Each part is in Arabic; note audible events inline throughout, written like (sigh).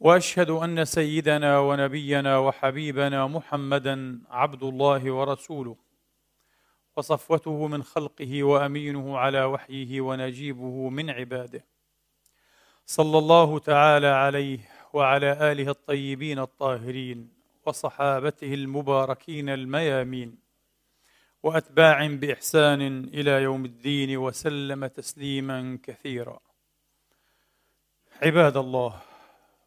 وأشهد أن سيدنا ونبينا وحبيبنا محمدا عبد الله ورسوله وصفوته من خلقه وأمينه على وحيه ونجيبه من عباده. صلى الله تعالى عليه وعلى آله الطيبين الطاهرين وصحابته المباركين الميامين وأتباع بإحسان إلى يوم الدين وسلم تسليما كثيرا. عباد الله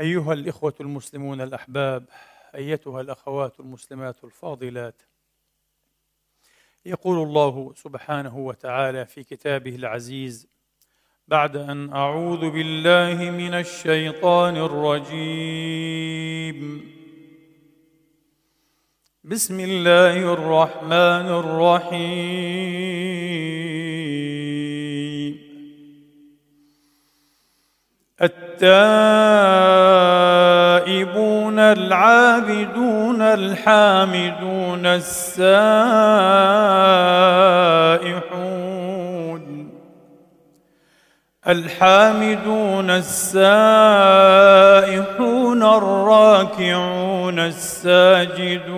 أيها الإخوة المسلمون الأحباب أيتها الأخوات المسلمات الفاضلات. يقول الله سبحانه وتعالى في كتابه العزيز بعد أن أعوذ بالله من الشيطان الرجيم. بسم الله الرحمن الرحيم. التائبون العابدون الحامدون السائحون. الحامدون السائحون الراكعون الساجدون.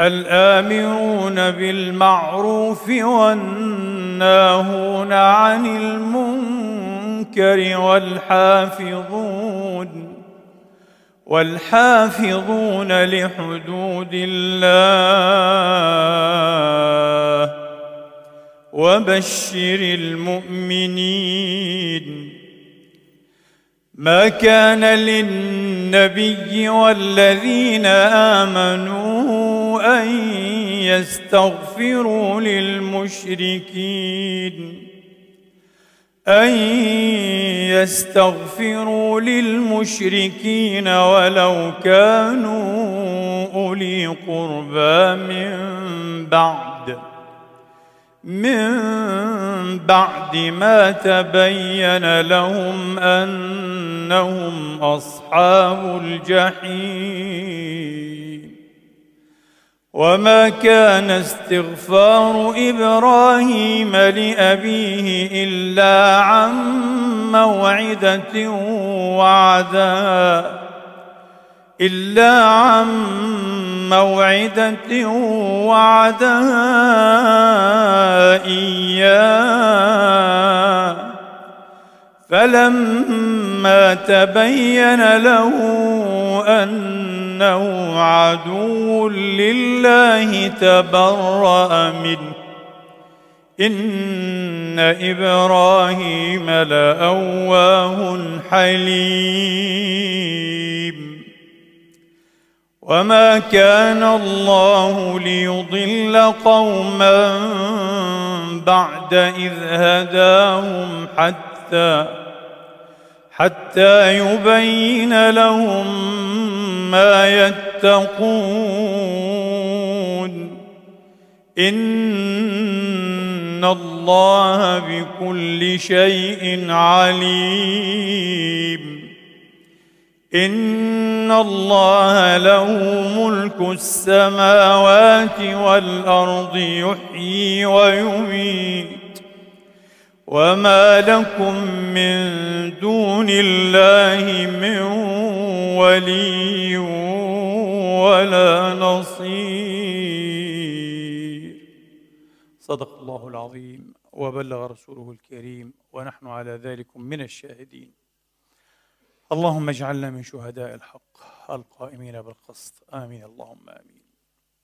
الآمرون بالمعروف والناهون عن المنكر والحافظون والحافظون لحدود الله وبشر المؤمنين. ما كان للنبي والذين آمنوا أن يستغفروا للمشركين. أن يستغفروا للمشركين ولو كانوا أولي قربى من بعد. من بعد ما تبين لهم أنهم أصحاب الجحيم. وما كان استغفار إبراهيم لأبيه إلا عن موعدة وعدها إلا عن موعدة وعدها إياه فلما تبين له أنه عدو لله تبرأ منه. إن إبراهيم لأواه حليم. وما كان الله ليضل قوما بعد إذ هداهم حتى حتى يبين لهم ما يتقون. إن الله بكل شيء عليم. ان الله له ملك السماوات والارض يحيي ويميت وما لكم من دون الله من ولي ولا نصير. صدق الله العظيم وبلغ رسوله الكريم ونحن على ذلك من الشاهدين. اللهم اجعلنا من شهداء الحق القائمين بالقسط. آمين. اللهم آمين.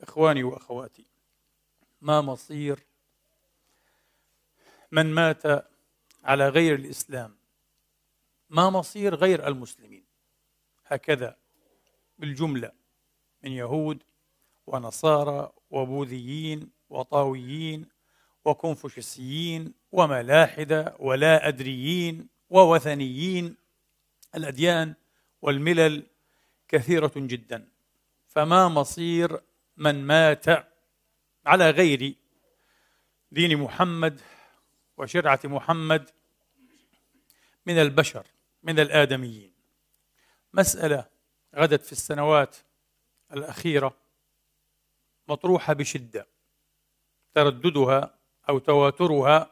إخواني وأخواتي ما مصير من مات على غير الإسلام ما مصير غير المسلمين. هكذا بالجملة من يهود ونصارى وبوذيين وطاويين وكونفوشيسيين وملاحدة ولا أدريين ووثنيين الأديان والملل كثيرة جدا. فما مصير من مات على غير دين محمد وشرعة محمد من البشر من الآدميين. مسألة غدت في السنوات الأخيرة مطروحة بشدة ترددها أو تواترها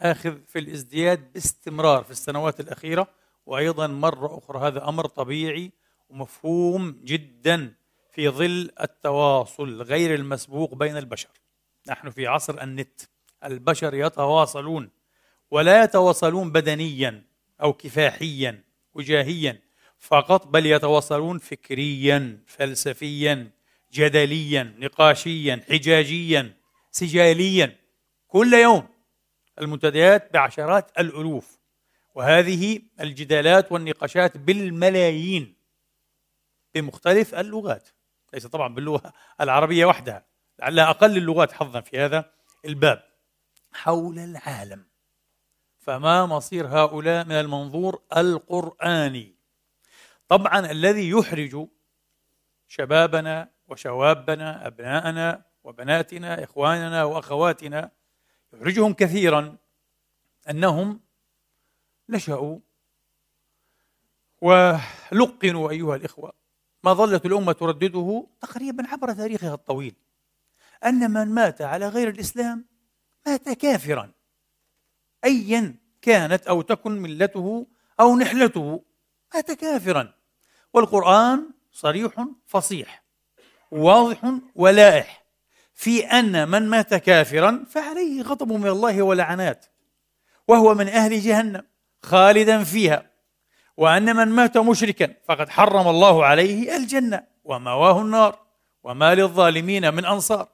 آخذ في الازدياد باستمرار في السنوات الأخيرة وأيضا مرة أخرى هذا أمر طبيعي ومفهوم جدا في ظل التواصل غير المسبوق بين البشر. نحن في عصر النت البشر يتواصلون ولا يتواصلون بدنيا أو كفاحيا وجاهيا فقط بل يتواصلون فكريا فلسفيا جدليا نقاشيا حجاجيا سجاليا كل يوم. المنتديات بعشرات الألوف وهذه الجدالات والنقاشات بالملايين بمختلف اللغات ليس طبعا باللغة العربية وحدها لعلها أقل اللغات حظا في هذا الباب. حول العالم فما مصير هؤلاء من المنظور القرآني؟ طبعا الذي يحرج شبابنا وشوابنا أبناءنا وبناتنا إخواننا وأخواتنا يحرجهم كثيرا أنهم نشأوا ولقنوا أيها الإخوة ما ظلت الأمة تردده تقريبا عبر تاريخها الطويل أن من مات على غير الإسلام مات كافرا ايا كانت أو تكن ملته أو نحلته مات كافرا. والقرآن صريح فصيح واضح ولائح في أن من مات كافرا فعليه غضب من الله ولعنات وهو من أهل جهنم خالدا فيها. وأن من مات مشركا فقد حرم الله عليه الجنة ومواه النار وما للظالمين من أنصار.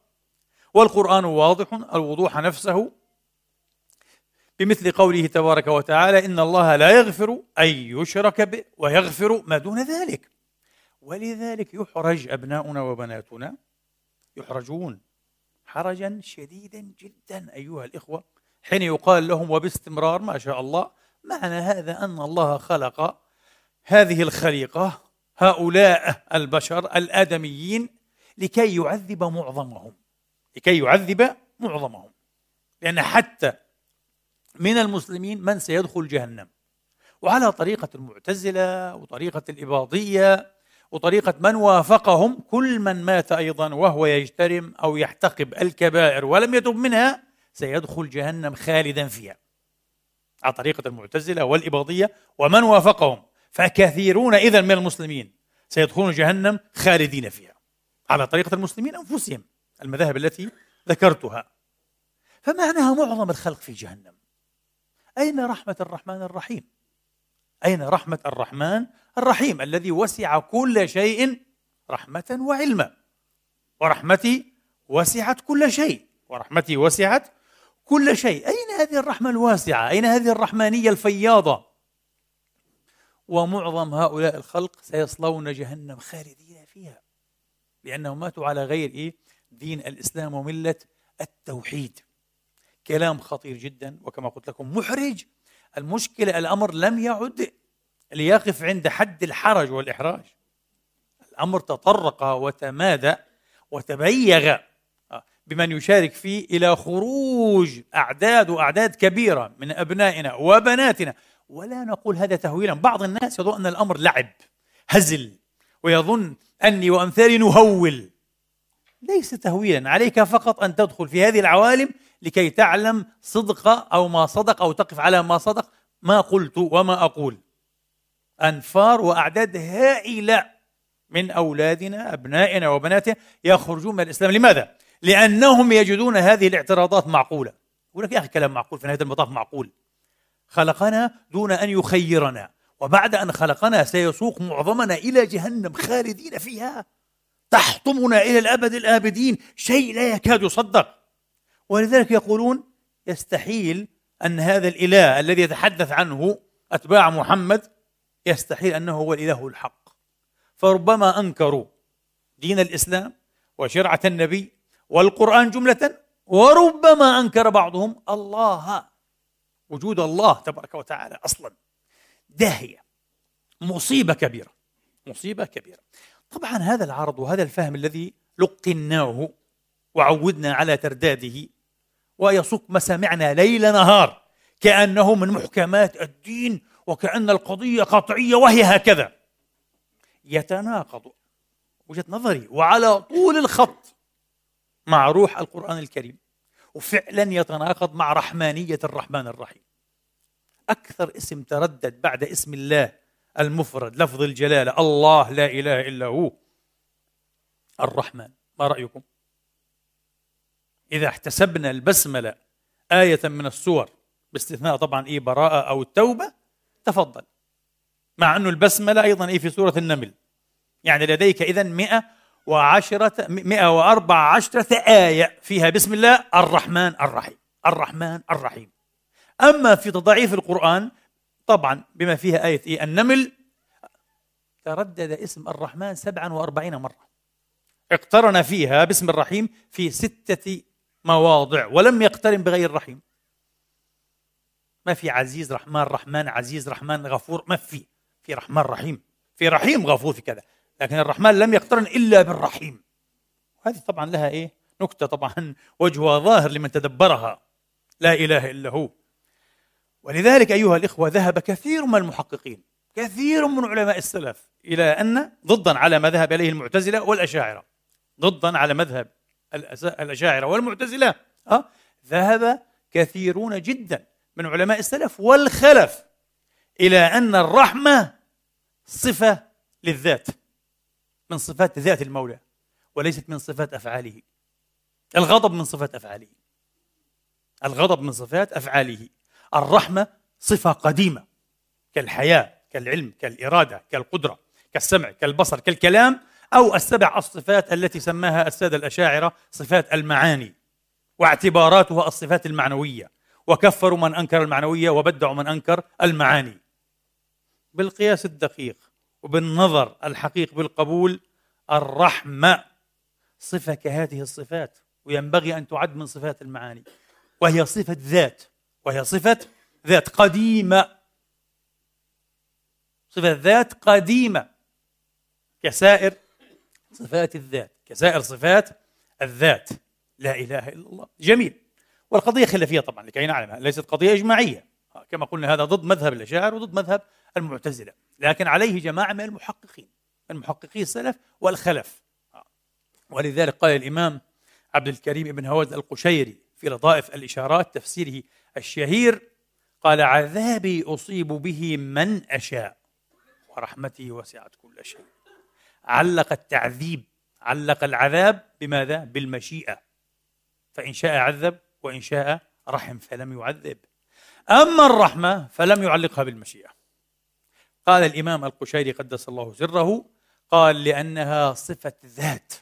والقرآن واضح الوضوح نفسه بمثل قوله تبارك وتعالى إن الله لا يغفر أن يشرك به ويغفر ما دون ذلك. ولذلك يحرج أبناؤنا وبناتنا يحرجون حرجا شديدا جدا أيها الإخوة. حين يقال لهم وباستمرار ما شاء الله معنى هذا أن الله خلق هذه الخليقة هؤلاء البشر الآدميين لكي يعذب معظمهم. لكي يعذب معظمهم. لأن حتى من المسلمين من سيدخل جهنم. وعلى طريقة المعتزلة وطريقة الإباضية وطريقة من وافقهم كل من مات أيضا وهو يجترم أو يحتقب الكبائر ولم يتب منها سيدخل جهنم خالدا فيها. على طريقة المعتزلة والإباضية ومن وافقهم فكثيرون إذا من المسلمين سيدخلون جهنم خالدين فيها. على طريقة المسلمين أنفسهم المذاهب التي ذكرتها. فمعناها معظم الخلق في جهنم. أين رحمة الرحمن الرحيم؟ أين رحمة الرحمن الرحيم الذي وسع كل شيء رحمة وعلما ورحمتي وسعت كل شيء. ورحمتي وسعت كل شيء. أين هذه الرحمة الواسعة؟ أين هذه الرحمانية الفياضة؟ ومعظم هؤلاء الخلق سيصلون جهنم خالدين فيها لأنهم ماتوا على غير إيه؟ دين الإسلام وملة التوحيد. كلام خطير جدا وكما قلت لكم محرج المشكلة الأمر لم يعد ليقف عند حد الحرج والإحراج. الأمر تطرق وتمادى وتبيغ بمن يشارك فيه إلى خروج أعداد وأعداد كبيرة من أبنائنا وبناتنا. ولا نقول هذا تهويلا. بعض الناس يظن أن الأمر لعب هزل ويظن أني وأمثالي نهول. ليس تهويلا. عليك فقط أن تدخل في هذه العوالم لكي تعلم صدق أو ما صدق أو تقف على ما صدق ما قلت وما أقول. أنفار وأعداد هائلة من أولادنا أبنائنا وبناتنا يخرجون من الإسلام. لماذا؟ لأنهم يجدون هذه الاعتراضات معقولة. يقول لك يا أخي كلام معقول في نهاية المطاف معقول. خلقنا دون أن يخيرنا وبعد أن خلقنا سيسوق معظمنا إلى جهنم خالدين فيها. تحطمنا إلى الأبد الآبدين. شيء لا يكاد يصدق. ولذلك يقولون يستحيل أن هذا الإله الذي يتحدث عنه أتباع محمد يستحيل أنه هو الإله الحق. فربما أنكروا دين الإسلام وشرعة النبي والقرآن جملة وربما أنكر بعضهم الله وجود الله تبارك وتعالى أصلا. داهية. مصيبة كبيرة. مصيبة كبيرة. طبعا هذا العرض وهذا الفهم الذي لقناه وعودنا على ترداده ويصك مسامعنا ليل نهار كأنه من محكمات الدين وكأن القضية قطعية وهي هكذا. يتناقض وجهة نظري وعلى طول الخط مع روح القرآن الكريم وفعلا يتناقض مع رحمانية الرحمن الرحيم. أكثر اسم تردد بعد اسم الله المفرد لفظ الجلالة الله لا إله إلا هو الرحمن. ما رأيكم؟ إذا احتسبنا البسملة آية من السور باستثناء طبعا إيه براءة أو التوبة تفضل. مع أنه البسملة أيضا إيه في سورة النمل. يعني لديك إذا مئة وعشرة مئة وأربع عشرة آية فيها بسم الله الرحمن الرحيم الرحمن الرحيم. أما في تضعيف القرآن طبعا بما فيها آية إيه النمل تردد اسم الرحمن سبعا وأربعين مرة. اقترن فيها باسم الرحيم في ستة مواضع ولم يقترن بغير الرحيم ما في عزيز رحمن رحمن عزيز رحمن غفور ما في. في رحمن رحيم. في رحيم غفور في كذا. لكن الرحمن لم يقترن إلا بالرحيم. هذه طبعا لها إيه؟ نكتة طبعا وجهها ظاهر لمن تدبرها. لا إله إلا هو. ولذلك أيها الإخوة ذهب كثير من المحققين كثير من علماء السلف إلى أن ضدا على ما ذهب إليه المعتزلة والأشاعرة. ضدا على مذهب الأشاعرة والمعتزلة. أه؟ ذهب كثيرون جدا من علماء السلف والخلف إلى أن الرحمة صفة للذات من صفات ذات المولى وليست من صفات أفعاله. الغضب من صفات أفعاله. الغضب من صفات أفعاله. الرحمة صفة قديمة كالحياة كالعلم كالإرادة كالقدرة كالسمع كالبصر كالكلام أو السبع الصفات التي سماها السادة الأشاعرة صفات المعاني واعتباراتها الصفات المعنوية. وكفروا من أنكر المعنوية وبدعوا من أنكر المعاني. بالقياس الدقيق وبالنظر الحقيق بالقبول الرحمة صفة كهذه الصفات وينبغي أن تعد من صفات المعاني. وهي صفة ذات وهي صفة ذات قديمة. صفة ذات قديمة كسائر صفات الذات كسائر صفات الذات. لا إله إلا الله. جميل. والقضية خلافية طبعا لكي نعلمها ليست قضية إجماعية. كما قلنا هذا ضد مذهب الأشاعر وضد مذهب المعتزلة. لكن عليه جماعة من المحققين المحققي السلف والخلف. ولذلك قال الإمام عبد الكريم بن هوز القشيري في لطائف الإشارات تفسيره الشهير قال عذابي أصيب به من أشاء. ورحمته وسعت كل شيء. علق التعذيب علق العذاب بماذا؟ بالمشيئة. فإن شاء عذب وإن شاء رحم فلم يعذب. أما الرحمة فلم يعلقها بالمشيئة. قال الإمام القشيري قدس الله سره قال لأنها صفة ذات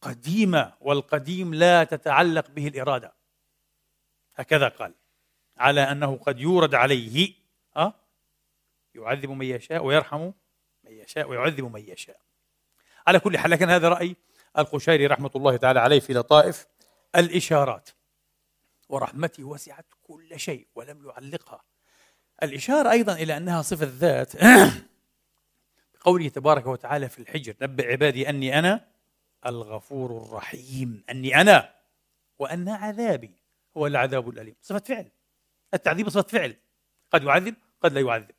قديمة والقديم لا تتعلق به الإرادة. هكذا قال. على أنه قد يورد عليه أه؟ يعذب من يشاء ويرحم من يشاء ويعذب من يشاء. على كل حال لكن هذا رأي القشيري رحمة الله تعالى عليه في لطائف الإشارات. ورحمته وسعت كل شيء ولم يعلقها. الإشارة أيضا إلى أنها صفة ذات. (coughs) بقوله تبارك وتعالى في الحجر نبئ عبادي أني أنا الغفور الرحيم. أني أنا وأن عذابي هو العذاب الأليم. صفة فعل. التعذيب صفة فعل. قد يعذب قد لا يعذب.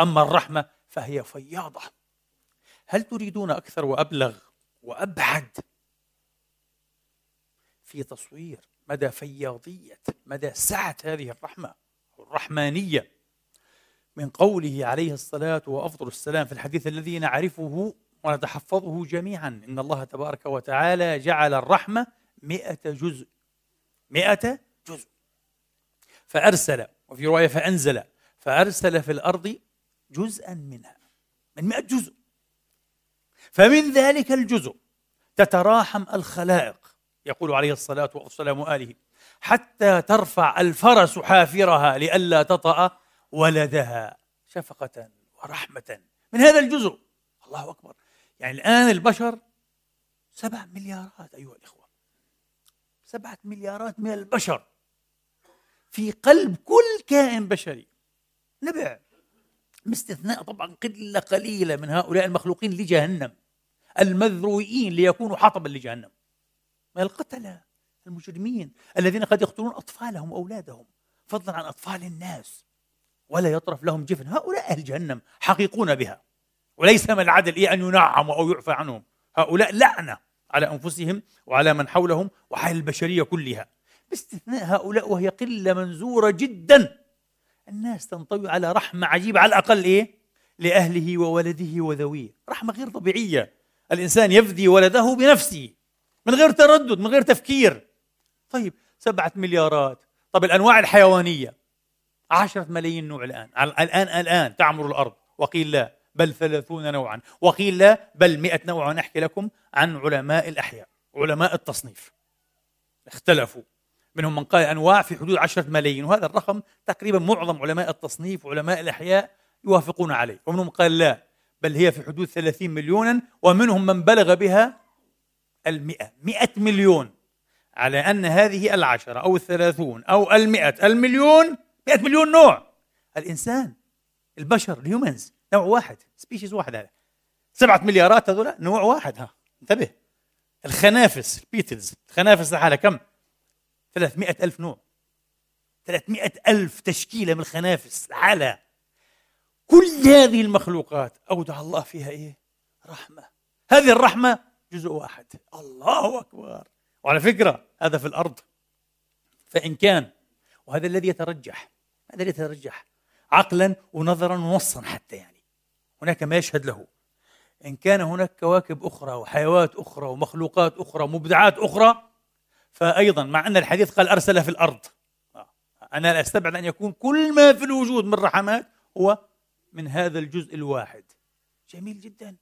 أما الرحمة فهي فياضة. هل تريدون أكثر وأبلغ وأبعد؟ في تصوير مدى فياضية مدى سعة هذه الرحمة الرحمانية من قوله عليه الصلاة وأفضل السلام في الحديث الذي نعرفه ونتحفظه جميعا. إن الله تبارك وتعالى جعل الرحمة مئة جزء مئة جزء. فأرسل وفي رواية فأنزل فأرسل في الأرض جزءا منها من مئة جزء. فمن ذلك الجزء تتراحم الخلائق يقول عليه الصلاة والسلام آله حتى ترفع الفرس حافرها لئلا تطأ ولدها شفقة ورحمة. من هذا الجزء الله أكبر. يعني الآن البشر سبع مليارات أيها الإخوة. سبعة مليارات من البشر في قلب كل كائن بشري. نبع. باستثناء طبعا قلة قليلة من هؤلاء المخلوقين لجهنم. المذروئين ليكونوا حطبا لجهنم. من القتلة المجرمين الذين قد يقتلون أطفالهم وأولادهم فضلا عن أطفال الناس ولا يطرف لهم جفن. هؤلاء أهل جهنم حقيقون بها. وليس من العدل إيه أن ينعموا أو يعفى عنهم. هؤلاء لعنة على أنفسهم وعلى من حولهم وعلى البشرية كلها. باستثناء هؤلاء وهي قلة منزورة جدا. الناس تنطوي على رحمة عجيبة على الأقل إيه؟ لأهله وولده وذويه. رحمة غير طبيعية. الإنسان يفدي ولده بنفسه من غير تردد من غير تفكير. طيب سبعة مليارات. طب الأنواع الحيوانية. عشرة ملايين نوع الآن. الآن الآن تعمر الأرض. وقيل لا بل ثلاثون نوعا. وقيل لا بل مئة نوع. ونحكي لكم عن علماء الأحياء علماء التصنيف. اختلفوا. منهم من قال أنواع في حدود عشرة ملايين. وهذا الرقم تقريبا معظم علماء التصنيف وعلماء الأحياء يوافقون عليه. ومنهم قال لا بل هي في حدود ثلاثين مليونا ومنهم من بلغ بها المئة مئة مليون. على أن هذه العشرة أو الثلاثون أو المئة المليون مئة مليون نوع. الإنسان البشر ال humans نوع واحد species واحد. هذا سبعة مليارات هذول نوع واحد. ها انتبه. الخنافس ال beetles الخنافس لحالها كم؟ 300 ألف نوع. 300 ألف تشكيلة من الخنافس لحالها كل هذه المخلوقات أودع الله فيها إيه؟ رحمة. هذه الرحمة جزء واحد. الله أكبر. وعلى فكرة هذا في الأرض. فإن كان وهذا الذي يترجح. هذا الذي يترجح. عقلا ونظرا ونصا حتى يعني. هناك ما يشهد له. إن كان هناك كواكب أخرى وحيوات أخرى ومخلوقات أخرى ومبدعات أخرى فأيضا مع أن الحديث قال أرسل في الأرض. أنا لا أستبعد أن يكون كل ما في الوجود من رحمات هو من هذا الجزء الواحد. جميل جدا.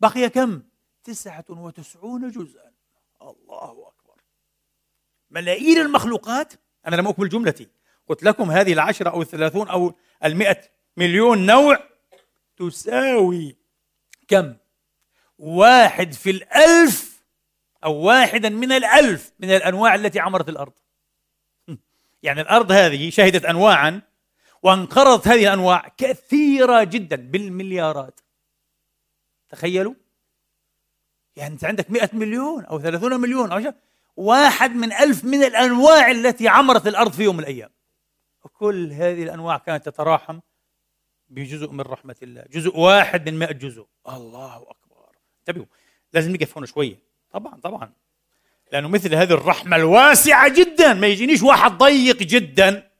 بقي كم؟ تسعة وتسعون جزءا. الله أكبر. ملايين المخلوقات أنا لم أكمل جملتي قلت لكم هذه العشرة أو الثلاثون أو المئة مليون نوع تساوي كم؟ واحد في الألف أو واحدا من الألف من الأنواع التي عمرت الأرض. (laughs) يعني الأرض هذه شهدت أنواعا وانقرضت هذه الأنواع كثيرة جدا بالمليارات. تخيلوا؟ يعني أنت عندك مئة مليون أو ثلاثون مليون أو شيء. واحد من ألف من الأنواع التي عمرت الأرض في يوم من الأيام. وكل هذه الأنواع كانت تتراحم بجزء من رحمة الله. جزء واحد من مئة جزء. الله أكبر. انتبهوا لازم نقف هنا شوية. طبعا طبعا. لأنه مثل هذه الرحمة الواسعة جدا ما يجينيش واحد ضيق جدا.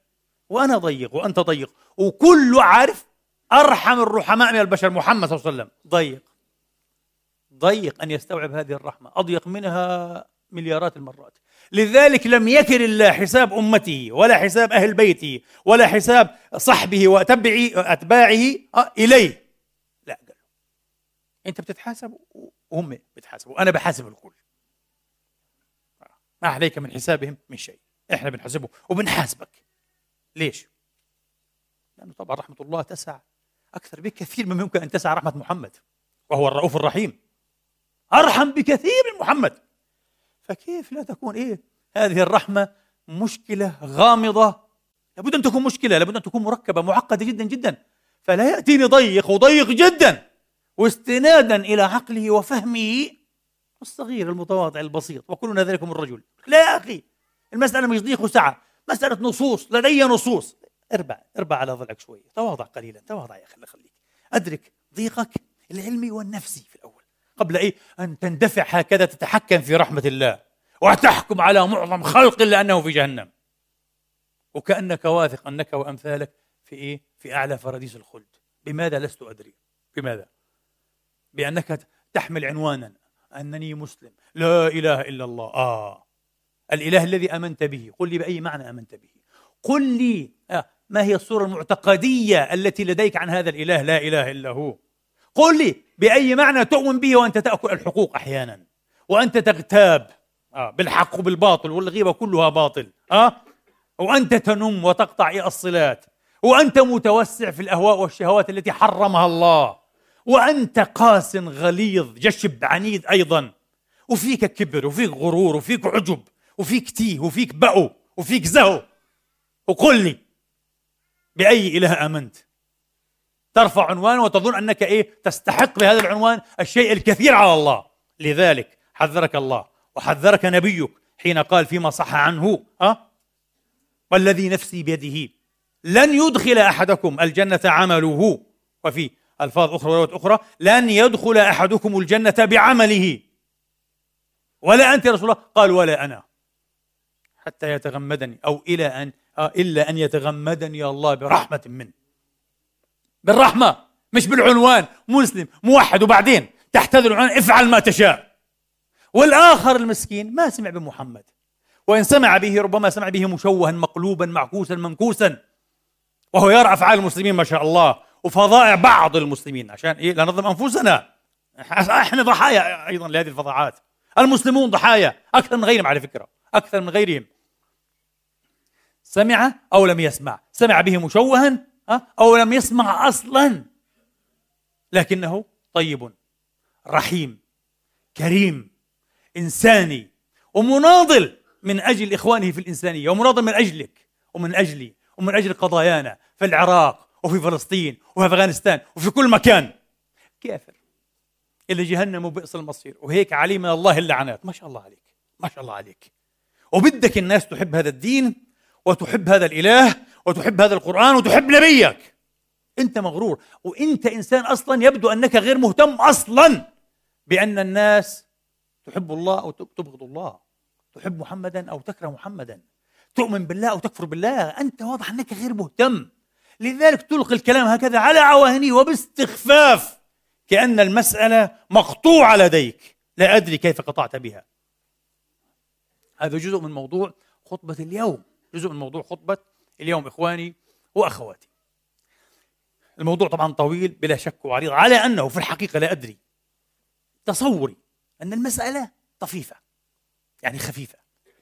وأنا ضيق وأنت ضيق. وكله عارف أرحم الرحماء من البشر محمد صلى الله عليه وسلم. ضيق. ضيق أن يستوعب هذه الرحمة. أضيق منها مليارات المرات. لذلك لم يكل الله حساب أمته ولا حساب أهل بيته ولا حساب صحبه وأتبعه أتباعه آه، إليه. لا قال أنت بتتحاسب؟ وهم بتحاسبوا أنا بحاسب الكل. ما عليك من حسابهم؟ من شيء. إحنا بنحاسبه وبنحاسبك. ليش؟ لأنه طبعا رحمة الله تسع أكثر بكثير مما يمكن أن تسع رحمة محمد وهو الرؤوف الرحيم. أرحم بكثير من محمد. فكيف لا تكون إيه؟ هذه الرحمة مشكلة غامضة. لابد أن تكون مشكلة لابد أن تكون مركبة معقدة جدا جدا. فلا يأتيني ضيق وضيق جدا. واستنادا إلى عقله وفهمه الصغير المتواضع البسيط وكلنا ذلك من الرجل. لا يا أخي المسألة مش ضيق وسعة. مسألة نصوص لدي نصوص. أربع أربع على ضلعك شوية تواضع قليلا تواضع يا أخي الله يخليك. أدرك ضيقك العلمي والنفسي في الأول. قبل إيه؟ أن تندفع هكذا تتحكم في رحمة الله. وتحكم على معظم خلق إلا أنه في جهنم. وكأنك واثق أنك وأمثالك في إيه؟ في أعلى فراديس الخلد. بماذا لست أدري؟ بماذا؟ بأنك تحمل عنوانا. أنني مسلم. لا إله إلا الله. آه. الإله الذي آمنت به. قل لي بأي معنى آمنت به. قل لي آه، ما هي الصورة المعتقدية التي لديك عن هذا الإله؟ لا إله إلا هو. قل لي بأي معنى تؤمن به وأنت تأكل الحقوق أحيانا؟ وأنت تغتاب. آه بالحق وبالباطل والغيبة كلها باطل. أه؟ وأنت تنم وتقطع الصلات. وأنت متوسع في الأهواء والشهوات التي حرمها الله. وأنت قاس غليظ جشب عنيد أيضا. وفيك كبر وفيك غرور وفيك عجب. وفيك تيه وفيك بأو وفيك زهو. وقل لي بأي إله آمنت؟ ترفع عنوان وتظن أنك إيه؟ تستحق بهذا العنوان الشيء الكثير على الله. لذلك حذرك الله وحذرك نبيك حين قال فيما صح عنه أه؟ والذي نفسي بيده لن يدخل أحدكم الجنة عمله. وفي ألفاظ أخرى وروايات أخرى لن يدخل أحدكم الجنة بعمله. ولا أنت يا رسول الله؟ قال ولا أنا. حتى يتغمدني أو إلى أن آه إلا أن يتغمدني الله برحمة منه. بالرحمة مش بالعنوان مسلم موحد وبعدين تحت هذا العنوان افعل ما تشاء. والآخر المسكين ما سمع بمحمد. وإن سمع به ربما سمع به مشوها مقلوبا معكوسا منكوسا. وهو يرى أفعال المسلمين ما شاء الله وفظائع بعض المسلمين. عشان إيه؟ لا نظلم أنفسنا إحنا ضحايا أيضا لهذه الفظاعات المسلمون ضحايا أكثر من غيرهم على فكرة أكثر من غيرهم. سمع أو لم يسمع؟ سمع به مشوها أو لم يسمع أصلا. لكنه طيب رحيم كريم إنساني ومناضل من أجل إخوانه في الإنسانية ومناضل من أجلك ومن أجلي ومن أجل قضايانا في العراق وفي فلسطين وفي أفغانستان وفي كل مكان. كافر. إلى جهنم وبئس المصير. وهيك علي من الله اللعنات. ما شاء الله عليك. ما شاء الله عليك. وبدك الناس تحب هذا الدين وتحب هذا الإله وتحب هذا القرآن وتحب نبيك. أنت مغرور. وأنت إنسان أصلا يبدو أنك غير مهتم أصلا بأن الناس تحب الله أو تبغض الله. تحب محمدا أو تكره محمدا. تؤمن بالله أو تكفر بالله. أنت واضح أنك غير مهتم. لذلك تلقي الكلام هكذا على عواهنه وباستخفاف. كأن المسألة مقطوعة لديك. لا أدري كيف قطعت بها. هذا جزء من موضوع خطبة اليوم. جزء من موضوع خطبة اليوم إخواني وأخواتي. الموضوع طبعا طويل بلا شك وعريض على أنه في الحقيقة لا أدري. تصوري أن المسألة طفيفة يعني خفيفة.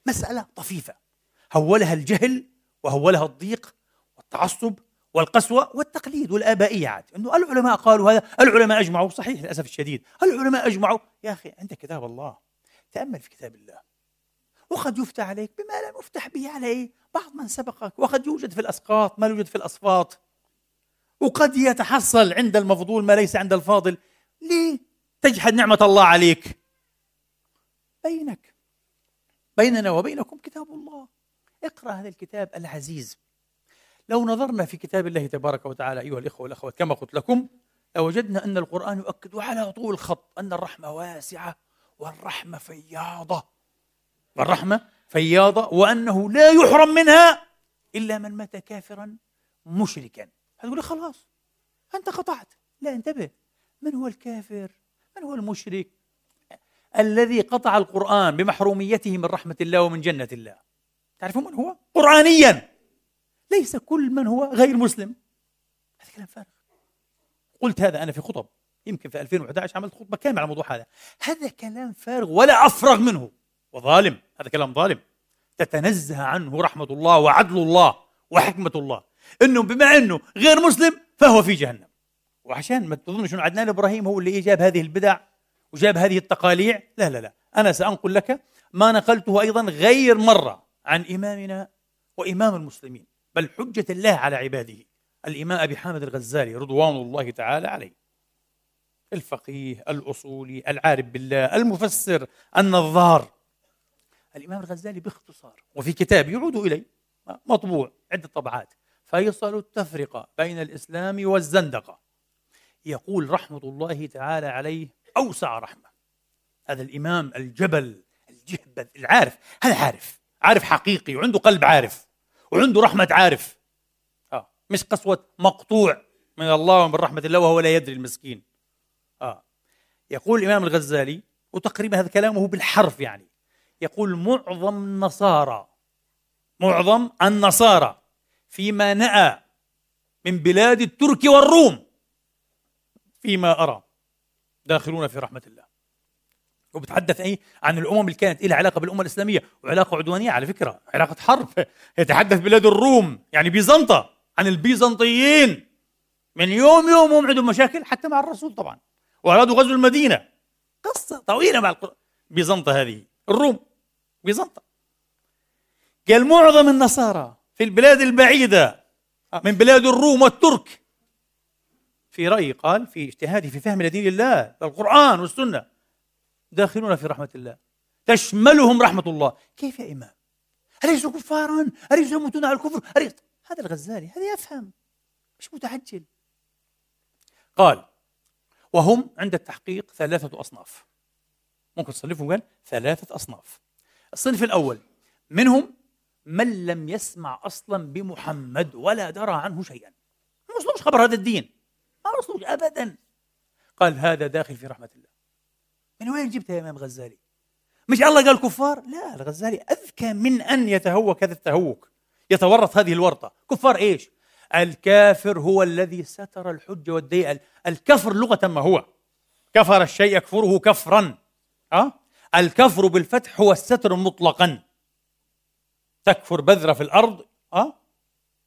مسألة طفيفة. هولها الجهل وهولها الضيق والتعصب والقسوة والتقليد والآبائية عاد أنه العلماء قالوا هذا العلماء أجمعوا. صحيح للأسف الشديد. العلماء أجمعوا. يا أخي عندك كتاب الله. تأمل في كتاب الله. وقد يفتى عليك بما لم يفتح به على بعض من سبقك وقد يوجد في الأسقاط ما يوجد في الأصفاط. وقد يتحصل عند المفضول ما ليس عند الفاضل. ليه تجحد نعمة الله عليك؟ بينك. بيننا وبينكم كتاب الله. اقرأ هذا الكتاب العزيز. لو نظرنا في كتاب الله تبارك وتعالى أيها الإخوة والأخوات كما قلت لكم لوجدنا أن القرآن يؤكد على طول الخط أن الرحمة واسعة والرحمة فياضة. والرحمة فياضة وأنه لا يحرم منها إلا من مات كافرا مشركا. هتقول خلاص أنت قطعت. لا انتبه. من هو الكافر؟ من هو المشرك؟ الذي قطع القرآن بمحروميته من رحمة الله ومن جنة الله. تعرفون من هو؟ قرآنيا. ليس كل من هو غير مسلم. هذا كلام فارغ. قلت هذا أنا في خطب يمكن في 2011 عملت خطبة كاملة على الموضوع هذا. هذا كلام فارغ ولا أفرغ منه. وظالم هذا كلام ظالم. تتنزه عنه رحمة الله وعدل الله وحكمة الله. إنه بما إنه غير مسلم فهو في جهنم. وعشان ما تظنش انه عدنان إبراهيم هو اللي جاب هذه البدع وجاب هذه التقاليع؟ لا لا لا. أنا سأنقل لك ما نقلته أيضا غير مرة عن إمامنا وإمام المسلمين. بل حجة الله على عباده. الإمام أبي حامد الغزالي رضوان الله تعالى عليه. الفقيه الأصولي العارف بالله المفسر النظار. الإمام الغزالي باختصار وفي كتاب يعود إليه مطبوع عدة طبعات فيصل التفرقة بين الإسلام والزندقة. يقول رحمة الله تعالى عليه أوسع رحمة. هذا الإمام الجبل الجهبذ العارف هذا عارف؟ عارف حقيقي وعنده قلب عارف وعنده رحمة عارف. آه مش قسوة مقطوع من الله ومن رحمة الله وهو لا يدري المسكين. آه يقول الإمام الغزالي وتقريبا هذا كلامه بالحرف يعني يقول معظم النصارى معظم النصارى فيما نأى من بلاد الترك والروم فيما أرى داخلون في رحمة الله. وبتحدث أي عن الأمم اللي كانت لها علاقة بالأمة الإسلامية وعلاقة عدوانية على فكرة علاقة حرب. (laughs) يتحدث بلاد الروم يعني بيزنطة عن البيزنطيين. من يوم يوم هم عندهم مشاكل حتى مع الرسول طبعا. وأرادوا غزو المدينة. قصة طويلة مع بيزنطة هذه. الروم. بيزنطة. قال معظم النصارى في البلاد البعيدة من بلاد الروم والترك. في رأيي قال في اجتهادي في فهم دين الله القرآن والسنة داخلون في رحمة الله. تشملهم رحمة الله. كيف يا إمام؟ أليسوا كفارا؟ أليسوا يموتون على الكفر؟ أليس؟ هذا الغزالي هذا يفهم. مش متعجل. قال وهم عند التحقيق ثلاثة أصناف. ممكن تصنفهم قال ثلاثة أصناف. الصنف الأول. منهم من لم يسمع أصلا بمحمد ولا درى عنه شيئا. ما وصلوش خبر هذا الدين. ما وصلوش أبدا. قال هذا داخل في رحمة الله. من وين جبتها يا إمام غزالي؟ مش الله قال كفار؟ لا الغزالي أذكى من أن يتهوك هذا التهوك. يتورط هذه الورطة. كفار إيش؟ الكافر هو الذي ستر الحجة والدين الكفر لغة ما هو. كفر الشيء يكفره كفرا. أه؟ الكفر بالفتح هو الستر مطلقا. تكفر بذرة في الأرض أه؟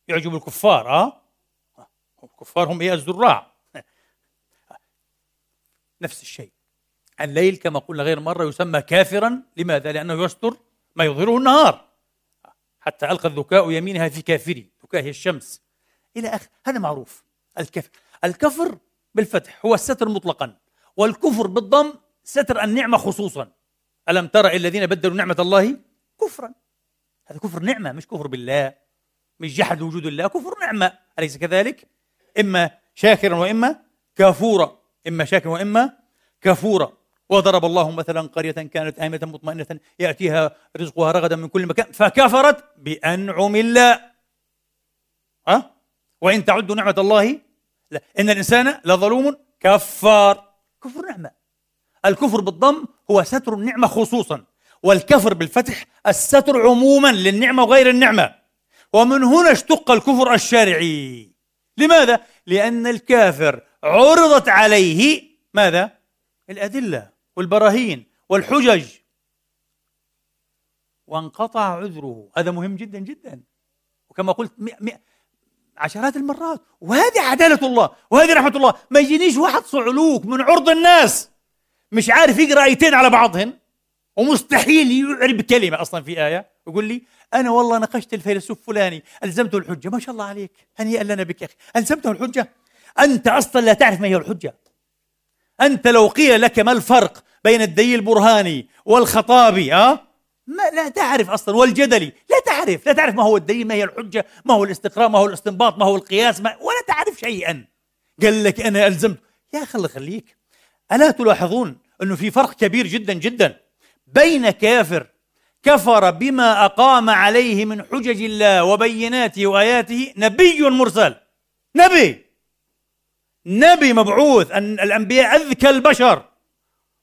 يعجب الكفار أه؟ الكفار هم إيه الزراع (laughs) نفس الشيء. الليل كما قلنا غير مرة يسمى كافرا. لماذا؟ لأنه يستر ما يظهره النهار. حتى ألقى الذكاء يمينها في كافري ذكاء هي الشمس. إلى آخر هذا معروف. الكفر الكفر بالفتح هو الستر مطلقا. والكفر بالضم ستر النعمة خصوصا. ألم ترى الذين بدلوا نعمة الله؟ كفرا. هذا كفر نعمة مش كفر بالله. مش جحد وجود الله كفر نعمة. أليس كذلك؟ إما شاكرا وإما كفورا إما شاكرا وإما كفورا وضرب الله مثلا قرية كانت آمنة مطمئنة يأتيها رزقها رغدا من كل مكان فكفرت بأنعم الله. أه؟ وإن تعدوا نعمة الله لا. إن الإنسان لظلوم كفار. كفر نعمة. الكفر بالضم هو ستر النعمة خصوصا والكفر بالفتح الستر عموما للنعمة وغير النعمة. ومن هنا اشتق الكفر الشرعي لماذا؟ لأن الكافر عرضت عليه ماذا؟ الأدلة والبراهين والحجج. وانقطع عذره. هذا مهم جدا جدا. وكما قلت مئة مئة عشرات المرات. وهذه عدالة الله. وهذه رحمة الله. ما يجينيش واحد صعلوك من عرض الناس. مش عارف يقرأ آيتين على بعضهن ومستحيل يعرب كلمة أصلا في آية. يقول لي أنا والله نقشت الفيلسوف فلاني ألزمته الحجة. ما شاء الله عليك هنيئا لنا بك يا أخي. ألزمته الحجة؟ أنت أصلا لا تعرف ما هي الحجة. أنت لو قيل لك ما الفرق بين الدليل البرهاني والخطابي أه؟ ما لا تعرف أصلا. والجدلي؟ لا تعرف. لا تعرف ما هو الدليل ما هي الحجة ما هو الاستقراء ما هو الاستنباط ما هو القياس ما ولا تعرف شيئا. قال لك أنا ألزمت. يا أخي الله يخليك. ألا تلاحظون أنه في فرق كبير جدا جدا بين كافر كفر بما أقام عليه من حجج الله وبيناته وآياته نبي مرسل. نبي. نبي مبعوث. أن الأنبياء أذكى البشر.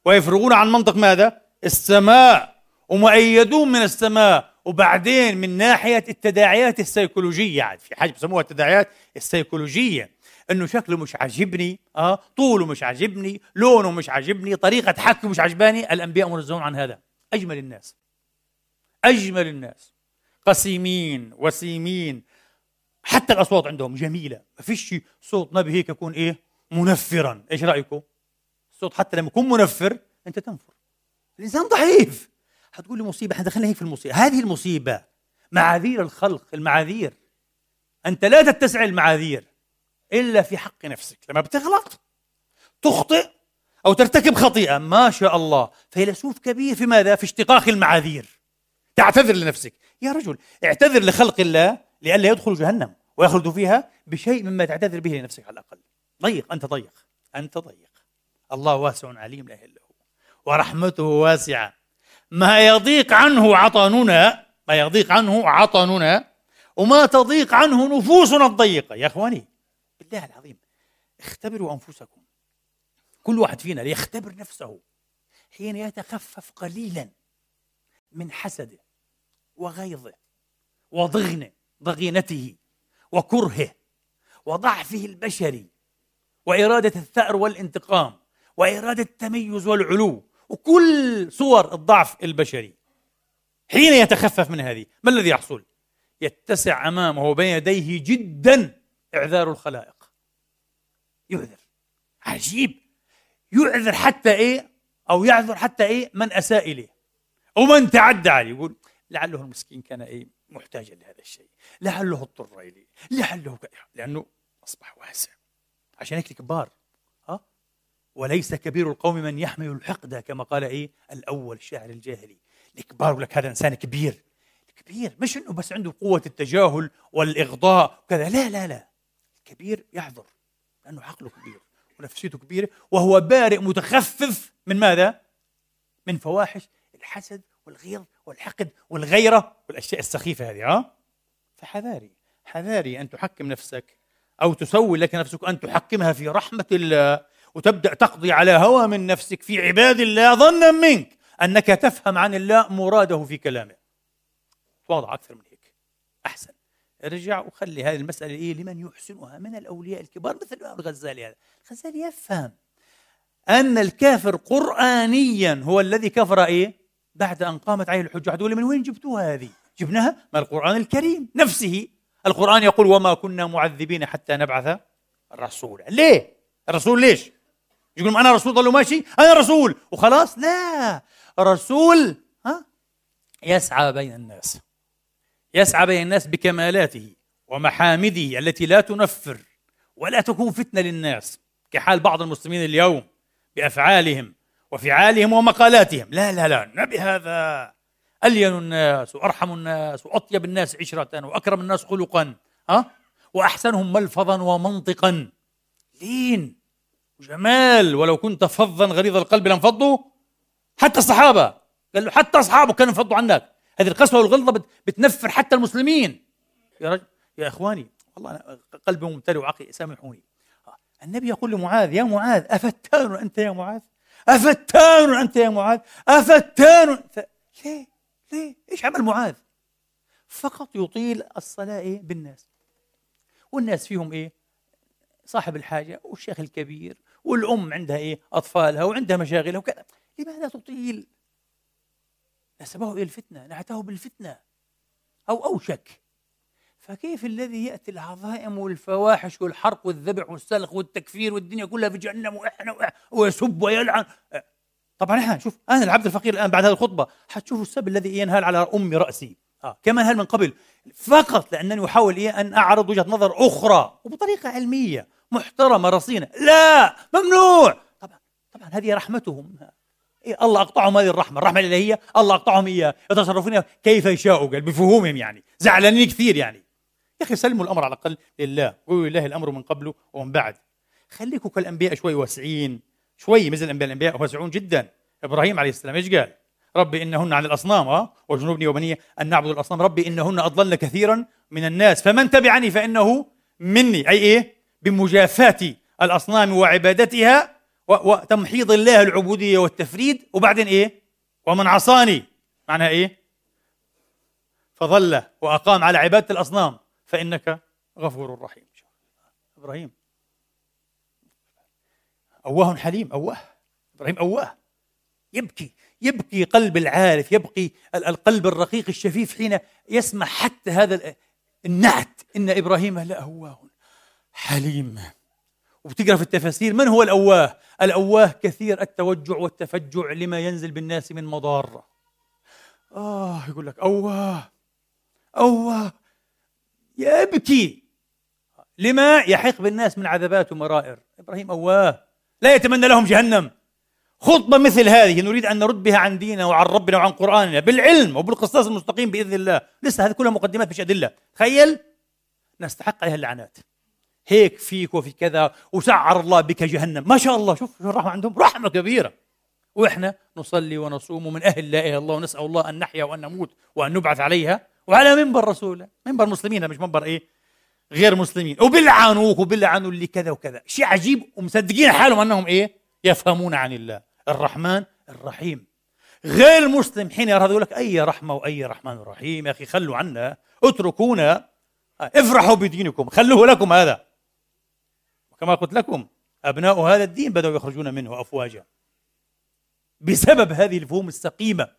ويفرغون عن منطق ماذا؟ السماء. ومؤيدون من السماء. وبعدين من ناحية التداعيات السيكولوجية. يعني في حاجة بسموها التداعيات السيكولوجية. إنه شكله مش عاجبني آه طوله مش عاجبني لونه مش عاجبني طريقة حكيه مش عجباني الأنبياء منزهون عن هذا. أجمل الناس أجمل الناس قسيمين وسيمين. حتى الأصوات عندهم جميلة. ما فيش صوت نبي هيك يكون إيه؟ منفرا. إيش رأيكم؟ الصوت حتى لما يكون منفر أنت تنفر. الإنسان ضعيف. حتقول لي مصيبة إحنا دخلنا هيك في المصيبة. هذه المصيبة معاذير الخلق المعاذير. أنت لا تتسع المعاذير. إلا في حق نفسك. لما بتغلط تخطئ أو ترتكب خطيئة ما شاء الله. فيلسوف كبير في ماذا؟ في اشتقاق المعاذير. تعتذر لنفسك. يا رجل اعتذر لخلق الله لئلا يدخل جهنم ويخلد فيها بشيء مما تعتذر به لنفسك على الأقل. ضيق أنت ضيق. أنت ضيق. الله واسع عليم لا هو ورحمته واسعة. ما يضيق عنه عطننا ما يضيق عنه عطننا وما تضيق عنه نفوسنا الضيقة. يا أخواني بالله العظيم اختبروا أنفسكم. كل واحد فينا ليختبر نفسه حين يتخفف قليلا من حسده وغيظه وضغن ضغينته وكرهه وضعفه البشري وإرادة الثأر والانتقام وإرادة التميز والعلو وكل صور الضعف البشري. حين يتخفف من هذه ما الذي يحصل؟ يتسع أمامه وبين يديه جدا إعذار الخلائق. يعذر. عجيب. يعذر حتى إيه؟ أو يعذر حتى إيه؟ من أساء إليه. ومن تعدى عليه. يقول لعله المسكين كان إيه؟ محتاجا لهذا الشيء. لعله اضطر إليه. لعله لأنه أصبح واسع. عشان هيك الكبار. ها وليس كبير القوم من يحمل الحقد كما قال إيه؟ الأول الشاعر الجاهلي. الكبار لك هذا إنسان كبير. كبير. مش إنه بس عنده قوة التجاهل والإغضاء وكذا. لا لا لا. الكبير يعذر لأنه عقله كبير ونفسيته كبيرة وهو بارئ متخفف من ماذا؟ من فواحش الحسد والغيظ والحقد والغيرة والأشياء السخيفة هذه ها؟ فحذاري حذاري أن تحكم نفسك أو تسوي لك نفسك أن تحكمها في رحمة الله وتبدأ تقضي على هوى من نفسك في عباد الله ظنا منك أنك تفهم عن الله مراده في كلامه تواضع أكثر من هيك أحسن ارجع وخلي هذه المسألة إيه لمن يحسنها؟ من الأولياء الكبار مثل الإمام الغزالي هذا. الغزالي يفهم أن الكافر قرآنيا هو الذي كفر إيه بعد أن قامت عليه الحجة. هذول من وين جبتوها هذه؟ جبناها من القرآن الكريم نفسه. القرآن يقول وما كنا معذبين حتى نبعث رسولا ليه؟ الرسول ليش؟ يقول أنا رسول ضلوا ماشي. أنا رسول. وخلاص. لا. رسول ها يسعى بين الناس. يسعى بين الناس بكمالاته ومحامده التي لا تنفر ولا تكون فتنة للناس كحال بعض المسلمين اليوم بأفعالهم وفعالهم ومقالاتهم. لا لا لا النبي هذا ألين الناس وأرحم الناس وأطيب الناس عشرة وأكرم الناس خلقا ها؟ وأحسنهم ملفظا ومنطقا. لين. جمال ولو كنت فظا غليظ القلب لانفضوا. حتى الصحابة قال له حتى أصحابه كانوا ينفضوا عنك. هذه القسوة والغلظة بتنفر حتى المسلمين يا رجل يا إخواني والله أنا قلبي ممتلئ وعقلي سامحوني النبي يقول لمعاذ يا معاذ أفتان أنت يا معاذ أفتان أنت يا معاذ أفتان ليه ليه؟ إيش عمل معاذ؟ فقط يطيل الصلاة إيه؟ بالناس والناس فيهم إيه؟ صاحب الحاجة والشيخ الكبير والأم عندها إيه؟ أطفالها وعندها مشاغلها وكذا لماذا تطيل؟ نسبه إلى الفتنة نعته بالفتنة أو أوشك فكيف الذي يأتي العظائم والفواحش والحرق والذبح والسلخ والتكفير والدنيا كلها في جهنم وإحنا ويسب ويلعن؟ طبعا إحنا شوف أنا العبد الفقير الآن بعد هذه الخطبة حتشوفوا السب الذي ينهال على أم رأسي. آه. كما نهال من قبل. فقط لأنني أحاول إيه أن أعرض وجهة نظر أخرى وبطريقة علمية محترمة رصينة. لا ممنوع. طبعا طبعا هذه رحمتهم. الله أقطعهم هذه الرحمة. الرحمة الالهيه الله أقطعهم إياها. يتصرفون كيف يشاءوا قال بفهومهم يعني. زعلانين كثير يعني. يا أخي سلموا الأمر على الأقل لله. قولوا لله الأمر من قبل ومن بعد. خليكم كالأنبياء شوي واسعين. شوي مثل الانبياء الأنبياء واسعون جدا. إبراهيم عليه السلام إيش قال؟ ربي إنهن عن الأصنام آه وجنوبني وبني أن نعبد الأصنام. ربي إنهن اضللن كثيرا من الناس. فمن تبعني فإنه مني. أي إيه؟ بمجافاة الأصنام وعبادتها وتمحيض الله العبودية والتفريد وبعدين إيه؟ ومن عصاني. معناها إيه؟ فظل وأقام على عبادة الأصنام فإنك غفور رحيم. إبراهيم. أواه حليم أواه. إبراهيم أواه. يبكي يبكي قلب العارف يبكي القلب الرقيق الشفيف حين يسمع حتى هذا النعت إن إبراهيم لأواه حليم. وبتقرا في التفاسير من هو الأواه؟ الأواه كثير التوجع والتفجع لما ينزل بالناس من مضارة آه يقول لك أواه أواه يبكي. لما؟ يحيق بالناس من عذابات ومرائر. إبراهيم أواه. لا يتمنى لهم جهنم. خطبة مثل هذه نريد أن نرد بها عن ديننا وعن ربنا وعن قرآننا بالعلم وبالقصاص المستقيم بإذن الله. لسه هذه كلها مقدمات مش أدلة. تخيل؟ نستحق عليها اللعنات. هيك فيك وفي كذا وسعر الله بك جهنم. ما شاء الله شوف شو الرحمة عندهم؟ رحمة كبيرة. وإحنا نصلي ونصوم ومن أهل لا إله الله ونسأل الله أن نحيا وأن نموت وأن نبعث عليها وعلى منبر رسوله. منبر مسلمين مش منبر إيه؟ غير مسلمين. وبلعنوك وبلعنوا اللي كذا وكذا. شيء عجيب ومصدقين حالهم أنهم إيه؟ يفهمون عن الله. الرحمن الرحيم. غير مسلم حين يرى يقول لك أي رحمة وأي رحمن رحيم يا أخي خلوا عنا اتركونا. افرحوا بدينكم خلوه لكم هذا. وكما قلت لكم أبناء هذا الدين بدأوا يخرجون منه أفواجا. بسبب هذه الفهوم السقيمة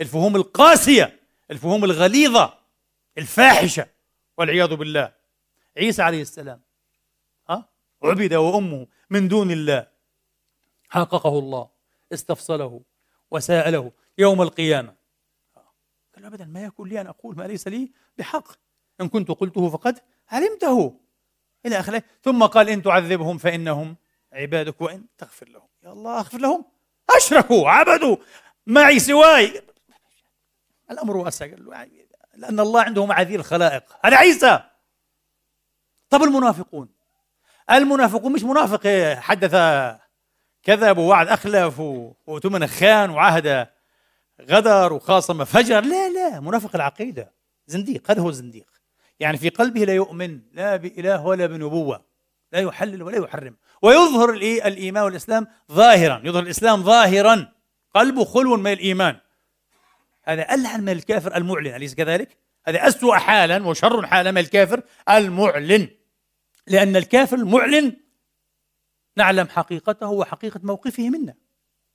الفهوم القاسية الفهوم الغليظة الفاحشة والعياذ بالله. عيسى عليه السلام ها؟ عبد وأمه من دون الله. حققه الله استفصله وساءله يوم القيامة. قال أبدا ما يكون لي أن أقول ما ليس لي بحق؟ إن كنت قلته فقد علمته. إلى آخره. ثم قال إن تعذبهم فإنهم عبادك وإن تغفر لهم. يا الله أغفر لهم. أشركوا عبدوا. معي سواي. الأمر واسع. لأن الله عنده معاذير الخلائق. هذا عيسى. طب المنافقون. المنافقون مش منافق حدث كذب ووعد أخلف وتمن خان وعهد غدر وخاصم فجر. لا لا منافق العقيدة. زنديق. هذا هو الزنديق. يعني في قلبه لا يؤمن لا بإله ولا بنبوة لا يحلل ولا يحرم ويظهر الإيمان والإسلام ظاهرا يظهر الإسلام ظاهرا قلبه خلو من الإيمان هذا ألعن من الكافر المعلن أليس كذلك؟ هذا أسوأ حالا وشر حالا من الكافر المعلن لأن الكافر المعلن نعلم حقيقته وحقيقة موقفه منا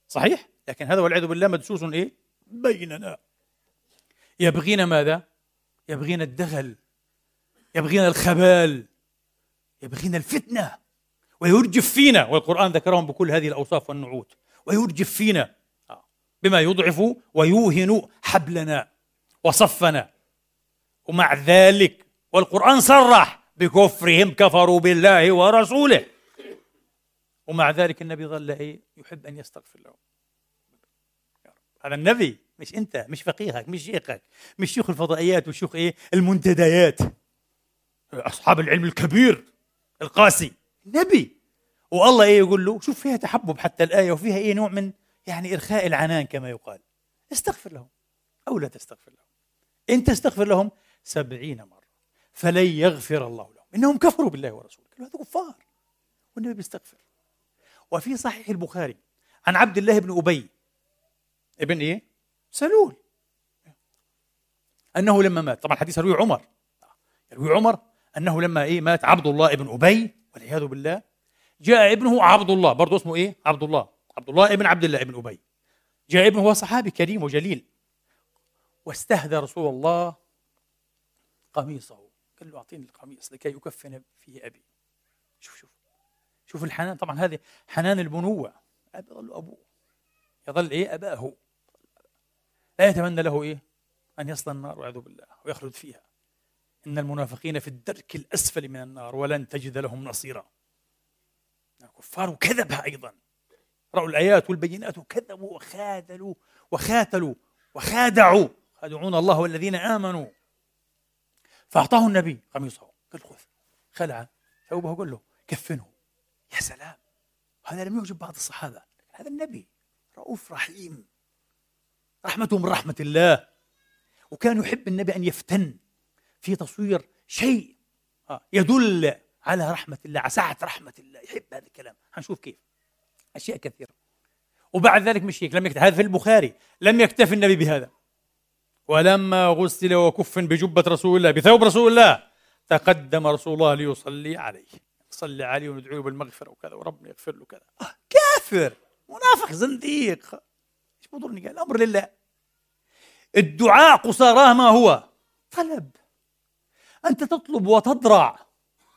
صحيح؟ لكن هذا والعياذ بالله مدسوس إيه؟ بيننا يبغينا ماذا؟ يبغينا الدغل يبغينا الخبال يبغينا الفتنة ويرجف فينا والقرآن ذكرهم بكل هذه الأوصاف والنعوت ويرجف فينا آه. بما يضعف ويوهن حبلنا وصفنا. ومع ذلك والقرآن صرح بكفرهم كفروا بالله ورسوله. ومع ذلك النبي ظل إيه؟ يحب أن يستغفر لهم. هذا النبي مش أنت مش فقيهك مش شيخك مش شيوخ الفضائيات وشيوخ إيه؟ المنتديات. أصحاب العلم الكبير القاسي. نبي. والله إيه يقول له شوف فيها تحبب حتى الآية وفيها إيه نوع من يعني إرخاء العنان كما يقال. استغفر لهم أو لا تستغفر لهم. إن تستغفر لهم سبعين مرة. فلن يغفر الله لهم. إنهم كفروا بالله ورسوله. قالوا هذا كفار. والنبي بيستغفر. وفي صحيح البخاري عن عبد الله بن أبي. ابن إيه؟ سلول. أنه لما مات. طبعا الحديث يروي عمر. يروي عمر. أنه لما إيه مات عبد الله ابن أبي والعياذ بالله جاء ابنه عبد الله برضه اسمه إيه؟ عبد الله. عبد الله ابن عبد الله ابن أبي. جاء ابنه هو صحابي كريم وجليل. واستهدى رسول الله قميصه. قال له أعطيني القميص لكي يكفن فيه أبي. شوف شوف. شوف الحنان طبعا هذه حنان البنوة. يظل أبوه. يظل إيه؟ أباه. لا يتمنى له إيه؟ أن يصل النار والعياذ بالله ويخلد فيها. إن المنافقين في الدرك الأسفل من النار ولن تجد لهم نصيرا. الكفار كذبها أيضا. رأوا الآيات والبينات وكذبوا وخادلوا وخاتلوا وخادعوا. خادعون الله والذين آمنوا. فأعطاه النبي قميصه. قال خذ خلع ثوبه قال له كفنه. يا سلام. هذا لم يعجب بعض الصحابة. هذا النبي رؤوف رحيم. رحمته من رحمة الله. وكان يحب النبي أن يفتن. في تصوير شيء آه، يدل على رحمة الله على سعة رحمة الله يحب هذا الكلام. حنشوف كيف. أشياء كثيرة. وبعد ذلك مش هيك لم يكتفي هذا في البخاري. لم يكتفي النبي بهذا. ولما غسل وكف بجبة رسول الله بثوب رسول الله تقدم رسول الله ليصلي عليه. صلي عليه وندعوه بالمغفرة وكذا وربنا يغفر له كذا. آه كافر منافق زنديق. إيش بضرني قال الأمر لله. الدعاء قصاراه ما هو؟ طلب. أنت تطلب وتضرع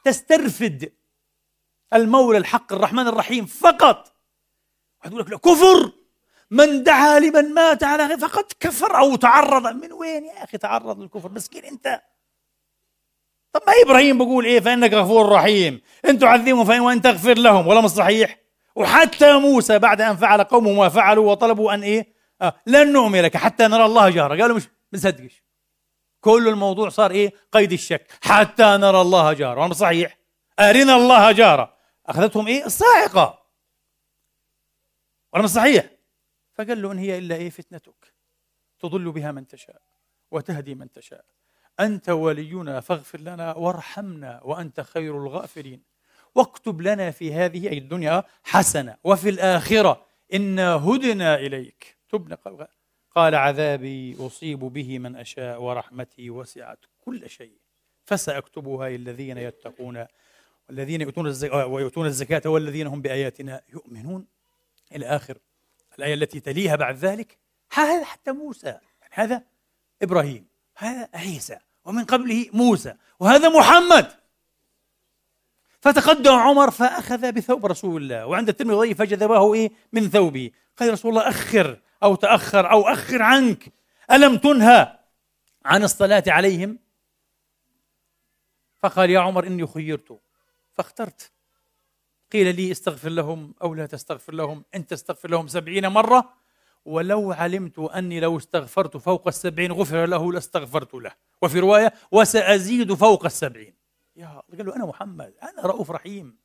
تسترفد المولى الحق الرحمن الرحيم فقط. واحد يقول لك لا كفر! من دعا لمن مات على فقد كفر أو تعرض. من وين يا أخي تعرض للكفر؟ مسكين أنت. طب ما إبراهيم بقول إيه؟ فإنك غفور رحيم. إن تعذبهم فان وإن تغفر لهم. ولا مش صحيح؟ وحتى موسى بعد أن فعل قومه ما فعلوا وطلبوا أن إيه؟ آه لن نؤمن لك حتى نرى الله جهرا. قالوا مش بنصدقش كل الموضوع صار إيه؟ قيد الشك. حتى نرى الله جارا صحيح. أرنا الله جارا أخذتهم إيه؟ الصاعقة. وأنا صحيح. فقال له إن هي إلا إيه؟ فتنتك. تضل بها من تشاء وتهدي من تشاء. أنت ولينا فاغفر لنا وارحمنا وأنت خير الغافرين. واكتب لنا في هذه أي الدنيا حسنة وفي الآخرة. إنا هدنا إليك. تبنا قال عذابي أصيب به من أشاء ورحمتي وسعت كل شيء فسأكتبها للذين يتقون والذين يؤتون الزكاة ويؤتون الزكاة والذين هم بآياتنا يؤمنون. إلى آخر الآية التي تليها بعد ذلك هذا حتى موسى يعني هذا إبراهيم هذا عيسى ومن قبله موسى وهذا محمد. فتقدم عمر فأخذ بثوب رسول الله وعند الترمذي فجذبه إيه؟ من ثوبه. قال رسول الله أخر أو تأخر أو أخر عنك. ألم تنهى عن الصلاة عليهم؟ فقال يا عمر إني خيرت. فاخترت. قيل لي استغفر لهم أو لا تستغفر لهم. إن تستغفر لهم سبعين مرة. ولو علمت أني لو استغفرت فوق السبعين غفر له لاستغفرت له. وفي رواية وسأزيد فوق السبعين. يا قال له أنا محمد أنا رؤوف رحيم.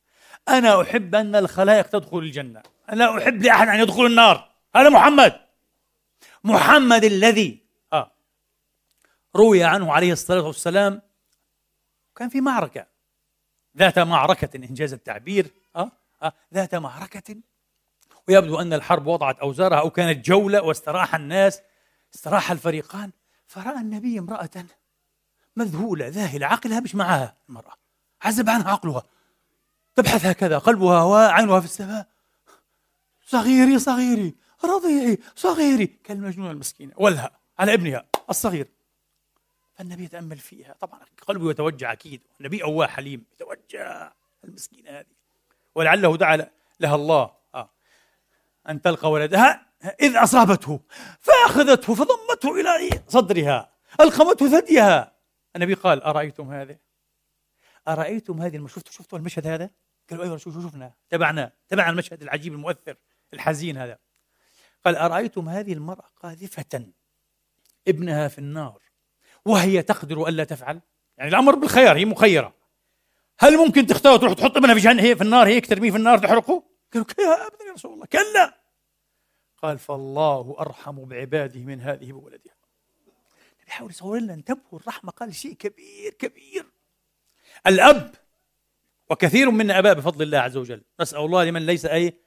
أنا أحب أن الخلائق تدخل الجنة. أنا لا أحب لأحد أن يدخل النار. هذا محمد. محمد الذي آه. روي عنه عليه الصلاة والسلام كان في معركة. ذات معركة إنجاز التعبير. آه. آه. ذات معركة. ويبدو أن الحرب وضعت أوزارها أو كانت جولة واستراح الناس استراح الفريقان. فرأى النبي امرأة مذهولة ذاهلة عقلها مش معها المرأة. عزب عنها عقلها. تبحث هكذا قلبها وعينها في السماء. صغيري صغيري. رضيعي صغيري. كالمجنون المسكينة ولها على ابنها الصغير. فالنبي يتأمل فيها. طبعا قلبه يتوجع أكيد. النبي أواه حليم. يتوجع المسكينة هذه. ولعله دعا لها الله. آه. أن تلقى ولدها إذ أصابته. فأخذته فضمته إلى صدرها. ألقمته ثديها. النبي قال أرأيتم هذا أرأيتم هذه شفتوا شفتوا المشهد هذا؟ قالوا أيوة شو شفنا تبعنا تبع المشهد العجيب المؤثر الحزين هذا. قال أرأيتم هذه المرأة قاذفة ابنها في النار وهي تقدر ألا تفعل؟ يعني الأمر بالخيار هي مخيرة. هل ممكن تختار تروح تحط ابنها في جهنم؟ هي في النار هيك ترميه في النار تحرقه؟ قالوا يا أبدا يا رسول الله كلا. قال فالله أرحم بعباده من هذه بولدها. بيحاول يصور لنا انتبهوا الرحمة قال شيء كبير كبير. الأب وكثير منا أباء بفضل الله عز وجل نسأل الله لمن ليس أي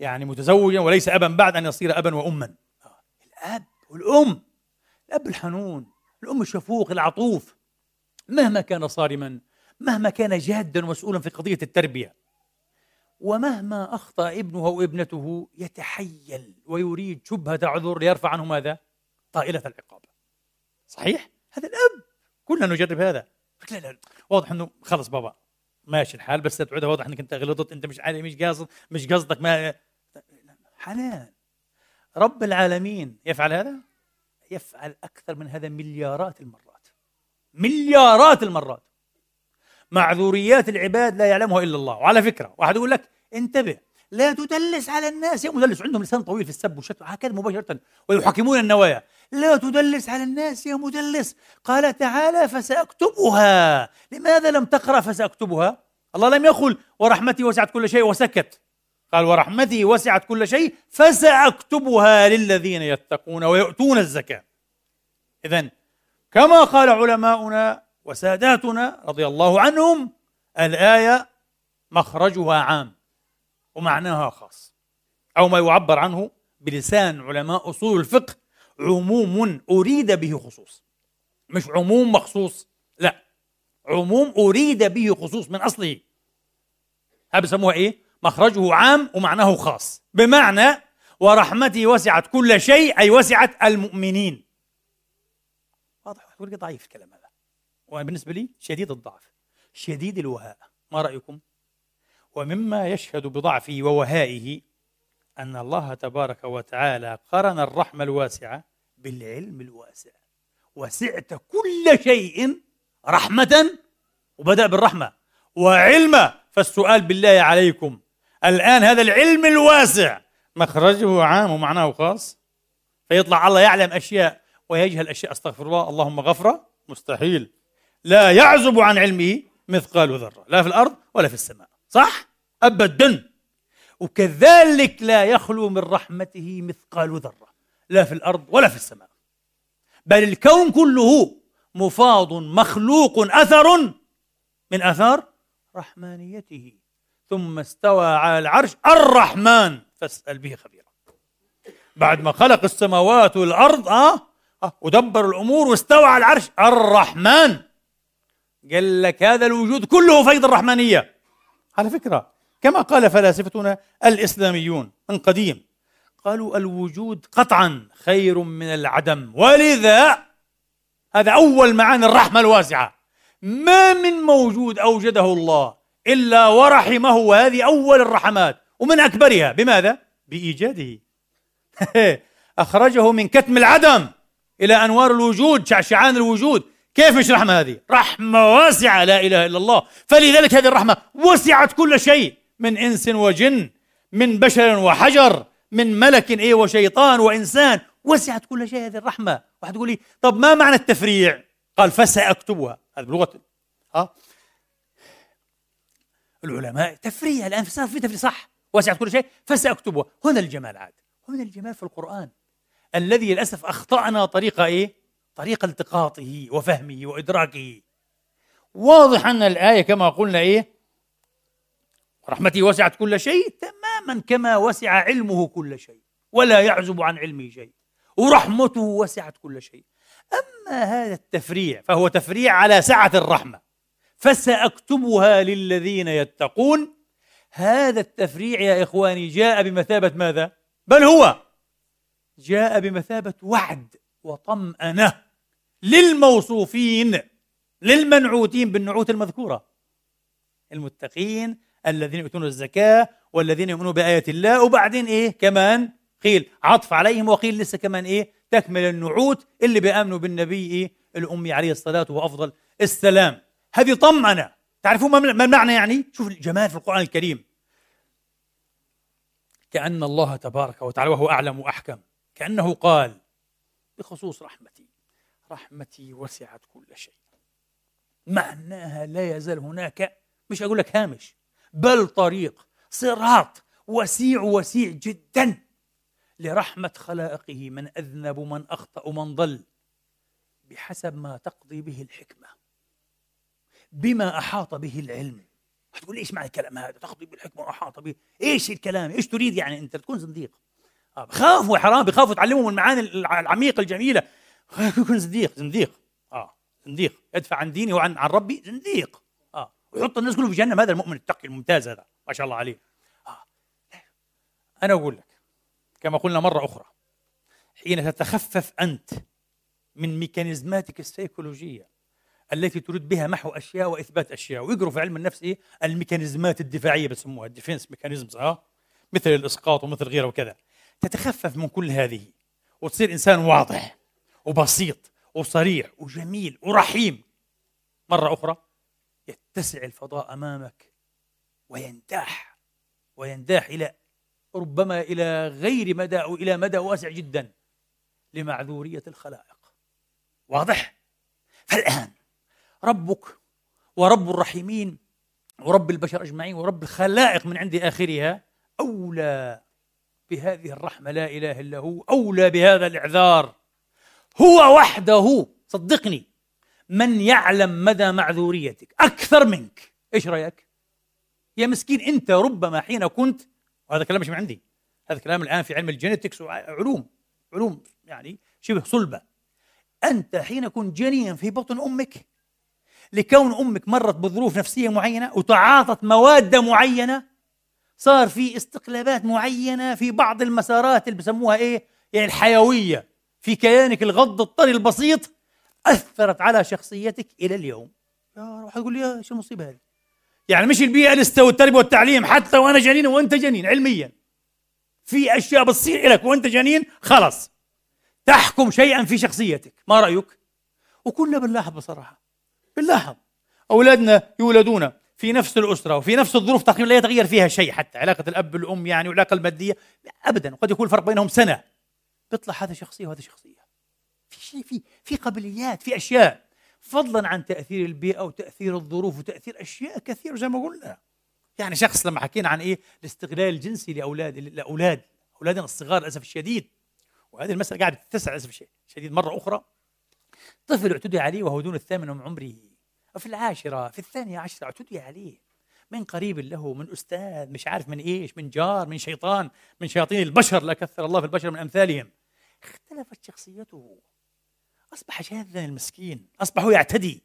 يعني متزوجا وليس أبا بعد أن يصير أبا وأما. الأب والأم الأب الحنون الأم الشفوق العطوف. مهما كان صارما مهما كان جادا ومسؤولا في قضية التربية. ومهما أخطأ ابنه أو ابنته يتحيل ويريد شبهة عذر ليرفع عنه ماذا؟ طائلة العقاب. صحيح؟ هذا الأب. كلنا نجرب هذا. لا لا. واضح إنه خلص بابا. ماشي الحال بس تعودها واضح إنك أنت غلطت أنت مش عارف مش قاصد مش قصدك ما حنان. رب العالمين يفعل هذا؟ يفعل أكثر من هذا مليارات المرات. مليارات المرات. معذوريات العباد لا يعلمها إلا الله. وعلى فكرة واحد يقول لك انتبه لا تدلس على الناس. يا مدلس عندهم لسان طويل في السب والشتم. هكذا مباشرة. ويحكمون النوايا. لا تدلس على الناس يا مدلس. قال تعالى فسأكتبها. لماذا لم تقرأ فسأكتبها؟ الله لم يقل ورحمتي وسعت كل شيء وسكت. قال ورحمتي وسعت كل شيء فسأكتبها للذين يتقون ويؤتون الزكاة. اذا كما قال علماؤنا وساداتنا رضي الله عنهم الآية مخرجها عام. ومعناها خاص. أو ما يعبر عنه بلسان علماء أصول الفقه عموم أريد به خصوص. مش عموم مخصوص لا. عموم أريد به خصوص من أصله. هذا بسموها إيه؟ مخرجه عام ومعناه خاص. بمعنى ورحمتي وسعت كل شيء أي وسعت المؤمنين. واضح ضعيف الكلام هذا. وبالنسبة لي شديد الضعف شديد الوهاء. ما رأيكم؟ ومما يشهد بضعفه ووهائه أن الله تبارك وتعالى قرن الرحمة الواسعة بالعلم الواسع. وسعت كل شيء رحمة وبدأ بالرحمة. وعلما فالسؤال بالله عليكم الآن هذا العلم الواسع مخرجه عام ومعناه خاص؟ فيطلع الله يعلم أشياء ويجهل أشياء. أستغفر الله اللهم غفرة مستحيل. لا يعزب عن علمه مثقال ذرة لا في الأرض ولا في السماء. صح؟ أبدا. وكذلك لا يخلو من رحمته مثقال ذرة لا في الأرض ولا في السماء. بل الكون كله مفاض مخلوق أثر من آثار رحمانيته. ثم استوى على العرش الرحمن. فاسأل به خبيرا. بعد ما خلق السماوات والأرض آه, آه ودبر الأمور واستوى على العرش الرحمن. قال لك هذا الوجود كله فيض الرحمانية على فكرة كما قال فلاسفتنا الإسلاميون من قديم قالوا الوجود قطعا خير من العدم. ولذا هذا أول معاني الرحمة الواسعة. ما من موجود أوجده الله إلا ورحمه وهذه أول الرحمات. ومن أكبرها بماذا؟ بإيجاده. (laughs) أخرجه من كتم العدم إلى أنوار الوجود شعشعان الوجود. كيف مش رحمة هذه؟ رحمة واسعة لا إله إلا الله. فلذلك هذه الرحمة وسعت كل شيء من إنس وجن من بشر وحجر من ملك إيه وشيطان وإنسان. وسعت كل شيء هذه الرحمة. واحد يقول لي طب ما معنى التفريع؟ قال فسأكتبها. هذا بلغة ها؟ العلماء تفريع الآن صار في تفريع صح؟ وسعت كل شيء فسأكتبها. هنا الجمال عاد. هنا الجمال في القرآن. الذي للأسف أخطأنا طريقة إيه؟ طريق التقاطه وفهمه وإدراكه واضح أن الآية كما قلنا إيه؟ رحمتي وسعت كل شيء تماما كما وسع علمه كل شيء ولا يعزب عن علمه شيء ورحمته وسعت كل شيء أما هذا التفريع فهو تفريع على سعة الرحمة فسأكتبها للذين يتقون هذا التفريع يا إخواني جاء بمثابة ماذا؟ بل هو جاء بمثابة وعد وطمأنة للموصوفين للمنعوتين بالنعوت المذكورة. المتقين الذين يؤتون الزكاة والذين يؤمنون بآيات الله وبعدين إيه؟ كمان قيل عطف عليهم وقيل لسه كمان إيه؟ تكمل النعوت اللي بيآمنوا بالنبي إيه؟ الأمي عليه الصلاة وأفضل السلام. هذه طمأنة. تعرفون ما المعنى يعني؟ شوف الجمال في القرآن الكريم. كأن الله تبارك وتعالى وهو أعلم وأحكم. كأنه قال بخصوص رحمتي. رحمتي وسعت كل شيء. معناها لا يزال هناك مش أقول لك هامش بل طريق صراط وسيع وسيع جدا لرحمة خلائقه. من أذنب ومن أخطأ ومن ضل. بحسب ما تقضي به الحكمة. بما أحاط به العلم. تقول إيش معنى الكلام هذا؟ تقضي بالحكمة وأحاط به. إيش الكلام؟ إيش تريد يعني أنت؟ تكون زنديق بخافوا حرام بخافوا تعلمهم المعاني العميقة الجميلة. (laughs) يكون زنديق زنديق. آه زنديق. يدفع عن ديني وعن عن ربي زنديق. آه ويحط الناس كلهم في جهنم. هذا المؤمن التقي الممتاز هذا ما شاء الله عليه. آه. أنا أقول لك كما قلنا مرة أخرى حين تتخفف أنت من ميكانيزماتك السيكولوجية التي تريد بها محو أشياء وإثبات أشياء ويقروا في علم النفس إيه؟ الميكانيزمات الدفاعية بسموها ال defense mechanisms آه؟ مثل الإسقاط ومثل غيره وكذا. تتخفف من كل هذه وتصير إنسان واضح وبسيط وصريح وجميل ورحيم مرة أخرى يتسع الفضاء أمامك وينداح وينداح إلى ربما إلى غير مدى أو إلى مدى واسع جدا لمعذورية الخلائق واضح؟ فالآن ربك ورب الرحيمين ورب البشر أجمعين ورب الخلائق من عند آخرها أولى بهذه الرحمة لا إله إلا هو أولى بهذا الإعذار. هو وحده صدقني من يعلم مدى معذوريتك. أكثر منك. إيش رأيك؟ يا مسكين أنت ربما حين كنت وهذا كلام مش من عندي هذا كلام الآن في علم الجينيتكس وعلوم علوم يعني شبه صلبة. أنت حين كنت جنيا في بطن أمك لكون أمك مرت بظروف نفسية معينة وتعاطت مواد معينة صار في استقلابات معينة في بعض المسارات اللي بسموها إيه؟ يعني الحيوية. في كيانك الغض الطري البسيط أثرت على شخصيتك إلى اليوم. يا واحد يقول لي يا شو المصيبة هذه؟ يعني مش البيئة اللي والتربية والتعليم حتى وأنا جنين وأنت جنين علميا. في أشياء بتصير لك وأنت جنين خلص تحكم شيئا في شخصيتك. ما رأيك؟ وكلنا بنلاحظ بصراحة. بنلاحظ. أولادنا يولدون في نفس الأسرة وفي نفس الظروف تقريبا لا يتغير فيها شيء حتى علاقة الأب بالأم يعني والعلاقة المادية أبدا. قد يكون الفرق بينهم سنة. بيطلع هذا شخصية وهذا شخصية. في شيء في في قابليات في أشياء. فضلا عن تأثير البيئة وتأثير الظروف وتأثير أشياء كثيرة زي ما قلنا. يعني شخص لما حكينا عن إيه؟ الاستغلال الجنسي لأولاد لأولاد. أولادنا الصغار للأسف الشديد. وهذه المسألة قاعدة تتسع للأسف الشديد. مرة أخرى. طفل اعتدي عليه وهو دون الثامن من عمره. وفي العاشرة في الثانية عشرة اعتدي عليه. من قريب له من أستاذ مش عارف من إيش من جار من شيطان من شياطين البشر لا كثر الله في البشر من أمثالهم. اختلفت شخصيته. أصبح شاذا المسكين أصبح يعتدي.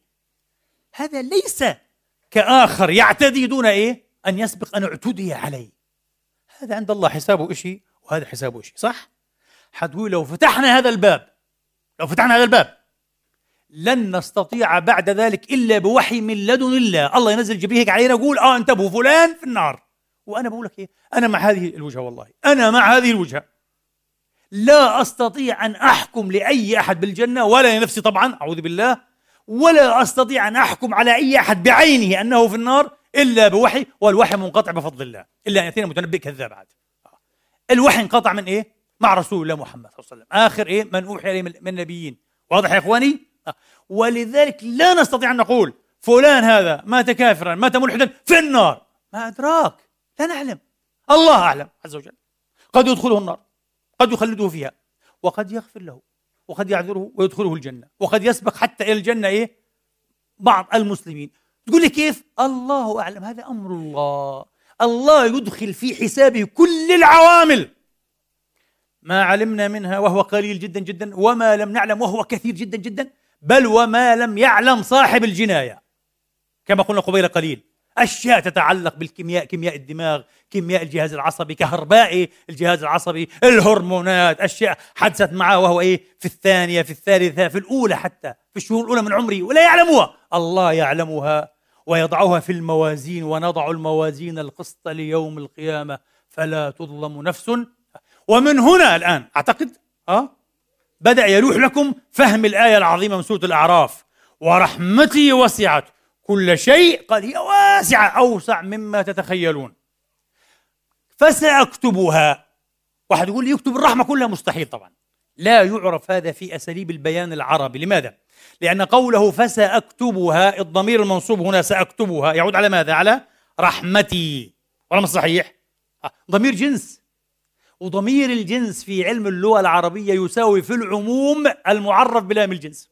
هذا ليس كآخر يعتدي دون إيه؟ أن يسبق أن اعتدي عليه. هذا عند الله حسابه شيء وهذا حسابه شيء صح؟ حتقول لو فتحنا هذا الباب لو فتحنا هذا الباب لن نستطيع بعد ذلك إلا بوحي من لدن الله، الله ينزل جبريل هيك علينا يقول آه انتبهوا فلان في النار، وأنا بقول لك إيه؟ أنا مع هذه الوجهة والله، أنا مع هذه الوجهة. لا أستطيع أن أحكم لأي أحد بالجنة ولا لنفسي طبعا أعوذ بالله، ولا أستطيع أن أحكم على أي أحد بعينه أنه في النار إلا بوحي والوحي منقطع بفضل الله، إلا أن يأتينا متنبئ كذاب عاد. الوحي انقطع من إيه؟ مع رسول الله محمد صلى الله عليه وسلم، آخر إيه؟ من أوحي إليه من النبيين، واضح يا إخواني؟ ولذلك لا نستطيع أن نقول فلان هذا مات كافرا مات ملحدا في النار. ما أدراك لا نعلم. الله أعلم عز وجل. قد يدخله النار قد يخلده فيها وقد يغفر له وقد يعذره ويدخله الجنة وقد يسبق حتى إلى الجنة إيه؟ بعض المسلمين. تقول لي كيف؟ الله أعلم. هذا أمر الله. الله يدخل في حسابه كل العوامل. ما علمنا منها وهو قليل جدا جدا وما لم نعلم وهو كثير جدا جدا بل وما لم يعلم صاحب الجناية. كما قلنا قبيل قليل أشياء تتعلق بالكيمياء كيمياء الدماغ كيمياء الجهاز العصبي كهربائي الجهاز العصبي الهرمونات أشياء حدثت معه وهو إيه؟ في الثانية في الثالثة في الأولى حتى في الشهور الأولى من عمره ولا يعلمها. الله يعلمها ويضعها في الموازين ونضع الموازين القسط ليوم القيامة. فلا تظلم نفس. ومن هنا الآن أعتقد؟ أه؟ بدأ يلوح لكم فهم الآية العظيمة من سورة الأعراف. ورحمتي وسعت. كل شيء قال هي واسعة أوسع مما تتخيلون. فسأكتبها. واحد يقول لي يكتب الرحمة كلها مستحيل طبعا. لا يعرف هذا في أساليب البيان العربي. لماذا؟ لأن قوله فسأكتبها الضمير المنصوب هنا سأكتبها يعود على ماذا؟ على رحمتي. ولا صحيح؟ آه، ضمير جنس. وضمير الجنس في علم اللغة العربية يساوي في العموم المعرف بلام الجنس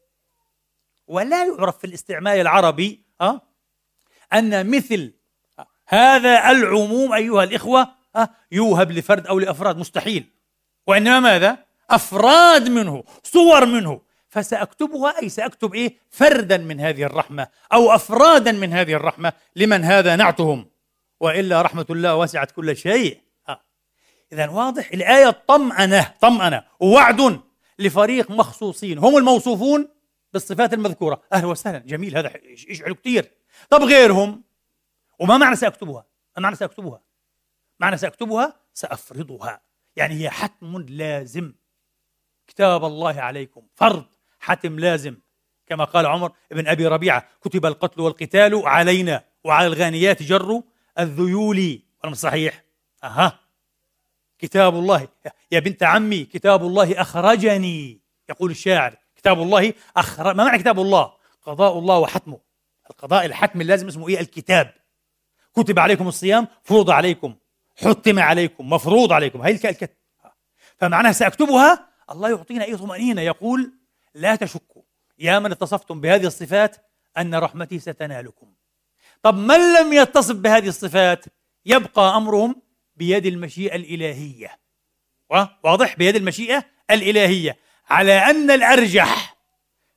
ولا يعرف في الاستعمال العربي أه؟ أن مثل هذا العموم أيها الإخوة أه؟ يوهب لفرد أو لأفراد مستحيل وإنما ماذا؟ أفراد منه صور منه فسأكتبها أي سأكتب إيه؟ فردا من هذه الرحمة أو أفرادا من هذه الرحمة لمن هذا نعتهم وإلا رحمة الله وسعت كل شيء إذا واضح الآية طمأنة طمأنة. ووعد لفريق مخصوصين. هم الموصوفون بالصفات المذكورة. أهلا وسهلا. جميل. هذا يشعل كثير طب غيرهم؟ وما معنى سأكتبها؟ ما معنى سأكتبها؟ معنى سأكتبها؟ سأفرضها. يعني هي حتم لازم. كتاب الله عليكم. فرض حتم لازم. كما قال عمر بن أبي ربيعة كتب القتل والقتال علينا وعلى الغانيات جر الذيول. صحيح أها. كتاب الله. يا بنت عمي كتاب الله أخرجني. يقول الشاعر كتاب الله أخرج ما معنى كتاب الله؟ قضاء الله وحتمه. القضاء الحتم اللازم اسمه إيه؟ الكتاب. كتب عليكم الصيام فرض عليكم. حتم عليكم مفروض عليكم. هي الكتب فمعناها سأكتبها الله يعطينا أي طمأنينة. يقول لا تشكوا يا من اتصفتم بهذه الصفات أن رحمتي ستنالكم. طب من لم يتصف بهذه الصفات؟ يبقى أمرهم بيد المشيئة الإلهية. واضح؟ بيد المشيئة الإلهية. على أن الأرجح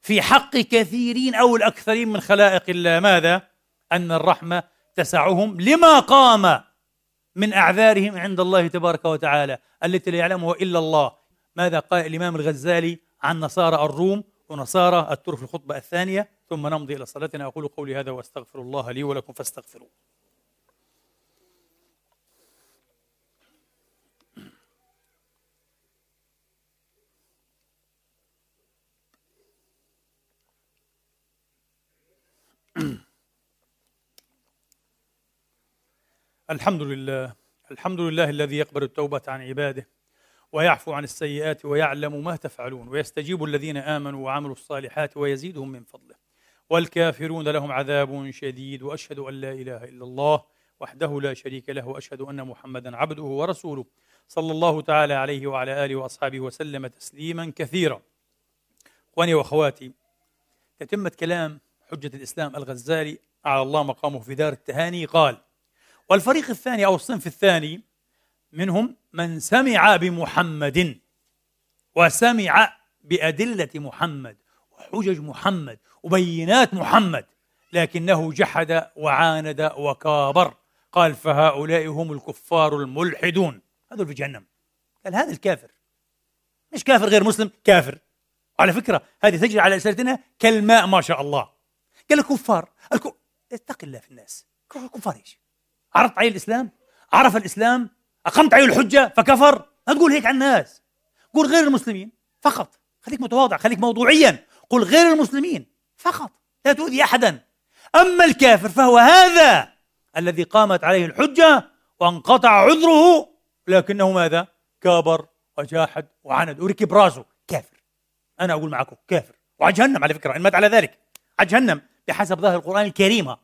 في حق كثيرين أو الأكثرين من خلائق الله ماذا؟ أن الرحمة تسعهم لما قام من أعذارهم عند الله تبارك وتعالى. التي لا يعلمها إلا الله. ماذا قال الإمام الغزالي عن نصارى الروم ونصارى الترك في الخطبة الثانية؟ ثم نمضي إلى صلاتنا. أقول قولي هذا وأستغفر الله لي ولكم فاستغفروه. الحمد لله. الحمد لله الذي يقبل التوبة عن عباده ويعفو عن السيئات ويعلم ما تفعلون ويستجيب الذين آمنوا وعملوا الصالحات ويزيدهم من فضله. والكافرون لهم عذاب شديد وأشهد أن لا إله إلا الله وحده لا شريك له وأشهد أن محمدا عبده ورسوله صلى الله تعالى عليه وعلى آله وأصحابه وسلم تسليما كثيرا. إخواني وأخواتي تتمة كلام حجة الإسلام الغزالي على الله مقامه في دار التهاني قال والفريق الثاني أو الصنف الثاني منهم من سمع بمحمد وسمع بأدلة محمد وحجج محمد وبينات محمد لكنه جحد وعاند وكابر. قال فهؤلاء هم الكفار الملحدون. هذول في جهنم. قال هذا الكافر. مش كافر غير مسلم؟ كافر. على فكرة هذه تجري على ألسنتنا كالماء ما شاء الله. قال الكفار الكو... اتق الله في الناس. الكفار إيش؟ عرضت عليه الإسلام؟ عرف الإسلام؟ أقمت عليه الحجة؟ فكفر؟ لا تقول هيك على الناس. قول غير المسلمين. فقط. خليك متواضع خليك موضوعيا. قل غير المسلمين. فقط. لا تؤذي أحدا. أما الكافر فهو هذا الذي قامت عليه الحجة وانقطع عذره لكنه ماذا؟ كابر وجاحد وعند وركب راسه. كافر. أنا أقول معكم كافر. وعلى جهنم على فكرة إن مات على ذلك. على جهنم بحسب ظاهر القرآن الكريم.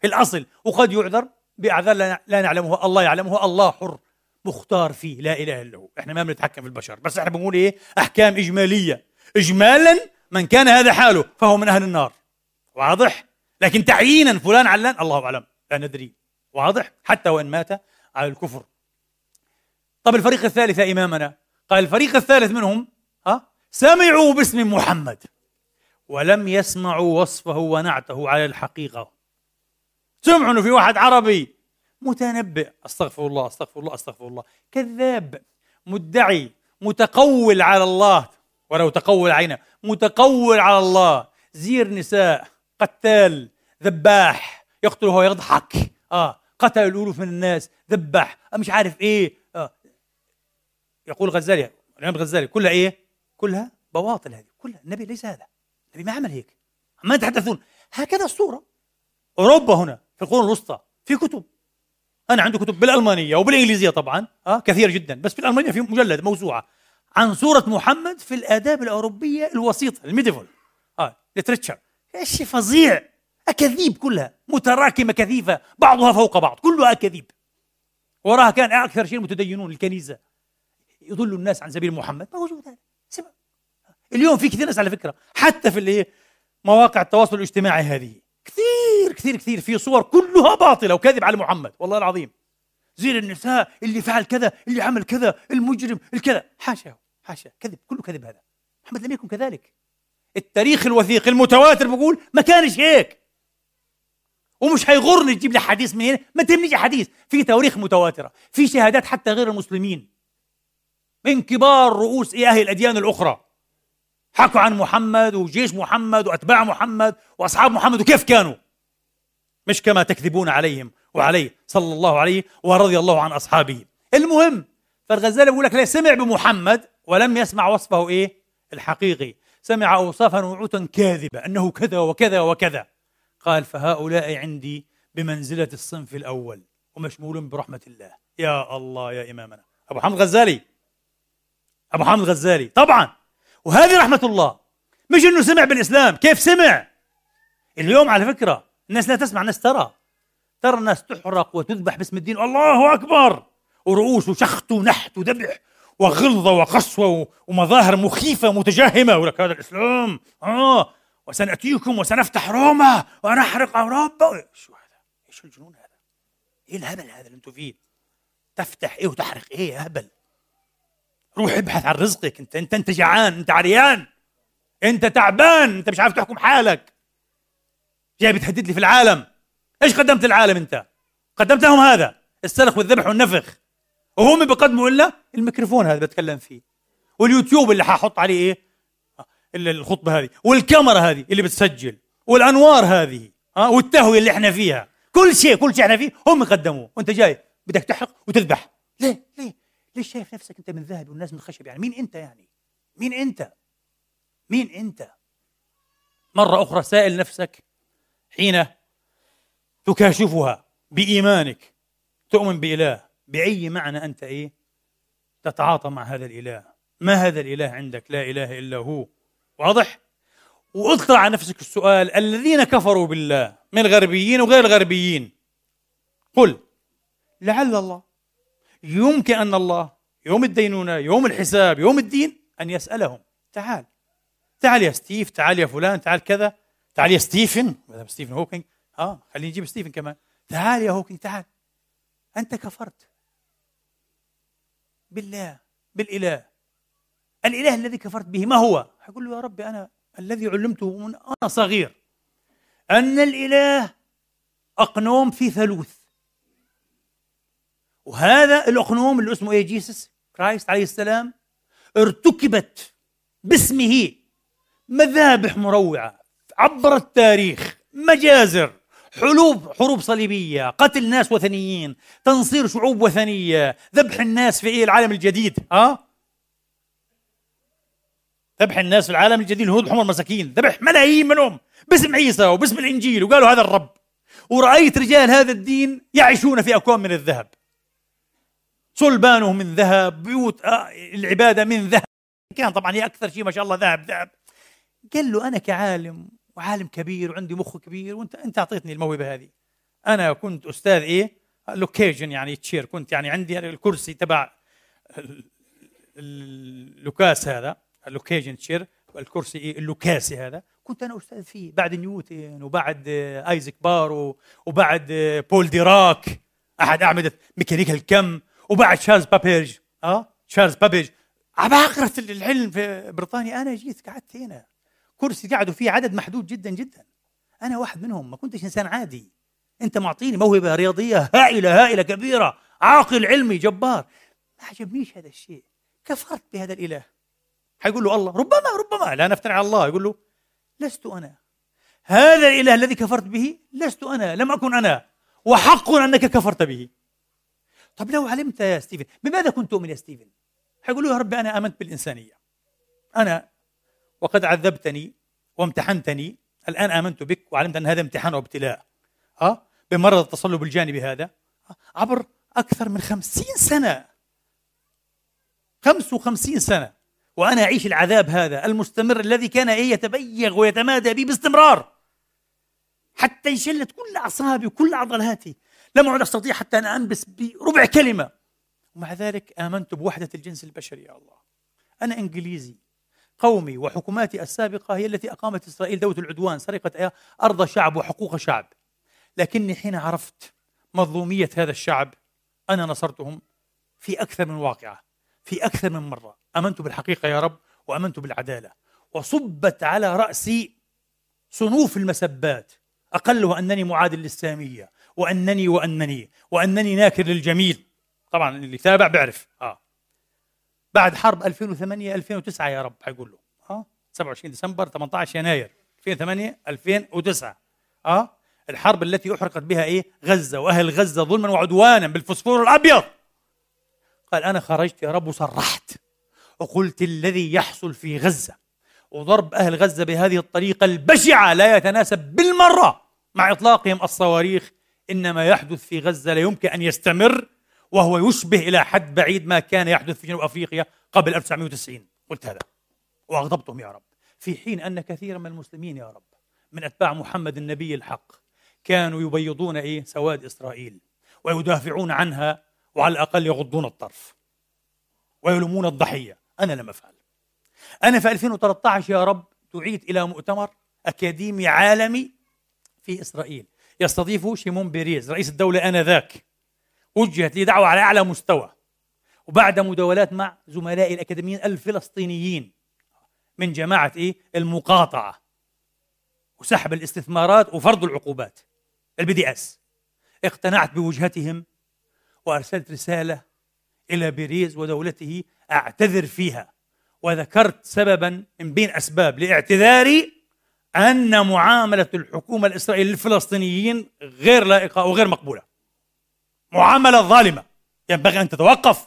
في الأصل. وقد يعذر بأعذار لا نعلمها. الله يعلمها. الله حر. مختار فيه. لا إله إلا هو. إحنا ما بنتحكم في البشر. بس إحنا بنقول إيه؟ أحكام إجمالية. إجمالا من كان هذا حاله فهو من أهل النار. واضح؟ لكن تعيينا فلان علان. الله أعلم. لا ندري. واضح؟ حتى وإن مات على الكفر. طب الفريق الثالث يا إمامنا؟ قال الفريق الثالث منهم ها؟ سمعوا باسم محمد. ولم يسمعوا وصفه ونعته على الحقيقة. سمعوا انه في واحد عربي. متنبئ. أستغفر الله أستغفر الله أستغفر الله. كذاب. مدعي. متقول على الله. ولو تقول عينه. متقول على الله. زير نساء. قتال. ذباح. يقتل وهو يضحك آه. قتل الألوف من الناس. ذبح. مش عارف إيه. آه. يقول غزالي. الامام غزالي. كلها إيه؟ كلها بواطل هذه. كلها. النبي ليس هذا. النبي ما عمل هيك. ما يتحدثون. هكذا الصورة. أوروبا هنا في القرون الوسطى في كتب. أنا عندي كتب بالألمانية وبالإنجليزية طبعا أه كثير جدا بس في الألمانية في مجلد موسوعة. عن صورة محمد في الآداب الأوروبية الوسيطة ال medieval آه literature شيء فظيع! أكاذيب كلها متراكمة كثيفة بعضها فوق بعض كلها أكاذيب. وراها كان أكثر شيء المتدينون الكنيسة. يضل الناس عن سبيل محمد. موجود هذا. اليوم في كثير ناس على فكرة حتى في اللي مواقع التواصل الاجتماعي هذه. كثير. كثير كثير في صور كلها باطلة وكذب على محمد والله العظيم. زين النساء اللي فعل كذا اللي عمل كذا المجرم الكذا. حاشا حاشا كذب كله كذب هذا. محمد لم يكن كذلك. التاريخ الوثيق المتواتر بقول ما كانش هيك. ومش هيغرني تجيب لي حديث من هنا ما تهمنيش حديث. في تواريخ متواترة في شهادات حتى غير المسلمين. من كبار رؤوس أهل الأديان الأخرى. حكوا عن محمد وجيش محمد وأتباع محمد وأصحاب محمد وكيف كانوا؟ مش كما تكذبون عليهم وعليه صلى الله عليه ورضي الله عن أصحابه. المهم فالغزالي بيقول لك لا سمع بمحمد ولم يسمع وصفه إيه؟ الحقيقي. سمع أوصافا ونعوتا كاذبة أنه كذا وكذا وكذا. قال فهؤلاء عندي بمنزلة الصنف الأول ومشمول برحمة الله. يا الله يا إمامنا. أبو حامد الغزالي. أبو حامد الغزالي. طبعا. وهذه رحمة الله. مش إنه سمع بالإسلام. كيف سمع؟ اليوم على فكرة الناس لا تسمع الناس ترى. ترى الناس تحرق وتذبح باسم الدين. الله أكبر! ورؤوس وشخط ونحت وذبح وغلظة وقسوة ومظاهر مخيفة متجهمة ولك هذا الإسلام. آه. وسنأتيكم وسنفتح روما ونحرق أوروبا. شو هذا؟ إيش الجنون هذا؟ إيه الهبل هذا اللي أنتم فيه؟ تفتح إيه وتحرق؟ إيه يا هبل؟ روح ابحث عن رزقك. انت انت أنت جعان أنت عريان. أنت تعبان أنت مش عارف تحكم حالك. جاي بتهدد لي في العالم. إيش قدمت للعالم أنت؟ قدمت لهم هذا السلخ والذبح والنفخ. وهم بيقدموا لنا الميكروفون هذا بتكلم فيه. واليوتيوب اللي حاحط عليه إيه؟ الخطبة هذه. والكاميرا هذه اللي بتسجل. والأنوار هذه. ها والتهوية اللي إحنا فيها. كل شيء كل شيء إحنا فيه هم قدموه وأنت جاي بدك تحرق وتذبح. ليه؟ ليه؟ ليش شايف نفسك أنت من ذهب والناس من خشب يعني مين أنت يعني؟ مين أنت؟ مين أنت؟ مرة أخرى سائل نفسك حين تكاشفها بإيمانك تؤمن بإله بأي معنى أنت إيه؟ تتعاطى مع هذا الإله. ما هذا الإله عندك؟ لا إله إلا هو. واضح؟ واطلع على نفسك السؤال الذين كفروا بالله من الغربيين وغير الغربيين قل لعل الله. يمكن أن الله يوم الدينونة يوم الحساب يوم الدين أن يسألهم تعال تعال يا ستيف تعال يا فلان تعال كذا. تعال يا ستيفن. ستيفن هوكينج. آه خلينا نجيب ستيفن كمان. تعال يا هوكينج تعال. أنت كفرت. بالله بالإله. الإله الذي كفرت به ما هو؟ حيقول له يا ربي أنا الذي علمته من أنا صغير. أن الإله أقنوم في ثالوث. وهذا الأقنوم اللي اسمه إيه؟ Jesus Christ عليه السلام ارتكبت باسمه مذابح مروعة. عبر التاريخ مجازر حروب حروب صليبية قتل ناس وثنيين تنصير شعوب وثنية ذبح الناس في إيه؟ العالم الجديد ها؟ ذبح الناس في العالم الجديد الهود الحمر مساكين ذبح ملايين منهم باسم عيسى وباسم الإنجيل وقالوا هذا الرب. ورأيت رجال هذا الدين يعيشون في أكوام من الذهب. صلبانه من ذهب بيوت آه، العبادة من ذهب. كان طبعا هي أكثر شيء ما شاء الله ذهب ذهب. قال له أنا كعالم وعالم كبير وعندي مخ كبير وانت انت اعطيتني الموهبة هذه. أنا كنت أستاذ إيه؟ Lucasian يعني Chair. كنت يعني عندي الكرسي تبع اللوكاس هذا ال Lucasian Chair الكرسي إيه؟ اللوكاسي هذا. كنت أنا أستاذ فيه. بعد نيوتن وبعد آيزك بارو وبعد بول ديراك أحد أعمدة ميكانيكا الكم وبعد تشارلز بابيج آه؟ تشارلز بابيج عباقرة العلم في بريطانيا. أنا جيت قعدت هنا. كرسي قعدوا فيه عدد محدود جدا جدا. أنا واحد منهم ما كنتش إنسان عادي. أنت معطيني موهبة رياضية هائلة هائلة كبيرة عقل علمي جبار. ما عجبنيش هذا الشيء. كفرت بهذا الإله. حيقول له الله ربما ربما. لا نفتري على الله. يقول له لست أنا. هذا الإله الذي كفرت به لست أنا لم أكن أنا. وحق أنك كفرت به. طب لو علمت يا ستيفن بماذا كنت تؤمن يا ستيفن؟ حيقول له يا ربي أنا آمنت بالإنسانية. أنا وقد عذبتني وامتحنتني. الآن آمنت بك وعلمت أن هذا امتحان وابتلاء أه؟ بمرض التصلب الجانبي هذا. عبر أكثر من خمسين سنة. خمس وخمسين سنة. وأنا أعيش العذاب هذا المستمر الذي كان إيه يتبيغ ويتمادى بي باستمرار. حتى انشلت كل أعصابي وكل عضلاتي لم أعد أستطيع حتى أن أنبس بربع كلمة. ومع ذلك آمنت بوحدة الجنس البشري يا الله. أنا إنجليزي. قومي وحكوماتي السابقة هي التي أقامت إسرائيل دولة العدوان سرقة أرض شعب وحقوق شعب. لكني حين عرفت مظلومية هذا الشعب أنا نصرتهم في أكثر من واقعة في أكثر من مرة. أمنت بالحقيقة يا رب وأمنت بالعدالة. وصبت على رأسي صنوف المسبات أقلها أنني معادل للسامية وأنني وأنني وأنني ناكر للجميل. طبعا اللي تابع بيعرف. آه. بعد حرب 2008 2009 يا رب حيقول له. آه 27 ديسمبر 18 يناير 2008 2009 آه الحرب التي أحرقت بها إيه؟ غزة وأهل غزة ظلما وعدوانا بالفوسفور الأبيض. قال أنا خرجت يا رب وصرحت. وقلت الذي يحصل في غزة وضرب أهل غزة بهذه الطريقة البشعة لا يتناسب بالمرة مع إطلاقهم الصواريخ إنما يحدث في غزة لا يمكن أن يستمر وهو يشبه إلى حد بعيد ما كان يحدث في جنوب أفريقيا قبل 1990 قلت هذا. وأغضبتهم يا رب. في حين أن كثيرا من المسلمين يا رب من أتباع محمد النبي الحق كانوا يبيضون إيه؟ سواد إسرائيل ويدافعون عنها وعلى الأقل يغضون الطرف ويلومون الضحية. أنا لم أفعل. أنا في 2013 يا رب دعيت إلى مؤتمر أكاديمي عالمي في إسرائيل. يستضيفه شيمون بيريز رئيس الدولة آنذاك. وجهت لي دعوة على أعلى مستوى. وبعد مداولات مع زملائي الأكاديميين الفلسطينيين من جماعة إيه؟ المقاطعة. وسحب الاستثمارات وفرض العقوبات. ال BDS اقتنعت بوجهتهم وأرسلت رسالة إلى بيريز ودولته أعتذر فيها. وذكرت سببا من بين أسباب لاعتذاري أن معاملة الحكومة الإسرائيلية للفلسطينيين غير لائقة وغير مقبولة. معاملة ظالمة. ينبغي أن تتوقف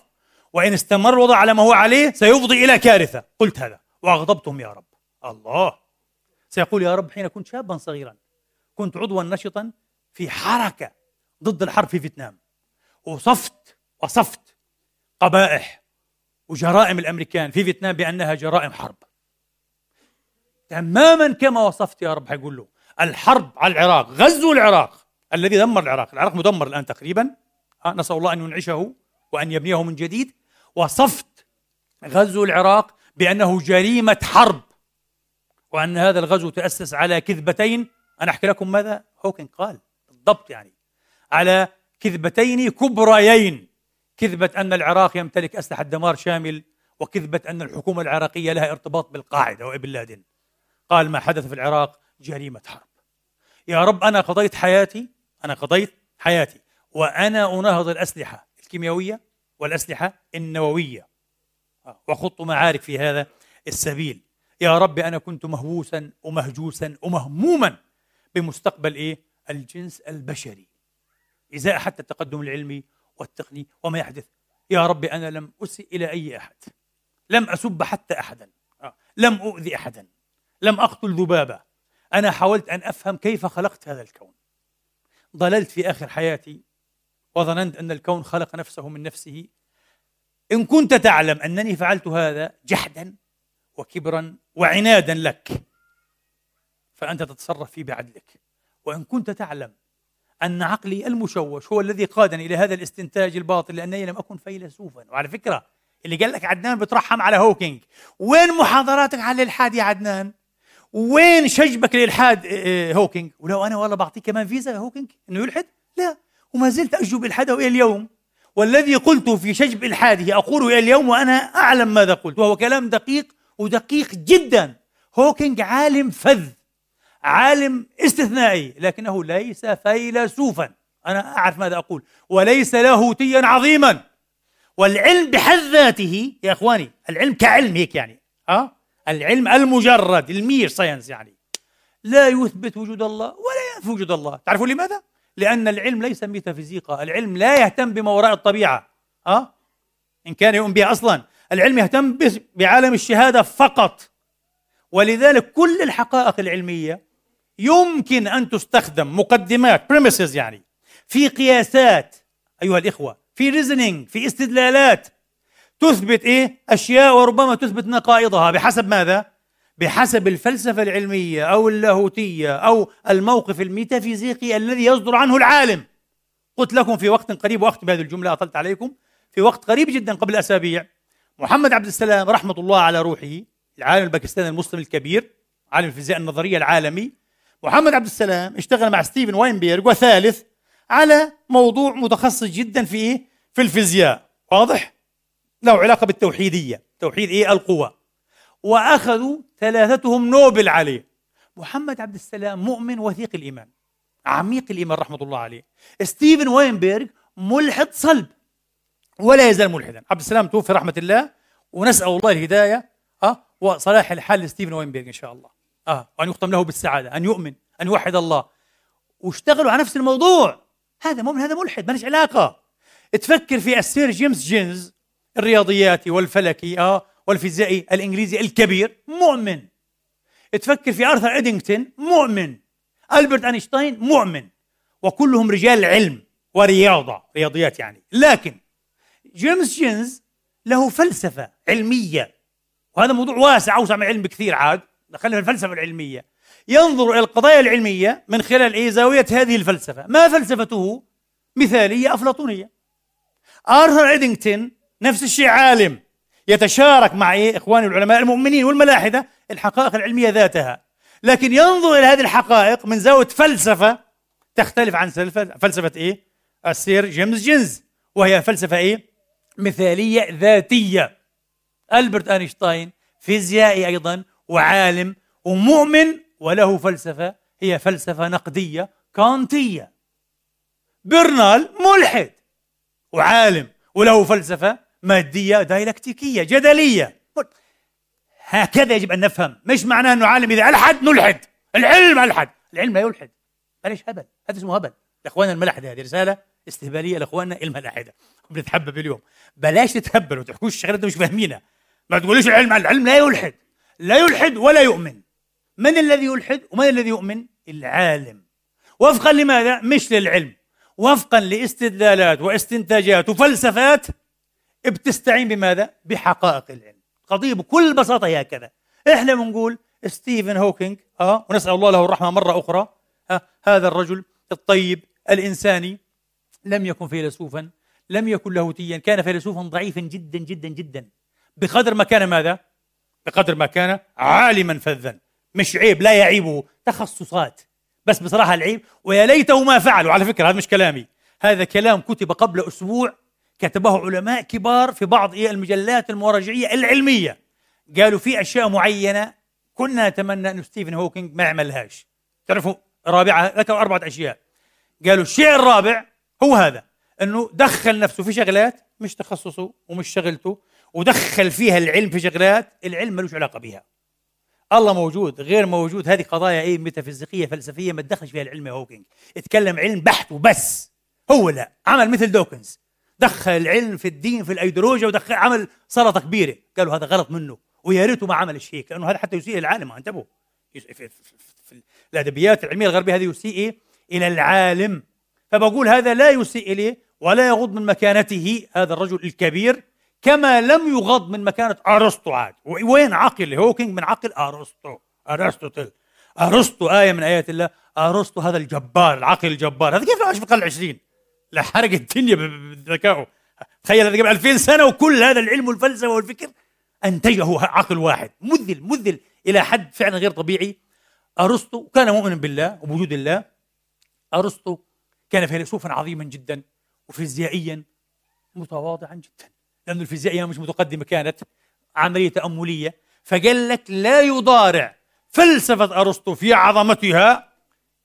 وإن استمر الوضع على ما هو عليه سيفضي إلى كارثة. قلت هذا. وأغضبتهم يا رب. الله. سيقول يا رب حين كنت شابا صغيرا كنت عضوا نشطا في حركة ضد الحرب في فيتنام. وصفت وصفت قبائح وجرائم الأمريكان في فيتنام بأنها جرائم حرب. تماما كما وصفت يا رب حيقول له الحرب على العراق غزو العراق الذي دمر العراق. العراق مدمر الآن تقريبا. نسأل الله أن ينعشه وأن يبنيه من جديد. وصفت غزو العراق بأنه جريمة حرب وأن هذا الغزو تأسس على كذبتين. أنا أحكي لكم ماذا هوكن قال بالضبط يعني. على كذبتين كبريين. كذبة أن العراق يمتلك أسلحة دمار شامل وكذبة أن الحكومة العراقية لها ارتباط بالقاعدة وإبن لادن. قال ما حدث في العراق؟ جريمة حرب. يا رب أنا قضيت حياتي أنا قضيت حياتي. وأنا أناهض الأسلحة الكيميائية والأسلحة النووية. آه، وخط معارك في هذا السبيل. يا رب أنا كنت مهووسا ومهجوسا ومهموما بمستقبل إيه؟ الجنس البشري. إزاء حتى التقدم العلمي والتقني وما يحدث. يا رب أنا لم أسئ إلى أي أحد. لم أسب حتى أحدا. آه، لم أؤذي أحدا. لم أقتل ذبابة. أنا حاولت أن أفهم كيف خلقت هذا الكون. ضللت في آخر حياتي. وظننت أن الكون خلق نفسه من نفسه. إن كنت تعلم أنني فعلت هذا جحدا وكبرا وعنادا لك فأنت تتصرف فيه بعدلك. وإن كنت تعلم أن عقلي المشوش هو الذي قادني إلى هذا الاستنتاج الباطل لأنني لم أكن فيلسوفا. وعلى فكرة اللي قال لك عدنان بترحم على هوكينج. وين محاضراتك على الإلحاد يا عدنان؟ وين شجبك للإلحاد آه، آه، هوكينج؟ ولو أنا والله بعطيك كمان فيزا هوكينج؟ إنه يلحد؟ لا. وما زلت أشجب إلحاده إلى اليوم. والذي قلته في شجب إلحاده أقوله إلى اليوم وأنا أعلم ماذا قلت. وهو كلام دقيق ودقيق جدا. هوكينج عالم فذ عالم استثنائي لكنه ليس فيلسوفا. أنا أعرف ماذا أقول. وليس لاهوتيا عظيما. والعلم بحد ذاته يا إخواني العلم كعلم هيك يعني ها العلم المجرد ال mere science يعني. لا يثبت وجود الله ولا ينفي وجود الله. تعرفون لماذا؟ لأن العلم ليس ميتافيزيقا. العلم لا يهتم بما وراء الطبيعة. ها إن كان يؤمن بها أصلا. العلم يهتم بعالم الشهادة فقط. ولذلك كل الحقائق العلمية يمكن أن تستخدم مقدمات premises يعني في قياسات أيها الإخوة في reasoning في استدلالات تثبت إيه؟ أشياء وربما تثبت نقائضها. بحسب ماذا؟ بحسب الفلسفة العلمية أو اللاهوتية أو الموقف الميتافيزيقي الذي يصدر عنه العالم قلت لكم في وقت قريب وأختم بهذه الجملة أطلت عليكم في وقت قريب جدا قبل أسابيع محمد عبد السلام رحمة الله على روحه العالم الباكستاني المسلم الكبير عالم الفيزياء النظرية العالمي محمد عبد السلام اشتغل مع ستيفن واينبيرغ وثالث على موضوع متخصص جدا في إيه؟ في الفيزياء واضح؟ له علاقة بالتوحيدية توحيد إيه؟ القوى وأخذوا ثلاثتهم نوبل عليه. محمد عبد السلام مؤمن وثيق الإيمان عميق الإيمان رحمة الله عليه. ستيفن واينبيرغ ملحد صلب ولا يزال ملحدا. عبد السلام توفي رحمة الله ونسأل الله الهداية آه وصلاح الحال لستيفن واينبيرغ إن شاء الله. آه وأن يختم له بالسعادة أن يؤمن أن يوحد الله. واشتغلوا على نفس الموضوع. هذا مؤمن هذا ملحد ما علاقة. تفكر في السير جيمس جينز الرياضياتي والفلكي آه والفيزيائي الإنجليزي الكبير مؤمن. تفكر في أرثر ادينغتون مؤمن. ألبرت أينشتاين مؤمن. وكلهم رجال علم ورياضة رياضيات يعني. لكن جيمس جينز له فلسفة علمية. وهذا موضوع واسع أوسع من العلم بكثير عاد. خلينا في الفلسفة العلمية. ينظر إلى القضايا العلمية من خلال إيه؟ زاوية هذه الفلسفة. ما فلسفته؟ مثالية أفلاطونية. أرثر ادينغتون نفس الشيء عالم. يتشارك مع إيه؟ إخواني العلماء المؤمنين والملاحدة الحقائق العلمية ذاتها لكن ينظر إلى هذه الحقائق من زاوية فلسفة تختلف عن فلسفة إيه؟ السير جيمس جينز وهي فلسفة إيه؟ مثالية ذاتية ألبرت أينشتاين فيزيائي أيضا وعالم ومؤمن وله فلسفة هي فلسفة نقدية كانتية برنال ملحد وعالم وله فلسفة مادية ديالكتيكية جدلية. هكذا يجب أن نفهم. مش معناه أنه عالم إذا ألحد نلحد. العلم ألحد. العلم لا يلحد. بلاش هبل. هذا اسمه هبل. لإخواننا الملاحدة هذه رسالة استهبالية لإخواننا الملاحدة. بنتحبب اليوم. بلاش تتهبلوا وتحكوش شغلات مش فاهمينها. ما تقوليش العلم العلم لا يلحد. لا يلحد ولا يؤمن. من الذي يلحد ومن الذي يؤمن؟ العالم. وفقا لماذا؟ مش للعلم. وفقا لاستدلالات واستنتاجات وفلسفات بتستعين بماذا؟ بحقائق العلم. قضية بكل بساطة هي هكذا إحنا بنقول ستيفن هوكينج آه ونسأل الله له الرحمة مرة أخرى آه هذا الرجل الطيب الإنساني لم يكن فيلسوفا لم يكن لاهوتيا كان فيلسوفا ضعيفا جدا جدا جدا. بقدر ما كان ماذا؟ بقدر ما كان عالما فذا. مش عيب لا يعيبه تخصصات. بس بصراحة العيب ويا ليته ما فعل وعلى فكرة هذا مش كلامي. هذا كلام كتب قبل أسبوع كتبه علماء كبار في بعض المجلات المراجعية العلمية. قالوا في أشياء معينة كنا نتمنى أن ستيفن هوكينج ما يعملهاش. تعرفوا رابعة ذكروا أربعة أشياء. قالوا الشيء الرابع هو هذا أنه دخل نفسه في شغلات مش تخصصه ومش شغلته ودخل فيها العلم في شغلات العلم ملوش علاقة بها. الله موجود غير موجود. هذه قضايا إيه ميتافيزيقية فلسفية ما تدخلش فيها العلم هوكينج. اتكلم علم بحت وبس. هو لا عمل مثل دوكنز. دخل العلم في الدين في الأيديولوجيا ودخل عمل سلطة كبيرة. قالوا هذا غلط منه. ويا ريته ما عمل هيك لأنه هذا حتى يسيء العالم انتبهوا. في, في, في الأدبيات العلمية الغربية هذه يسيء؟ إلى العالم. فبقول هذا لا يسيء إليه ولا يغض من مكانته هذا الرجل الكبير كما لم يغض من مكانة أرسطو عاد. وين عقل؟ هوكينج من عقل أرسطو. أرسطوتل. أرسطو آية من آيات الله. أرسطو هذا الجبار العقل الجبار. هذا كيف عاش في القرن العشرين؟ حرق الدنيا بذكائه. تخيل هذا قبل 2000 سنة وكل هذا العلم والفلسفة والفكر أنتجه عقل واحد مذل مذل إلى حد فعلا غير طبيعي. أرسطو كان مؤمنا بالله وبوجود الله. أرسطو كان فيلسوفا عظيما جدا وفيزيائيا متواضعا جدا لأن الفيزيائية مش متقدمة كانت عملية تأملية. فقال لك لا يضارع فلسفة أرسطو في عظمتها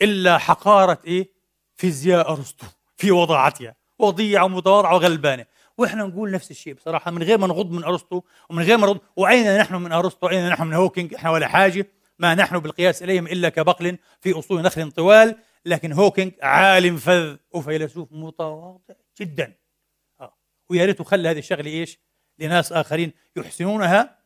إلا حقارة إيه؟ فيزياء أرسطو. في وضاعتها وضيعة ومتواضعة وغلبانة وإحنا نقول نفس الشيء بصراحة من غير ما نغض من أرسطو ومن غير ما نغض وأين نحن من أرسطو؟ وأين نحن من هوكينج؟ إحنا ولا حاجة. ما نحن بالقياس إليهم إلا كبقل في أصول نخل طوال. لكن هوكينج عالم فذ وفيلسوف متواضع جدا. ويا ريت خلى هذه الشغلة إيش؟ لناس آخرين يحسنونها.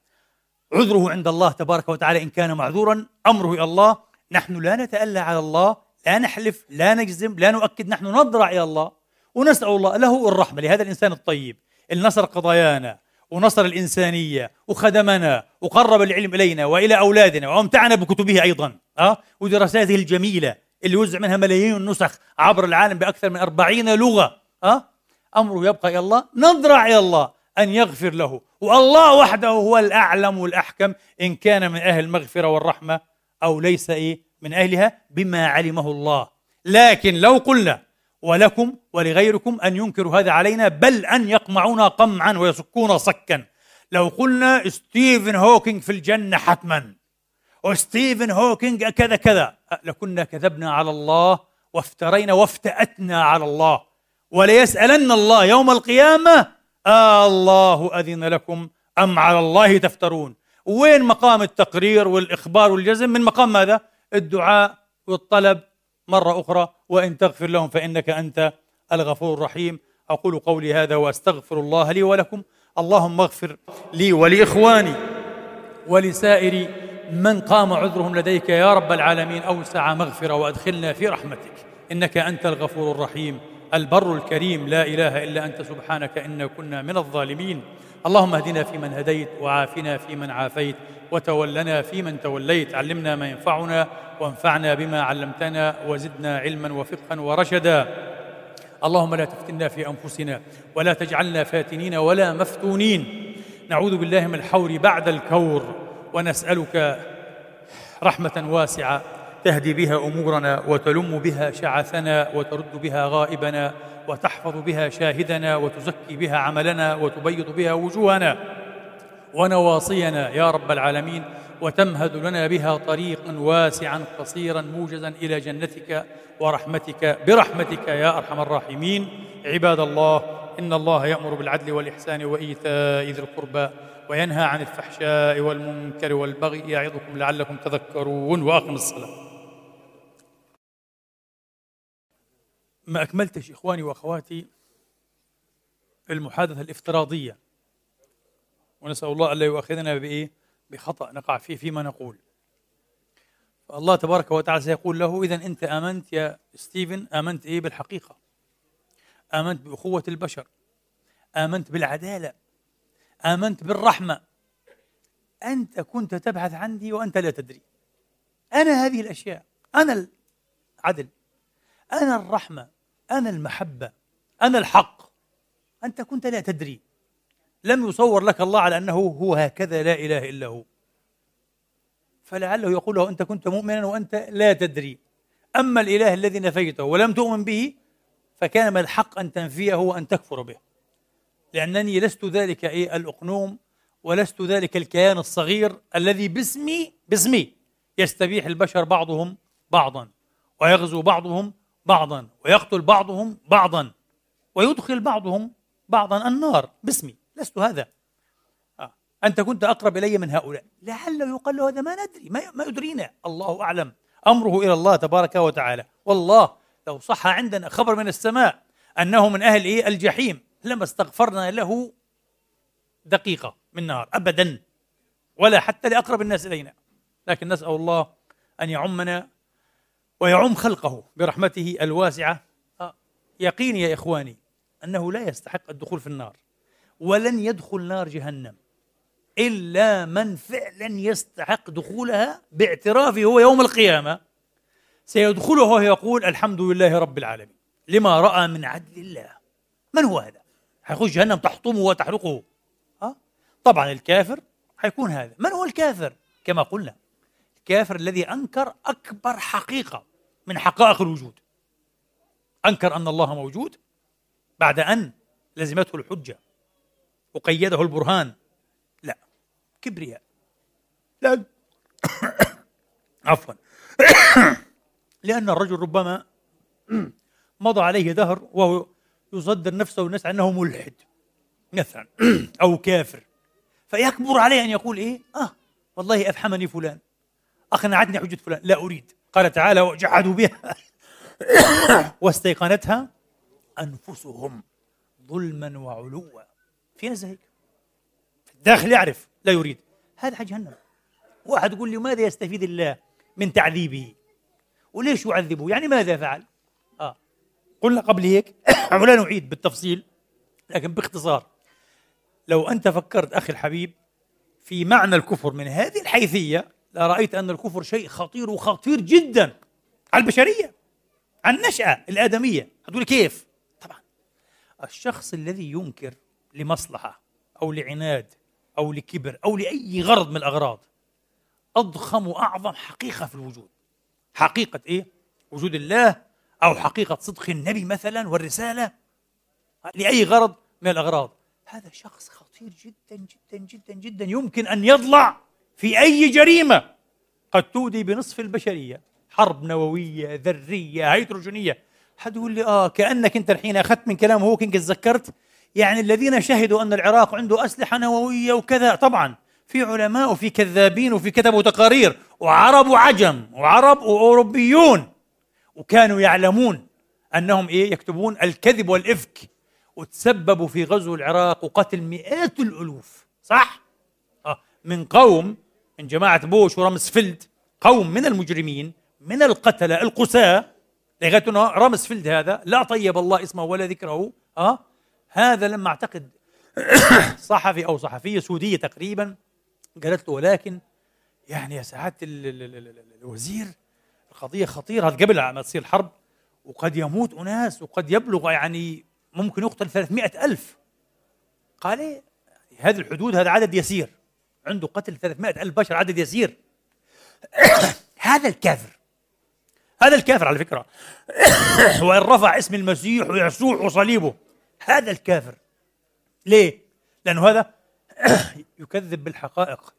عذره عند الله تبارك وتعالى إن كان معذورا. أمره إلى الله. نحن لا نتألى على الله. لا نحلف لا نجزم لا نؤكد نحن نضرع إلى الله ونسأل الله له الرحمة لهذا الإنسان الطيب اللي نصر قضايانا ونصر الإنسانية وخدمنا وقرب العلم إلينا وإلى أولادنا وأمتعنا بكتبه أيضا أه؟ ودراساته الجميلة اللي وزع منها ملايين النسخ عبر العالم بأكثر من أربعين لغة أه؟ أمره يبقى إلى الله نضرع إلى الله أن يغفر له والله وحده هو الأعلم والأحكم إن كان من أهل المغفرة والرحمة أو ليس إيه من أهلها بما علمه الله. لكن لو قلنا ولكم ولغيركم أن ينكروا هذا علينا بل أن يقمعونا قمعا ويصكونا صكا. لو قلنا ستيفن هوكينج في الجنة حتما وستيفن هوكينج كذا كذا لكنا كذبنا على الله وافترينا وافتأتنا على الله. وليسألن الله يوم القيامة آه الله أذن لكم أم على الله تفترون؟ وين مقام التقرير والإخبار والجزم؟ من مقام ماذا؟ الدعاء والطلب مرة أخرى وإن تغفر لهم فإنك أنت الغفور الرحيم. أقول قولي هذا وأستغفر الله لي ولكم. اللهم اغفر لي ولإخواني ولسائر من قام عذرهم لديك يا رب العالمين. أوسع مغفرة وأدخلنا في رحمتك. إنك أنت الغفور الرحيم البر الكريم. لا إله إلا أنت سبحانك إنا كنا من الظالمين. اللهم اهدنا فيمن هديت وعافنا فيمن عافيت وتولنا فيمن توليت علمنا ما ينفعنا وانفعنا بما علمتنا وزدنا علما وفقها ورشدا. اللهم لا تفتنا في أنفسنا ولا تجعلنا فاتنين ولا مفتونين. نعوذ بالله من الحور بعد الكور ونسألك رحمة واسعة تهدي بها أمورنا وتلم بها شعثنا وترد بها غائبنا وتحفظ بها شاهدنا وتزكي بها عملنا وتبيض بها وجوهنا ونواصينا يا رب العالمين وتمهد لنا بها طريقا واسعا قصيرا موجزا إلى جنتك ورحمتك برحمتك يا أرحم الراحمين. عباد الله إن الله يأمر بالعدل والإحسان وإيتاء ذي القربى وينهى عن الفحشاء والمنكر والبغي يعظكم لعلكم تذكرون وأقم الصلاة. ما أكملتش إخواني وأخواتي المحادثة الافتراضية. ونسأل الله ألا يؤاخذنا بإيه؟ بخطأ نقع فيه فيما نقول. الله تبارك وتعالى سيقول له إذا أنت آمنت يا ستيفن؟ آمنت إيه بالحقيقة؟ آمنت بأخوة البشر. آمنت بالعدالة. آمنت بالرحمة. أنت كنت تبحث عندي وأنت لا تدري. أنا هذه الأشياء. أنا العدل. أنا الرحمة أنا المحبة أنا الحق. أنت كنت لا تدري. لم يصور لك الله على أنه هو هكذا لا إله إلا هو. فلعله يقول له أنت كنت مؤمنا وأنت لا تدري. أما الإله الذي نفيته ولم تؤمن به فكان من الحق أن تنفيه وأن تكفر به. لأنني لست ذلك إيه الأقنوم ولست ذلك الكيان الصغير الذي باسمي باسمي يستبيح البشر بعضهم بعضا ويغزو بعضهم بعضا ويقتل بعضهم بعضا ويدخل بعضهم بعضا النار. باسمي لست هذا. آه. أنت كنت أقرب إلي من هؤلاء. لعله يقال له هذا ما ندري ما, ما يدرينا. الله أعلم. أمره إلى الله تبارك وتعالى. والله لو صح عندنا خبر من السماء أنه من أهل إيه الجحيم لما استغفرنا له دقيقة من نار أبدا. ولا حتى لأقرب الناس إلينا. لكن نسأل الله أن يعمنا ويعم خلقه برحمته الواسعة آه، يقيني يا إخواني أنه لا يستحق الدخول في النار ولن يدخل نار جهنم إلا من فعلا يستحق دخولها باعترافه هو يوم القيامة سيدخلها وهو يقول الحمد لله رب العالمين لما رأى من عدل الله من هو هذا؟ حيخش جهنم تحطمه وتحرقه أه؟ طبعا الكافر حيكون هذا من هو الكافر؟ كما قلنا الكافر الذي أنكر أكبر حقيقة من حقائق الوجود. أنكر أن الله موجود بعد أن لزمته الحجة وقيده البرهان. لا كبرياء. لا. (coughs) عفوا. (coughs) لأن الرجل ربما مضى عليه دهر وهو يصدر نفسه والناس أنه ملحد مثلا أو كافر. فيكبر عليه أن يقول إيه؟ آه والله أفحمني فلان. أقنعتني حجة فلان. لا أريد. قال تعالى وجحدوا بها. (coughs) واستيقنتها أنفسهم ظلما وعلوا. في ناس هيك الداخل يعرف لا يريد. هذا جهنم. واحد يقول لي ماذا يستفيد الله من تعذيبه؟ وليش يعذبه؟ يعني ماذا فعل؟ آه. قلنا قبل هيك (coughs) ولا نعيد بالتفصيل لكن باختصار. لو أنت فكرت أخي الحبيب في معنى الكفر من هذه الحيثية لرأيت أن الكفر شيء خطير وخطير جدا. على البشرية على النشأة الآدمية. هتقول كيف؟ طبعا. الشخص الذي ينكر لمصلحة أو لعناد أو لكبر أو لأي غرض من الأغراض أضخم وأعظم حقيقة في الوجود. حقيقة إيه؟ وجود الله أو حقيقة صدق النبي مثلا والرسالة لأي غرض من الأغراض. هذا شخص خطير جدا جدا جدا جدا. يمكن أن يضلع. في أي جريمة قد تودي بنصف البشرية حرب نووية ذرية هيدروجينية. حد يقول لي آه كأنك أنت الحين أخذت من كلامه هو كنت تذكرت. يعني الذين شهدوا أن العراق عنده أسلحة نووية وكذا طبعا في علماء وفي كذابين وفي كتبوا تقارير وعرب وعجم وعرب وأوروبيون. وكانوا يعلمون أنهم إيه يكتبون الكذب والإفك. وتسببوا في غزو العراق وقتل مئات الألوف صح؟ آه من قوم من جماعة بوش ورمسفيلد قوم من المجرمين من القتلة القساة لغاية أنه رمسفيلد هذا لا طيب الله اسمه ولا ذكره أه؟ هذا لما اعتقد (coughs) صحفي أو صحفية سودية تقريبا قالت له ولكن يعني يا سعادة الوزير القضية خطيرة قبل ما تصير الحرب وقد يموت أناس وقد يبلغ يعني ممكن يقتل 300 ألف. قال إيه؟ هذه الحدود هذا عدد يسير. عنده قتل 300 ألف بشر عدد يسير. (coughs) هذا الكافر هذا الكافر على فكرة. (coughs) وإن رفع اسم المسيح ويسوع وصليبه هذا الكافر. ليه؟ لأنه هذا (coughs) يكذب بالحقائق.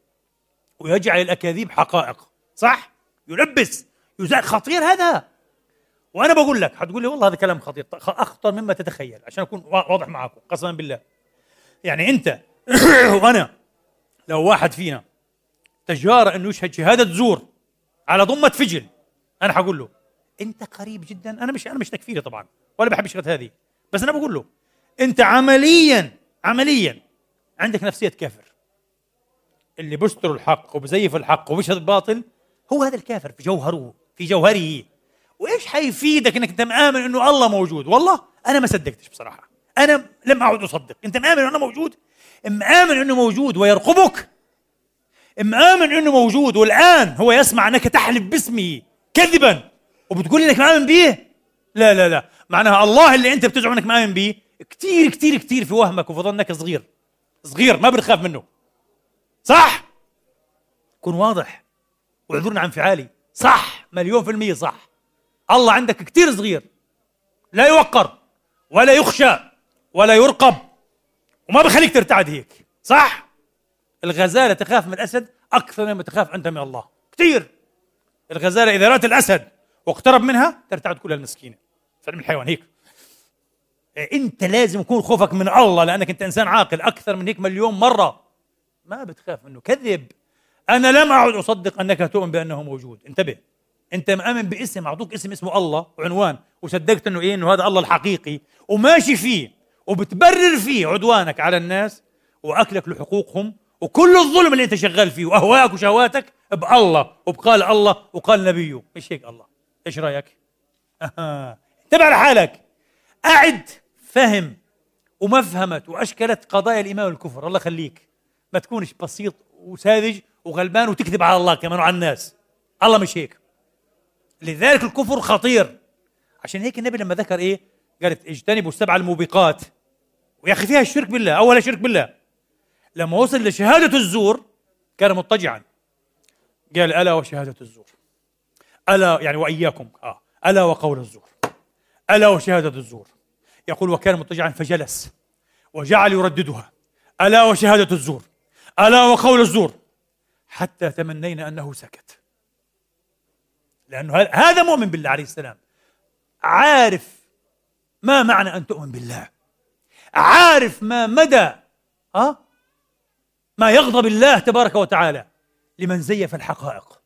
ويجعل الأكاذيب حقائق. صح؟ يلبس. يزال خطير هذا. وأنا بقول لك حتقول لي والله هذا كلام خطير. أخطر مما تتخيل عشان أكون واضح معاكم قسما بالله. يعني أنت وأنا لو واحد فينا تجارة انه يشهد شهادة زور على ضمة فجل أنا حقول له أنت قريب جدا. أنا مش أنا مش تكفيري طبعا ولا بحب الشغلات هذه بس أنا بقول له أنت عمليا عمليا عندك نفسية كافر. اللي بيستر الحق وبزيف الحق وبيشهد الباطل هو هذا الكافر في جوهره في جوهره. وإيش حيفيدك إنك أنت مآمن إنه الله موجود؟ والله أنا ما صدقتش بصراحة. أنا لم أعد أصدق. أنت مآمن إنه موجود؟ مآمن إنه موجود ويرقبك. مآمن إنه موجود والآن هو يسمع أنك تحلف باسمه كذبا. وبتقول إنك مآمن به لا لا لا. معناها الله اللي أنت بتزعم إنك مآمن به كثير كثير كثير في وهمك وفي ظنك صغير. صغير ما بتخاف منه. صح؟ كن واضح. واعذرنا عن انفعالي. صح. مليون في المية صح. الله عندك كثير صغير. لا يوقر ولا يخشى ولا يرقب. وما بخليك ترتعد هيك صح؟ الغزالة تخاف من الأسد أكثر مما تخاف أنت من الله كثير. الغزالة إذا رأت الأسد واقترب منها ترتعد كلها المسكينه فعلم الحيوان هيك. أنت لازم يكون خوفك من الله لأنك أنت إنسان عاقل أكثر من هيك مليون مرة. ما بتخاف منه كذب. أنا لم أعد أصدق أنك تؤمن بأنه موجود. انتبه. أنت مآمن باسم أعطوك اسم اسمه الله وعنوان وصدقت إنه إيه إنه هذا الله الحقيقي. وماشي فيه. وبتبرر فيه عدوانك على الناس وأكلك لحقوقهم وكل الظلم اللي أنت شغال فيه واهواءك وشهواتك بالله وبقال الله وقال نبيه. مش هيك الله؟ إيش رأيك؟ انتبه على حالك. أعد فهم ومفهمت وأشكلت قضايا الإيمان والكفر. الله يخليك. ما تكونش بسيط وساذج وغلبان وتكذب على الله كمان وعلى الناس. الله مش هيك. لذلك الكفر خطير. عشان هيك النبي لما ذكر إيه؟ قالت اجتنبوا السبع الموبقات. ويا أخي فيها الشرك بالله اول شرك بالله. لما وصل لشهادة الزور كان مضطجعا. قال ألا وشهادة الزور. ألا يعني وإياكم آه. ألا وقول الزور. ألا وشهادة الزور. يقول وكان مضطجعا فجلس وجعل يرددها. ألا وشهادة الزور. ألا وقول الزور. حتى تمنينا أنه سكت. لأنه هذا مؤمن بالله عليه السلام. عارف ما معنى أن تؤمن بالله. عارف ما مدى أه؟ ما يغضب الله تبارك وتعالى لمن زيف الحقائق.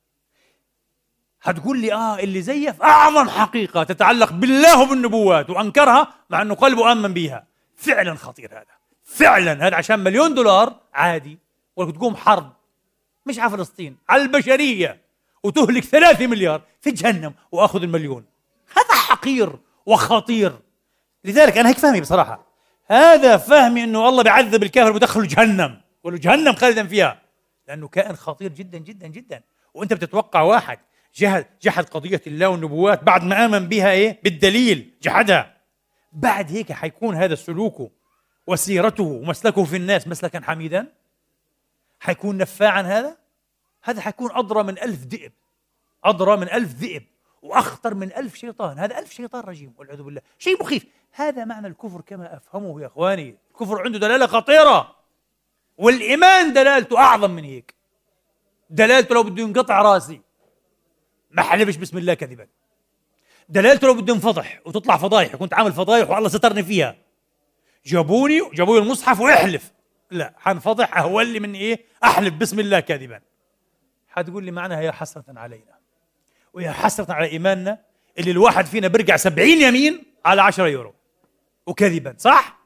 هتقول لي آه اللي زيف أعظم حقيقة تتعلق بالله وبالنبوات وأنكرها مع أنه قلبه آمن بها فعلا خطير هذا فعلا هذا عشان مليون دولار عادي ولك تقوم حرب مش على فلسطين على البشرية وتهلك ثلاثة مليار في جهنم وأخذ المليون. هذا حقير وخطير. لذلك أنا هيك فهمي بصراحة. هذا فهمي إنه الله بيعذب الكافر بدخله جهنم وله جهنم خالدا فيها. لأنه كائن خطير جدا جدا جدا. وأنت بتتوقع واحد جهد جحد قضية الله والنبوات بعد ما آمن بها إيه؟ بالدليل جحدها. بعد هيك حيكون هذا سلوكه وسيرته ومسلكه في الناس مسلكا حميدا؟ حيكون نفاعا هذا؟ هذا حيكون أضرى من ألف ذئب. أضرى من ألف ذئب. وأخطر من ألف شيطان. هذا ألف شيطان رجيم والعياذ بالله. شيء مخيف. هذا معنى الكفر كما أفهمه يا إخواني. الكفر عنده دلالة خطيرة والإيمان دلالته أعظم من هيك. دلالته لو بده ينقطع راسي. ما حلفش بسم الله كذبا. دلالته لو بده ينفضح وتطلع فضايح كنت عامل فضايح والله سترني فيها. جابوني جابوا لي المصحف ويحلف. لا حنفضح اهون لي من إيه؟ أحلف بسم الله كاذبا حتقول لي معناها يا حسرة علينا. ويا حسرة على إيماننا اللي الواحد فينا بيرجع سبعين يمين على عشرة يورو. وكذبا صح؟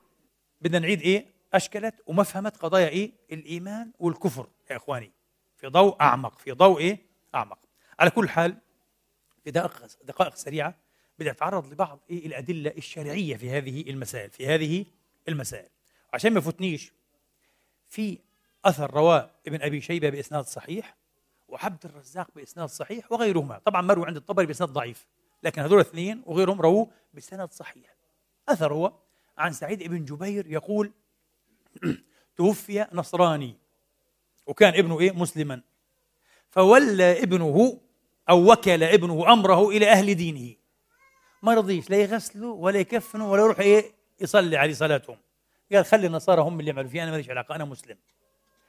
بدنا نعيد إيه؟ أشكلت ومفهمت قضايا إيه؟ الإيمان والكفر. يا إخواني في ضوء أعمق في ضوء إيه؟ أعمق. على كل حال في دقائق سريعة بدي أتعرض لبعض إيه؟ الأدلة الشرعية في هذه المسائل في هذه المسائل. عشان ما يفوتنيش في أثر رواه ابن أبي شيبة بإسناد صحيح. وعبد الرزاق بإسناد صحيح وغيرهما. طبعا مروي عند الطبري بإسناد ضعيف لكن هذول الاثنين وغيرهم رووه بسند صحيح. أثر هو عن سعيد بن جبير يقول (clears throat) توفي نصراني وكان ابنه إيه؟ مسلما. فولى ابنه أو وكل ابنه أمره إلى أهل دينه. ما رضيش لا يغسله ولا يكفنه ولا يروح إيه؟ يصلي عليه صلاتهم. قال خلي النصارى هم اللي يعملوا فيه أنا ماليش علاقة أنا مسلم.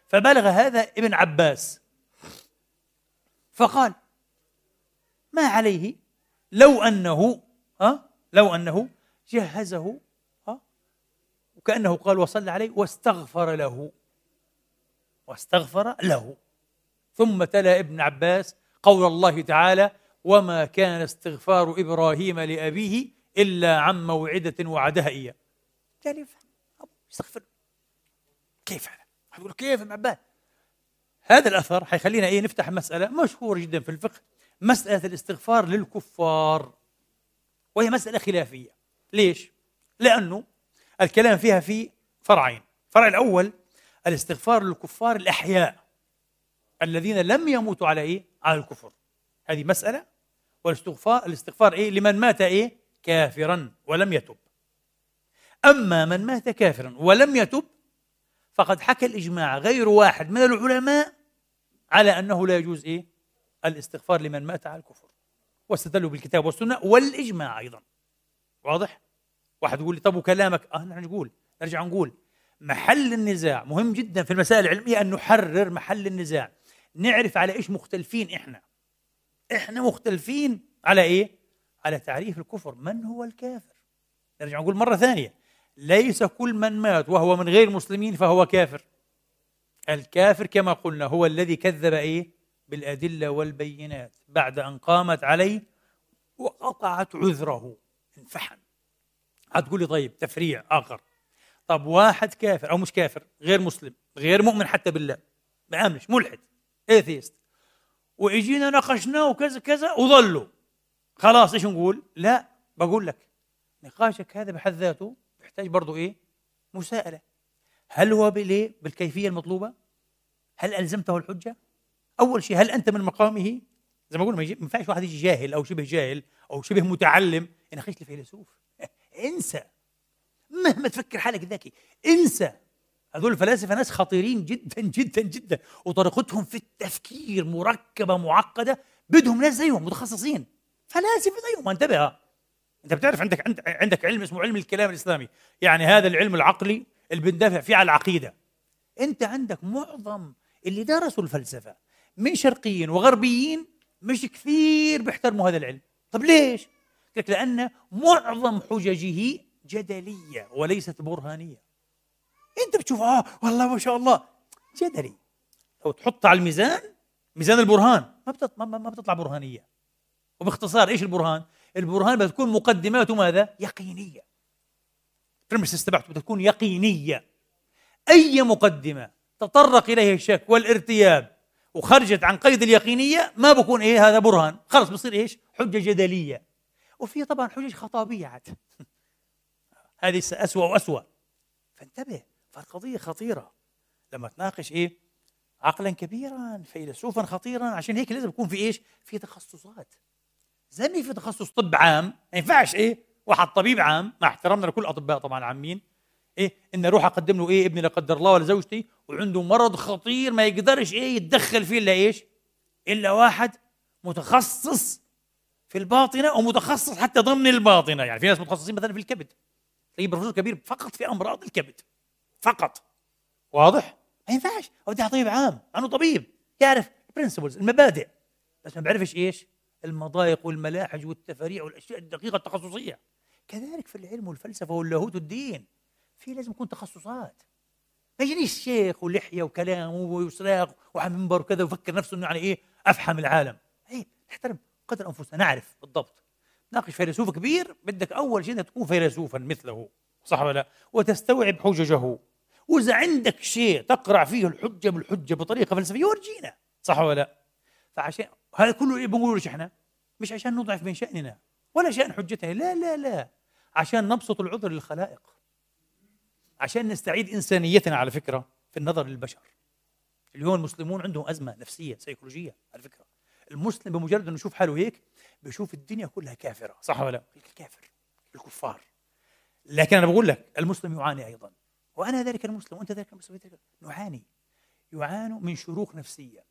فبلغ هذا ابن عباس. فقال ما عليه؟ لو أنه ها؟ لو أنه جهزه ها؟ وكأنه قال وصلى عليه واستغفر له. واستغفر له. ثم تلا ابن عباس قول الله تعالى وما كان استغفار إبراهيم لأبيه إلا عن موعدة وعدها إياه. يعني استغفر كيف هذا؟ كيف ابن عباس؟ هذا الأثر حيخلينا إيه نفتح مسألة مشهورة جدا في الفقه مسألة الاستغفار للكفار وهي مسألة خلافية ليش؟ لأنه الكلام فيها في فرعين الفرع الأول الاستغفار للكفار الأحياء الذين لم يموتوا على إيه؟ على الكفر هذه مسألة والاستغفار الاستغفار إيه؟ لمن مات إيه؟ كافرا ولم يتب أما من مات كافرا ولم يتب فقد حكى الإجماع غير واحد من العلماء على أنه لا يجوز إيه؟ الاستغفار لمن مات على الكفر واستدلوا بالكتاب والسنة والإجماع أيضا واضح؟ واحد يقول لي طب وكلامك آه نحن نقول نرجع نقول محل النزاع مهم جدا في المسائل العلمية أن نحرر محل النزاع نعرف على إيش مختلفين إحنا إحنا مختلفين على إيه؟ على تعريف الكفر من هو الكافر؟ نرجع نقول مرة ثانية ليس كل من مات وهو من غير مسلمين فهو كافر. الكافر كما قلنا هو الذي كذب إيه؟ بالأدلة والبينات بعد أن قامت عليه وقطعت عذره انفحم هتقول لي طيب تفريع آخر. طب واحد كافر أو مش كافر غير مسلم غير مؤمن حتى بالله ما آمنش ملحد ايثيست واجينا ناقشناه وكذا كذا وظلوا. خلاص إيش نقول؟ لا بقول لك نقاشك هذا بحد ذاته يحتاج برضه إيه؟ مساءلة هل هو بالايه؟ بالكيفية المطلوبة؟ هل ألزمته الحجة؟ أول شيء هل أنت من مقامه؟ زي ما قلنا ما ينفعش واحد يجي جاهل أو شبه جاهل أو شبه متعلم يناقش لي فيلسوف (laughs) انسى مهما تفكر حالك ذكي انسى هذول الفلاسفة ناس خطيرين جدا جدا جدا وطريقتهم في التفكير مركبة معقدة بدهم ناس زيهم متخصصين فلاسفة زيهم انتبه انت بتعرف عندك عندك علم اسمه علم الكلام الإسلامي. يعني هذا العلم العقلي اللي بندافع فيه على العقيدة. انت عندك معظم اللي درسوا الفلسفة من شرقيين وغربيين مش كثير بيحترموا هذا العلم. طب ليش؟ لك لأن معظم حججه جدلية وليست برهانية. انت بتشوف آه والله ما شاء الله. جدلي. لو تحط على الميزان ميزان البرهان ما ما بتطلع برهانية. وباختصار إيش البرهان؟ البرهان بتكون مقدماته ماذا؟ يقينية. برمس استبعت بتكون يقينية. أي مقدمة تطرق اليه الشك والارتياب وخرجت عن قيد اليقينية ما بكون إيه هذا برهان. خلص بصير إيش؟ حجة جدلية. وفي طبعا حجج خطابية عاد. (laughs) هذه اسوء واسوء فانتبه فالقضية خطيرة. لما تناقش إيه؟ عقلا كبيرا فيلسوفا خطيرا عشان هيك لازم يكون في إيش؟ في تخصصات. زي ما في تخصص طب عام ما ينفعش إيه؟ واحد طبيب عام مع احترامنا لكل الاطباء طبعا العامين إيه؟ إن أروح أقدم له إيه؟ ابني لا قدر الله ولا زوجتي وعنده مرض خطير ما يقدرش إيه؟ يتدخل فيه إلا إيش؟ إلا واحد متخصص في الباطنة ومتخصص حتى ضمن الباطنة. يعني في ناس متخصصين مثلا في الكبد. تلاقيه بروفيسور كبير فقط في أمراض الكبد. فقط. واضح؟ ما ينفعش. بدي طبيب عام أنا طبيب يعرف principles المبادئ. بس ما بيعرفش إيش؟ المضايق والملاحج والتفاريع والأشياء الدقيقة التخصصية. كذلك في العلم والفلسفة واللاهوت والدين في لازم يكون تخصصات. ما يجينيش شيخ ولحية وكلام وعم منبر وكذا ويفكر نفسه إنه يعني إيه افهم العالم. عيب نحترم قدر أنفسنا نعرف بالضبط. ناقش فيلسوف كبير بدك أول شيء تكون فيلسوفا مثله صح ولا لا؟ وتستوعب حججه. وإذا عندك شيء تقرع فيه الحجة بالحجة بطريقة فلسفية ورجينا صح ولا لا؟ فعشان هذا كله إيه بنقوله ليش إحنا؟ مش عشان نضعف من شأننا ولا شأن حجتها لا لا لا. عشان نبسط العذر للخلائق. عشان نستعيد إنسانيتنا على فكرة في النظر للبشر. اليوم المسلمون عندهم أزمة نفسية سيكولوجية على فكرة. المسلم بمجرد إنه يشوف حاله هيك بيشوف الدنيا كلها كافرة. صح ولا لا؟ الكافر الكفار. لكن أنا بقول لك المسلم يعاني أيضا. وأنا ذلك المسلم وأنت ذلك المسلم. نعاني. يعانوا من شروخ نفسية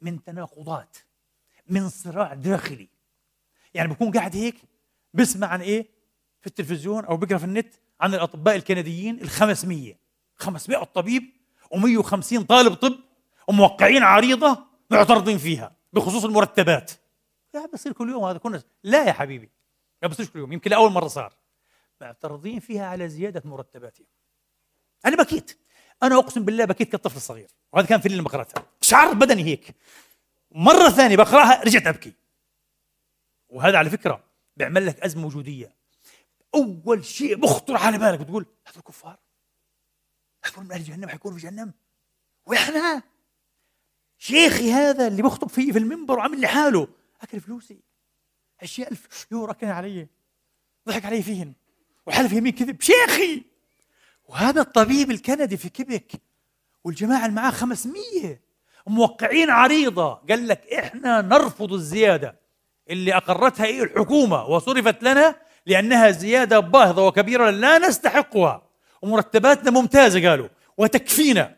من تناقضات. من صراع داخلي. يعني بكون قاعد هيك بسمع عن إيه؟ في التلفزيون أو بقرأ في النت عن الأطباء الكنديين ال 500 500 طبيب و150 طالب طب وموقعين عريضة معترضين فيها بخصوص المرتبات. يا بصير كل يوم هذا كنا لا يا حبيبي ما بصيرش كل يوم يمكن لأول مرة صار. معترضين فيها على زيادة مرتباتهم. أنا بكيت. أنا أقسم بالله بكيت كالطفل الصغير وهذا كان في اللي قرأتها. شعر بدني هيك. مرة ثانية بقرأها رجعت أبكي. وهذا على فكرة بيعمل لك أزمة وجودية. أول شيء بخطر على بالك بتقول هذول كفار. هذول من أهل جهنم حيكونوا في جهنم. وإحنا شيخي هذا اللي بخطب فيه في المنبر وعامل لي حاله. أكل فلوسي. 20000 يورو كان علي. ضحك علي فيهن. وحلف يمين كذب. شيخي! وهذا الطبيب الكندي في كيبك والجماعة اللي معاه 500 موقعين عريضة. قال لك إحنا نرفض الزيادة. اللي أقرتها إيه؟ الحكومة. وصرفت لنا لأنها زيادة باهظة وكبيرة لا نستحقها. ومرتباتنا ممتازة قالوا. وتكفينا.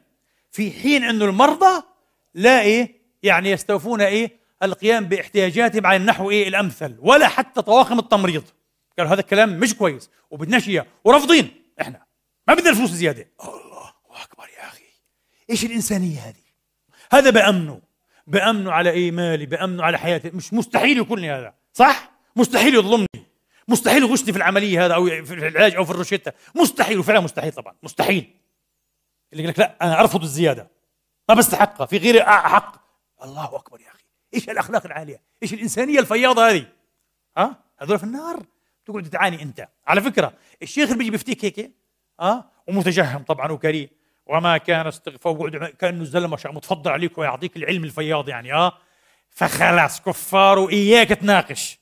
في حين أن المرضى لا إيه؟ يعني يستوفون إيه؟ القيام باحتياجاتهم على النحو إيه؟ الأمثل. ولا حتى طواقم التمريض. قالوا هذا الكلام مش كويس. وبدناش ورافضين. إحنا. ما بدنا الفلوس زيادة. الله أكبر يا أخي. إيش الإنسانية هذه؟ هذا بأمنه. بأمنه على إيه مالي بأمنه على حياتي. مش مستحيل يكون لي هذا. صح؟ مستحيل يظلمني. مستحيل يغشني في العملية هذا أو في العلاج أو في الروشتة. مستحيل. وفعلا مستحيل طبعا. مستحيل. اللي يقول لك لا أنا أرفض الزيادة. ما بستحقها. في غيري احق الله أكبر يا أخي. إيش الأخلاق العالية؟ إيش الإنسانية الفياضة هذه؟ ها؟ هذول في النار. تقعد تعاني أنت. على فكرة الشيخ اللي بيجي بيفتيك هيك ها؟ ومتجهم طبعا وكريم. وما كان استغفار كأنه زلمة متفضل عليك ويعطيك العلم الفياض يعني آه. فخلاص كفار وإياك تناقش.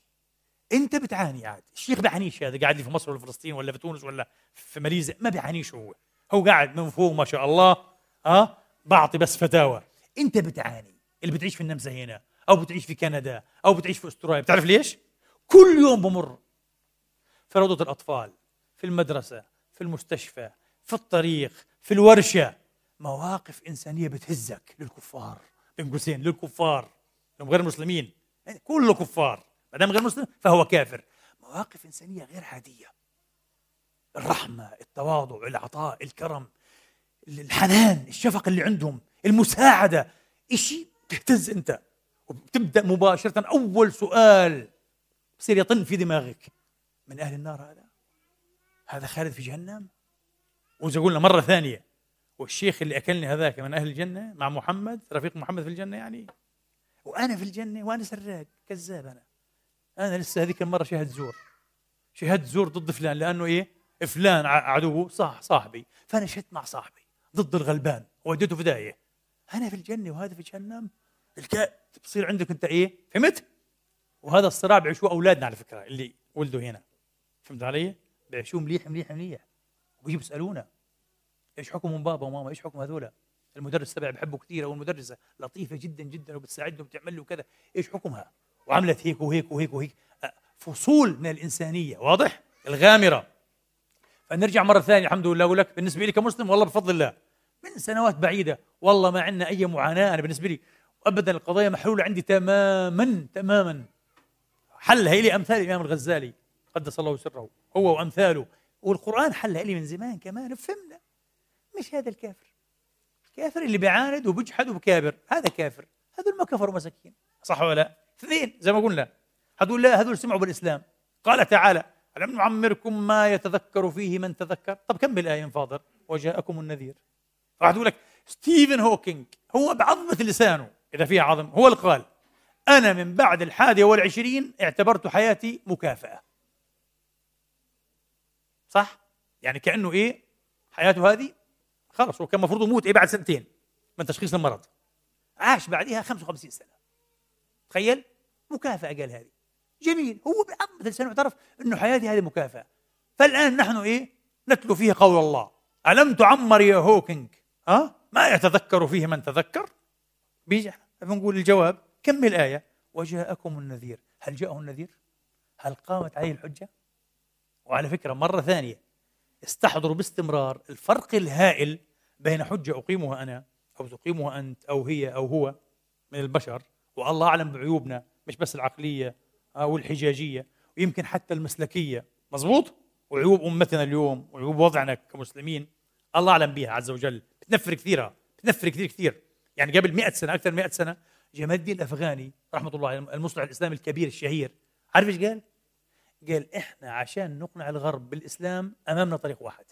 أنت بتعاني عاد. الشيخ بيعانيش هذا قاعد لي في مصر ولا فلسطين ولا في تونس ولا في ماليزيا ما بيعانيش هو. هو قاعد من فوق ما شاء الله آه. بعطي بس فتاوى. أنت بتعاني. اللي بتعيش في النمسا هنا أو بتعيش في كندا أو بتعيش في أستراليا بتعرف ليش؟ كل يوم بمر. في روضة الأطفال في المدرسة في المستشفى في الطريق في الورشة. مواقف إنسانية بتهزك للكفار. بين قوسين للكفار. هم غير مسلمين. يعني كله كفار. ما دام غير مسلم فهو كافر. مواقف إنسانية غير عادية. الرحمة التواضع العطاء الكرم الحنان الشفقة اللي عندهم المساعدة. شيء تهتز أنت. وبتبدأ مباشرة أول سؤال بصير يطن في دماغك. من أهل النار هذا؟ هذا خالد في جهنم؟ واذا قلنا مرة ثانية والشيخ اللي أكلني هذاك من أهل الجنة مع محمد رفيق محمد في الجنة يعني وأنا في الجنة وأنا سراق كذاب أنا. أنا لسه هذيك المرة شهد زور. شهدت زور ضد فلان لأنه إيه؟ فلان عدوه صح صاحبي. فأنا شهدت مع صاحبي ضد الغلبان وديته في أنا في الجنة وهذا في جهنم. الكا بصير عندك أنت إيه؟ فهمت؟ وهذا الصراع بيعيشوه أولادنا على فكرة اللي ولدوا هنا. فهمت علي؟ بيعيشوه مليح مليح مليح. وبيجوا يسألونا إيش حكم بابا وماما؟ إيش حكم هذول المدرس تبعي بحبه كثير أو المدرسة لطيفة جدا جدا وبتساعدهم وبتعمل له كذا إيش حكمها؟ وعملت هيك وهيك وهيك وهيك. فصول من الإنسانية واضح؟ الغامرة. فنرجع مرة ثانية الحمد لله. لك بالنسبة لي كمسلم والله بفضل الله. من سنوات بعيدة والله ما عندنا أي معاناة. أنا بالنسبة لي ابدا القضية محلولة عندي تماما تماما. حلها لي أمثال الإمام الغزالي قدس الله سره هو وأمثاله. والقرآن حلها لي من زمان كمان فهمنا. مش هذا الكافر. الكافر اللي بيعاند وبيجحد وبكابر هذا كافر. هذول ما كفروا مساكين. صح ولا لا؟ اثنين زي ما قلنا. هذول لا هذول سمعوا بالإسلام. قال تعالى ألم نعمركم ما يتذكر فيه من تذكر؟ طب كم بالآية من فاضل؟ وجاءكم النذير. راح تقول لك ستيفن هوكينج هو بعظمة لسانه. إذا فيها عظم هو اللي قال أنا من بعد الحادية والعشرين اعتبرت حياتي مكافأة. صح؟ يعني كأنه إيه؟ حياته هذه خلص هو كان المفروض يموت إيه بعد سنتين من تشخيص المرض. عاش بعدها 55 سنة. تخيل؟ مكافأة قال هذه. جميل. هو بعظمة لسانه اعترف أنه حياتي هذه مكافأة. فالآن نحن إيه؟ نتلو فيه قول الله. ألم تعمر يا هوكينج؟ ها؟ ما يتذكر فيه من تذكر؟ بيجي بنقول الجواب كمل الآية؟ وجاءكم النذير. هل جاءه النذير؟ هل قامت عليه الحجة؟ وعلى فكرة مرة ثانية استحضروا باستمرار الفرق الهائل بين حجة أقيمها أنا أو تقيمها أنت أو هي أو هو من البشر والله أعلم بعيوبنا مش بس العقلية أو الحجاجية ويمكن حتى المسلكية مزبوط وعيوب أمتنا اليوم وعيوب وضعنا كمسلمين الله أعلم بها عز وجل. بتنفر كثيرة بتنفر كثير كثير. يعني قبل 100 سنة أكثر من 100 سنة جمال الدين الأفغاني رحمة الله المصلح الإسلامي الكبير الشهير عارف إيش قال؟ قال إحنا عشان نقنع الغرب بالإسلام أمامنا طريق واحد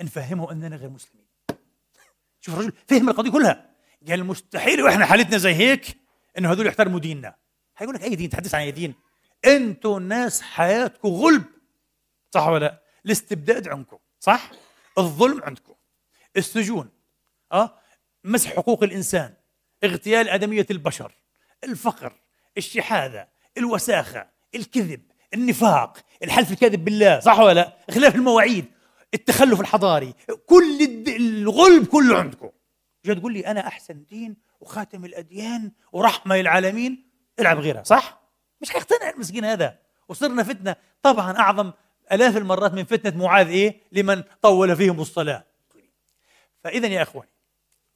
نفهمه أننا غير مسلمين. (laughs) شوف الرجل فهم القضية كلها. قال مستحيل وإحنا حالتنا زي هيك انه هذول يحترموا ديننا. هيقول لك أي دين؟ تحدث عن أي دين؟ أنتوا ناس حياتكم غلب. صح ولا لا؟ الاستبداد عندكم صح؟ الظلم عندكم. السجون آه؟ مسح حقوق الإنسان اغتيال أدمية البشر الفقر الشحاذة الوساخة الكذب النفاق الحلف الكاذب بالله صح ولا لا؟ خلاف المواعيد التخلف الحضاري كل الغلب كله عندكم. جاي تقول لي أنا أحسن دين وخاتم الأديان ورحمة للعالمين. العب غيرها صح؟ مش حيقتنع المسكين هذا. وصرنا فتنة طبعا أعظم آلاف المرات من فتنة معاذ إيه؟ لمن طول فيهم الصلاة. فاذا يا إخواني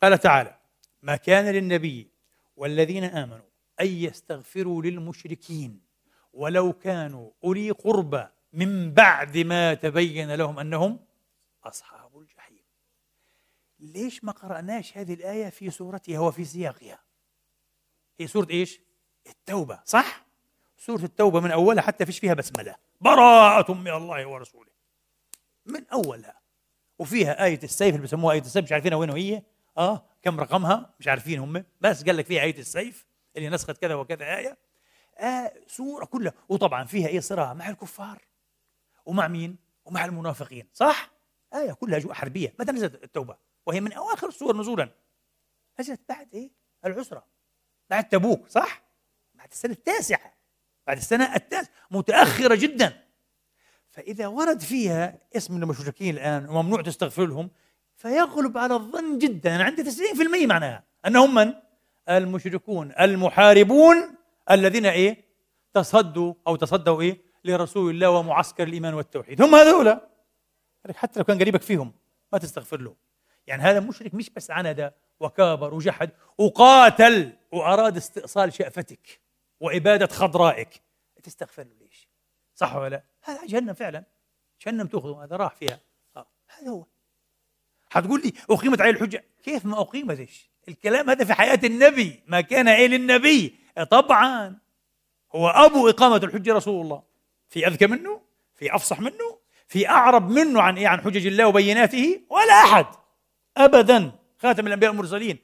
قال تعالى ما كان للنبي والذين آمنوا أن يستغفروا للمشركين ولو كانوا أولي قربى من بعد ما تبين لهم أنهم أصحاب الجحيم. ليش ما قرأناش هذه الآية في سورتها وفي سياقها؟ هي سورة إيش؟ التوبة صح؟ سورة التوبة من أولها حتى فيش فيها بسملة. براءة من الله ورسوله. من أولها. وفيها آية السيف اللي بسموها آية السيف مش عارفينها وين هي؟ آه كم رقمها؟ مش عارفين هم. بس قال لك فيها آية السيف اللي نسخت كذا وكذا آية. آه سورة كلها وطبعا فيها إيه صراع مع الكفار ومع مين؟ ومع المنافقين صح؟ آية كلها أجواء حربية متى نزلت التوبة؟ وهي من أواخر السور نزولا نزلت بعد إيه؟ العسرة بعد تبوك صح؟ بعد السنة التاسعة بعد السنة التاسعة متأخرة جدا فإذا ورد فيها اسم المشركين الآن وممنوع تستغفر لهم فيغلب على الظن جدا أنا عندي 90% معناها أنهم من؟ المشركون المحاربون الذين إيه؟ تصدوا أو تصدوا إيه؟ لرسول الله ومعسكر الإيمان والتوحيد. هم هذولا حتى لو كان قريبك فيهم ما تستغفر له. يعني هذا مشرك مش بس عند وكابر وجحد وقاتل وأراد استئصال شأفتك وإبادة خضرائك. تستغفر له ليش؟ صح ولا لا؟ هذا جهنم فعلا. جهنم تأخذه. هذا راح فيها. آه. هذا هو. حتقول لي أقيمت عليه الحجة؟ كيف ما أقيمت؟ إيش؟ الكلام هذا في حياة النبي. ما كان إيه للنبي. طبعا هو أبو إقامة الحجة رسول الله. في أذكى منه؟ في أفصح منه؟ في أعرب منه عن إيه؟ عن حجج الله وبيناته؟ ولا أحد. أبدا. خاتم الأنبياء والمرسلين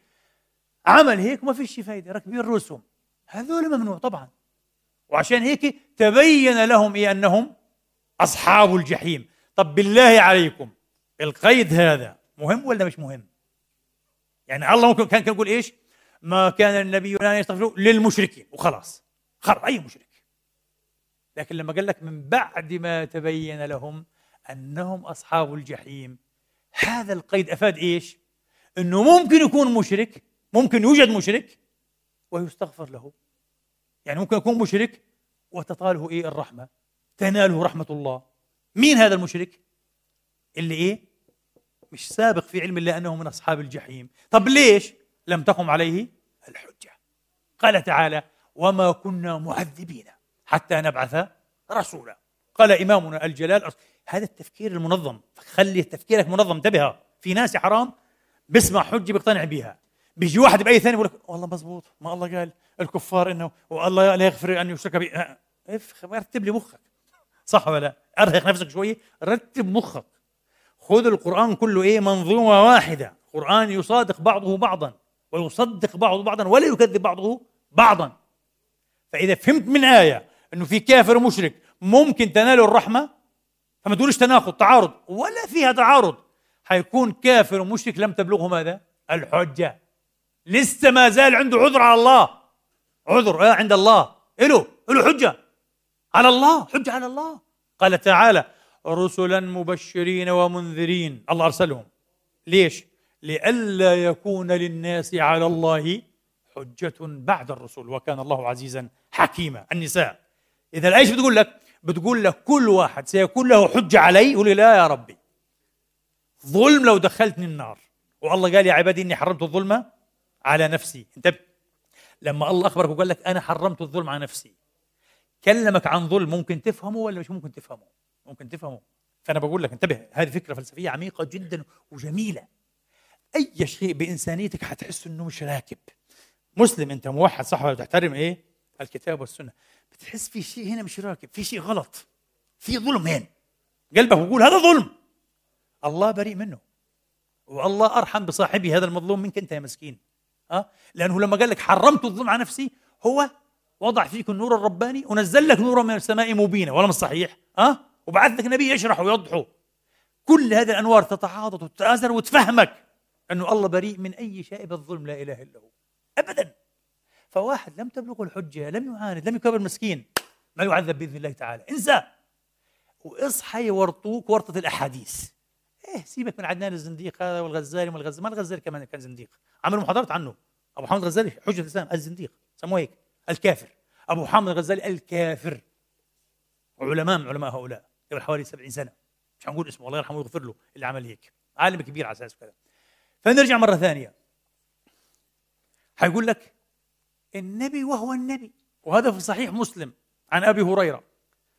عمل هيك وما فيش فايدة. راكبين رؤوسهم. هذول ممنوع طبعا. وعشان هيك تبين لهم إيه؟ أنهم أصحاب الجحيم. طب بالله عليكم القيد هذا مهم ولا مش مهم؟ يعني الله ممكن كان يقول إيش؟ ما كان النبي أن يستغفروا للمشركين. وخلاص. خر أي مشرك. لكن لما قال لك من بعد ما تبين لهم أنهم أصحاب الجحيم هذا القيد أفاد إيش؟ أنه ممكن يكون مشرك ممكن يوجد مشرك ويستغفر له. يعني ممكن يكون مشرك وتطاله إيه؟ الرحمة. تناله رحمة الله. مين هذا المشرك؟ اللي إيه؟ مش سابق في علم الله أنه من أصحاب الجحيم. طب ليش؟ لم تقم عليه الحجة. قال تعالى وما كنا معذبين حتى نبعث رسولا. قال إمامنا الجلال هذا التفكير المنظم خلي تفكيرك منظم انتبه في ناس حرام بيسمع حجه بيقتنع بها بيجي واحد بأي ثاني بيقول لك والله مزبوط ما الله قال الكفار إنه والله لا يغفر أن يشرك به. رتب لي مخك. صح ولا لا؟ أرهق نفسك شوية رتب مخك. خذ القرآن كله إيه منظومة واحدة. قرآن يصادق بعضه بعضا. ويصدق بعضه بعضا ولا يكذب بعضه بعضا. فإذا فهمت من آية إنه في كافر ومشرك ممكن تنالوا الرحمة فما تقولش تناقض تعارض ولا فيها تعارض. حيكون كافر ومشرك لم تبلغه ماذا؟ الحجة. لسه ما زال عنده عذر على الله. عذر آه عند الله. له له حجة. على الله حجة على الله. قال تعالى رسلا مبشرين ومنذرين. الله أرسلهم. ليش؟ لئلا يكون للناس على الله حجة بعد الرسل وكان الله عزيزا حكيما. النساء إذا الآية بتقول لك؟ بتقول لك كل واحد سيكون له حجة علي يقول لا يا ربي. ظلم لو دخلتني النار. والله قال يا عبادي إني حرمت الظلم على نفسي. انتبه. لما الله أخبرك وقال لك أنا حرمت الظلم على نفسي. كلمك عن ظلم ممكن تفهمه ولا مش ممكن تفهمه؟ ممكن تفهمه. فأنا بقول لك انتبه هذه فكرة فلسفية عميقة جدا وجميلة. أي شيء بإنسانيتك حتحس إنه مش راكب. مسلم أنت موحد صح ولا تحترم إيه؟ الكتاب والسنة. بتحس في شيء هنا مش راكب في شيء غلط في ظلم هنا. قلبك بيقول هذا ظلم. الله بريء منه. والله أرحم بصاحبي هذا المظلوم منك أنت يا مسكين. أه؟ لأنه لما قال لك حرمت الظلم على نفسي هو وضع فيك النور الرباني ونزل لك نورا من السماء مبينا ولا مش صحيح؟ أه؟ وبعث لك نبي يشرح ويوضحه. كل هذه الأنوار تتعاضد وتتآزر وتفهمك. أنه الله بريء من أي شيء الظلم لا إله إلا هو. أبدا. فواحد لم تبلغه الحجة لم يعاند لم يكبر مسكين ما يعذب بإذن الله تعالى. انسى. واصحى يورطوك ورطة الأحاديث. إيه سيبك من عدنان الزنديق هذا والغزالي والغزالي. ما الغزالي كمان كان زنديق؟ عملوا محاضرات عنه. أبو حامد الغزالي حجة الإسلام الزنديق سموه هيك الكافر. أبو حامد الغزالي الكافر. علماء من علماء هؤلاء قبل حوالي 70 سنة. مش هنقول اسمه الله يرحمه ويغفر له اللي عمل هيك. عالم كبير على أساس كذا. فنرجع مرة ثانية. حيقول لك النبي وهو النبي وهذا في صحيح مسلم عن أبي هريرة.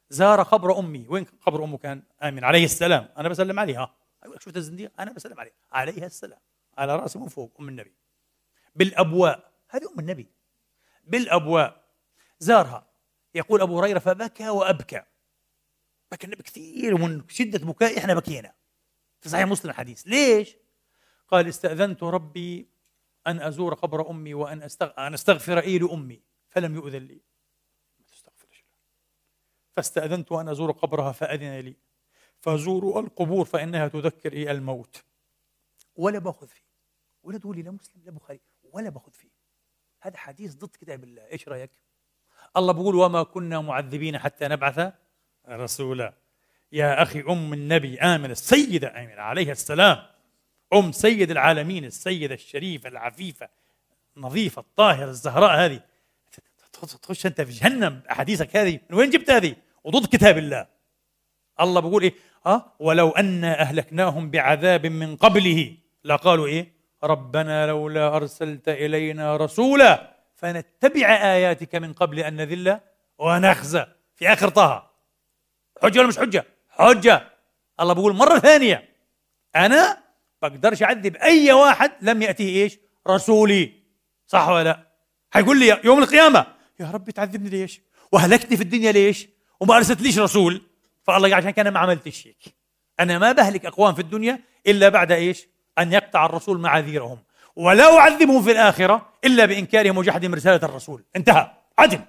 زار قبر أمي. وين قبر امه كان امن عليه السلام. أنا بسلم عليها. شفت الزنديق؟ أنا بسلم عليه عليها السلام. على راسي من فوق أم النبي. بالأبواء. هذه أم النبي. بالأبواء. زارها. يقول أبو هريرة فبكى وأبكى. بكى النبي كثير ومن شدة بكائي إحنا بكينا. في صحيح مسلم الحديث. ليش؟ قال استأذنت ربي أن أزور قبر أمي وأن أستغفر, أن أستغفر إي لأمي فلم يؤذن لي. فاستأذنت أن أزور قبرها فأذن لي. فزوروا القبور فإنها تذكر إيه الموت. ولا باخذ فيه. ولا تقولي لا مسلم لا بخاري ولا باخذ فيه. هذا حديث ضد كتاب الله إيش رأيك؟ الله بيقول وما كنا معذبين حتى نبعث رسولا. يا أخي أم النبي امنه السيده آمنة عليها السلام. أم سيد العالمين السيدة الشريفة العفيفة النظيفة الطاهرة الزهراء هذه. تخش أنت في جهنم أحاديثك هذه. من وين جبت هذه؟ وضد كتاب الله. الله بيقول إيه؟ آه ولو أن أهلكناهم بعذاب من قبله. لقالوا إيه؟ ربنا لولا أرسلت إلينا رسولا فنتبع آياتك من قبل أن نذل ونخزى. في آخر طه. حجة ولا مش حجة؟ حجة. الله بيقول مرة ثانية. أنا بقدرش أعذب أي واحد لم يأتيه إيش؟ رسولي. صح ولا لا؟ حيقول لي يوم القيامة يا رب تعذبني ليش؟ وهلكتني في الدنيا ليش؟ وما ارسلتليش رسول؟ فالله عشان كان ما عملتش هيك أنا ما بهلك أقوام في الدنيا إلا بعد إيش؟ أن يقطع الرسول معاذيرهم. ولا أعذبهم في الآخرة إلا بإنكارهم وجحدهم رسالة الرسول. انتهى. عدل.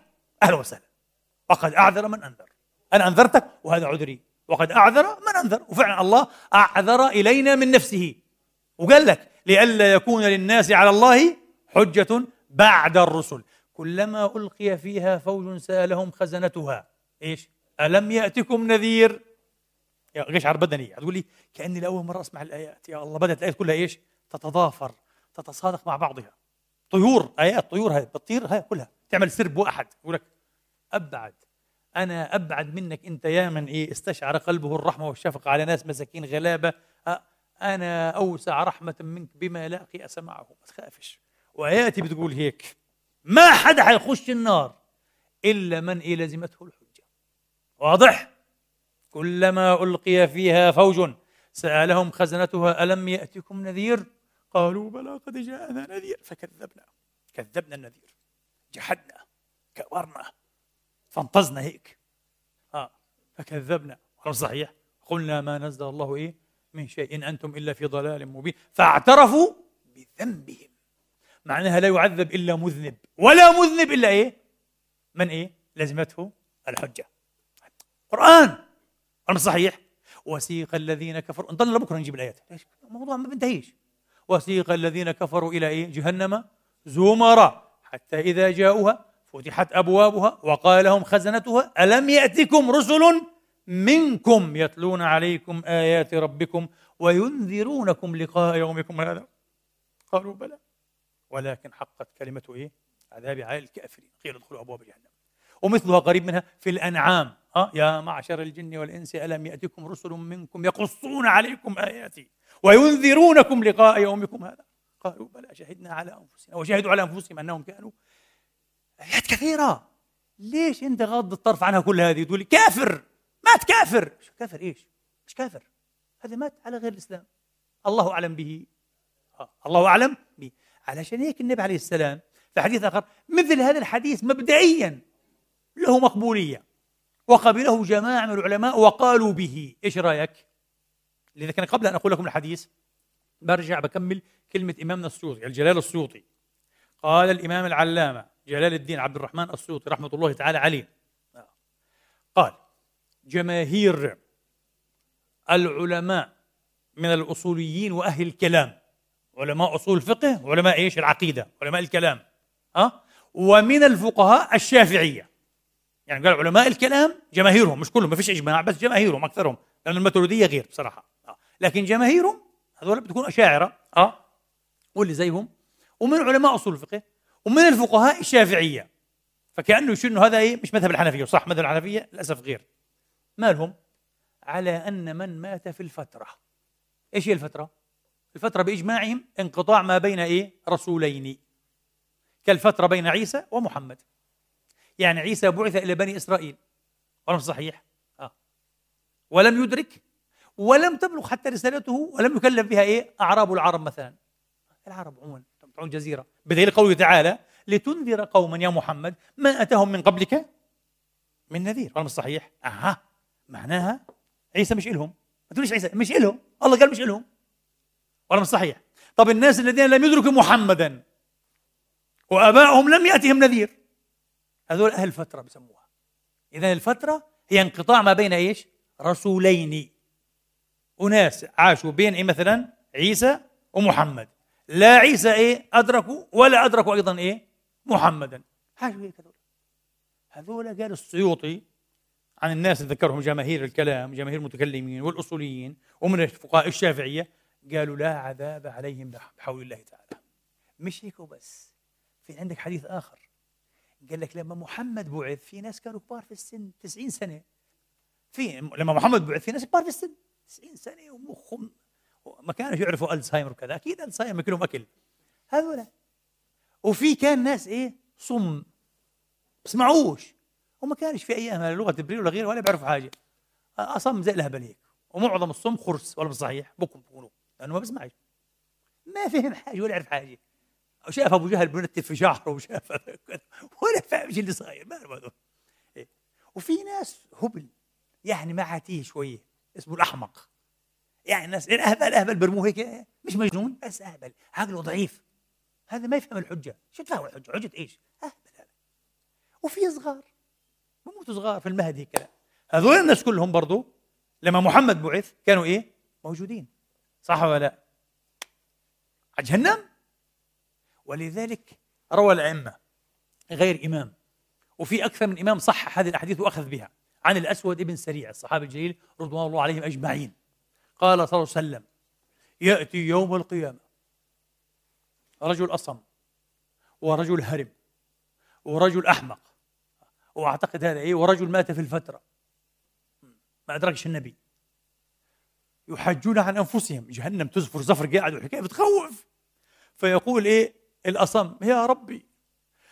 أهلا وسهلا. وقد أعذر من أنذر. أنا أنذرتك وهذا عذري. وقد أعذر من أنذر. وفعلا الله أعذر إلينا من نفسه. وقال لك لئلا يكون للناس على الله حجة بعد الرسل. كلما ألقي فيها فوج سألهم خزنتها. إيش؟ ألم يأتكم نذير؟ يا قشعر بدني. تقول لي كأني لأول مرة أسمع الآيات. يا الله بدأت الآيات كلها إيش؟ تتضافر تتصادق مع بعضها. طيور آيات طيور هاي بتطير هاي كلها. تعمل سرب وأحد. يقول لك أبعد. أنا أبعد منك أنت يا من إيه؟ استشعر قلبه الرحمة والشفقة على ناس مساكين غلابة أنا أوسع رحمة منك بما لا قياس معه ما تخافش. وآياتي بتقول هيك ما حدا حيخش النار إلا من إيه لزمته الحب واضح؟ كلما ألقي فيها فوج سألهم خزنتها ألم يأتكم نذير؟ قالوا بلى قد جاءنا نذير. فكذبنا كذبنا النذير. جحدنا كبرنا فانتظنا هيك. آه فكذبنا. صحيح. قلنا ما نزل الله إيه؟ من شيء إن أنتم إلا في ضلال مبين. فاعترفوا بذنبهم. معناها لا يعذب إلا مذنب. ولا مذنب إلا إيه؟ من إيه؟ لزمته الحجة. قرآن. أنا صحيح وسيق الذين كفروا. نضل لبكره نجيب الآيات. الموضوع ما بينتهيش. وسيق الذين كفروا إلى إيه؟ جهنم زمرا. حتى إذا جاءوها فتحت أبوابها وقال لهم خزنتها ألم يأتكم رسل منكم يتلون عليكم آيات ربكم وينذرونكم لقاء يومكم هذا. قالوا بلى. ولكن حقت كلمة إيه؟ عذاب على الكافرين. قيل ادخلوا أبواب جهنم. ومثلها قريب منها في الأنعام. أه يا معشر الجن والإنس ألم يأتكم رسل منكم يقصون عليكم آياتي وينذرونكم لقاء يومكم هذا؟ قالوا بلى. شهدنا على أنفسنا. وشهدوا على أنفسهم أنهم كانوا آيات كثيرة. ليش أنت غاض الطرف عنها كل هذه؟ تقول كافر. مات كافر. كافر إيش؟ مش كافر. هذا مات على غير الإسلام. الله أعلم به. آه. الله أعلم به. علشان هيك النبي عليه السلام في حديث آخر مثل هذا الحديث مبدئيا له مقبولية. وقبله جماعة من العلماء وقالوا به. إيش رأيك؟ لذا كان قبل أن أقول لكم الحديث برجع بكمل كلمة إمامنا السيوطي الجلال السيوطي قال الإمام العلامة جلال الدين عبد الرحمن السيوطي رحمة الله تعالى عليه. قال جماهير العلماء من الأصوليين وأهل الكلام. علماء أصول الفقه وعلماء إيش؟ العقيدة علماء الكلام. أه؟ ومن الفقهاء الشافعية. يعني قال علماء الكلام جماهيرهم مش كلهم ما فيش إجماع بس جماهيرهم أكثرهم لأن الماتريدية غير بصراحة. آه. لكن جماهيرهم هذول بتكون أشاعرة أه؟ واللي زيهم. ومن علماء أصول الفقه ومن الفقهاء الشافعية. فكأنه يشير انه هذا إيه؟ مش مذهب الحنفية صح مذهب الحنفية؟ للأسف غير. مالهم؟ على أن من مات في الفترة. إيش هي الفترة؟ الفترة بإجماعهم انقطاع ما بين إيه؟ رسولين. كالفترة بين عيسى ومحمد. يعني عيسى بعث إلى بني إسرائيل. ولم صحيح؟ آه. ولم يدرك؟ ولم تبلغ حتى رسالته ولم يكلف بها إيه؟ أعراب العرب مثلا. العرب عموما تبعون جزيرة. بدليل قوله تعالى لتنذر قوما يا محمد ما أتاهم من قبلك من نذير. ولا مش صحيح؟ أها. معناها عيسى مش إلهم. ما تقوليش عيسى مش إلهم. الله قال مش إلهم. ولا مش صحيح؟ طب الناس الذين لم يدركوا محمدا وآبائهم لم يأتهم نذير. هذول أهل الفترة بسموها إذا الفترة هي انقطاع ما بين إيش؟ رسولين. أناس عاشوا بين إيه مثلا؟ عيسى ومحمد. لا عيسى إيه أدركوا ولا أدركوا أيضا إيه؟ محمدا. عاشوا هيك هذول. هذول قال السيوطي عن الناس اللي ذكرهم جماهير الكلام جماهير المتكلمين والأصوليين ومن الفقهاء الشافعية قالوا لا عذاب عليهم بحول الله تعالى. مش هيك وبس. في عندك حديث آخر. قال لك لما محمد بعث في ناس كانوا كبار في السن 90 سنة. في لما محمد بعث في ناس كبار في السن 90 سنة ومخهم. ما كانوا يعرفوا ألزهايمر وكذا. أكيد ألزهايمر كلهم أكل. هذول وفي كان ناس إيه؟ صم. بسمعوش وما كانش في ايامها لغة إبريل ولا غيره ولا بيعرفوا حاجة. أصم زي الهبل هيك ومعظم الصم خرس ولا صحيح؟ بكم بقولوا لأنه ما بسمعش ما فهم حاجة ولا يعرف حاجة. وشاف أبو جهل بنتف في شعره وشاف (laughs) ولا فاهم إيش اللي صاير. ما إيه. وفي ناس هبل. يعني ما عاتيه شوية. اسمه الأحمق. يعني الناس الأهبل أهبل برموه هيك. مش مجنون بس أهبل. عقله ضعيف. هذا ما يفهم الحجة. شو تفهم الحجة؟ حجة إيش؟ أهبل هذا وفي صغار. بموتوا صغار في المهد هيك هذول الناس كلهم برضو لما محمد بعث كانوا إيه؟ موجودين. صح ولا لا؟ على جهنم؟ ولذلك روى الأئمة غير إمام. وفي أكثر من إمام صح هذه الأحاديث وأخذ بها. عن الأسود ابن سريع الصحابي الجليل رضوان الله عليهم أجمعين. قال صلى الله عليه وسلم يأتي يوم القيامة رجل أصم ورجل هرم ورجل أحمق وأعتقد هذا إيه ورجل مات في الفترة. ما أدركش النبي. يحجون عن أنفسهم. جهنم تزفر زفر قاعد وحكاية بتخوف. فيقول إيه؟ الأصم يا ربي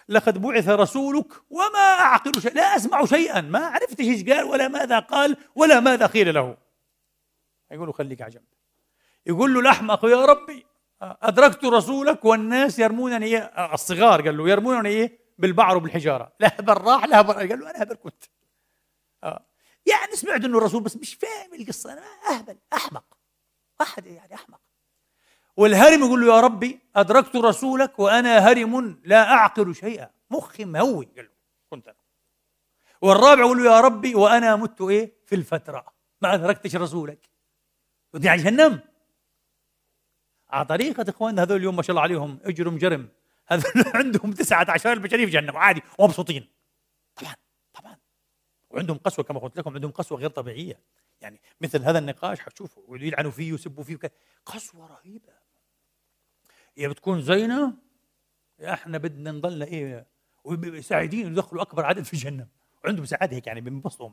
لقد بعث رسولك وما أعقل شيء لا أسمع شيئا. ما عرفت إيش قال ولا ماذا قال ولا ماذا قيل له. يقول له خليك على جنب. يقول له الأحمق يا ربي أدركت رسولك والناس يرمونني إيه؟ الصغار قال له يرمونني إيه؟ بالبعر وبالحجارة. لا هبل راح لا هبل قال له أنا هبل كنت. آه. يعني سمعت إنه الرسول بس مش فاهم القصة. أنا أهبل أحمق. واحد يعني أحمق. والهرم يقول له يا ربي أدركت رسولك وأنا هرم لا أعقل شيئا. مخي مهوي قال له. كنت أنا. والرابع يقول له يا ربي وأنا مت إيه؟ في الفترة. ما أدركتش رسولك. ودي على جهنم. على طريقة إخواننا هذول اليوم ما شاء الله عليهم. اجرم جرم. هذول (laughs) عندهم تسعة عشر البشرية في جهنم عادي ومبسوطين. طبعا طبعا. وعندهم قسوة كما قلت لكم عندهم قسوة غير طبيعية. يعني مثل هذا النقاش حتشوفوا ويلعنوا فيه ويسبوا فيه قسوة رهيبة. يا بتكون زينة يا إحنا بدنا نضل إيه سعيدين يدخلوا أكبر عدد في جهنم وعندهم سعادة هيك يعني بينبسطوا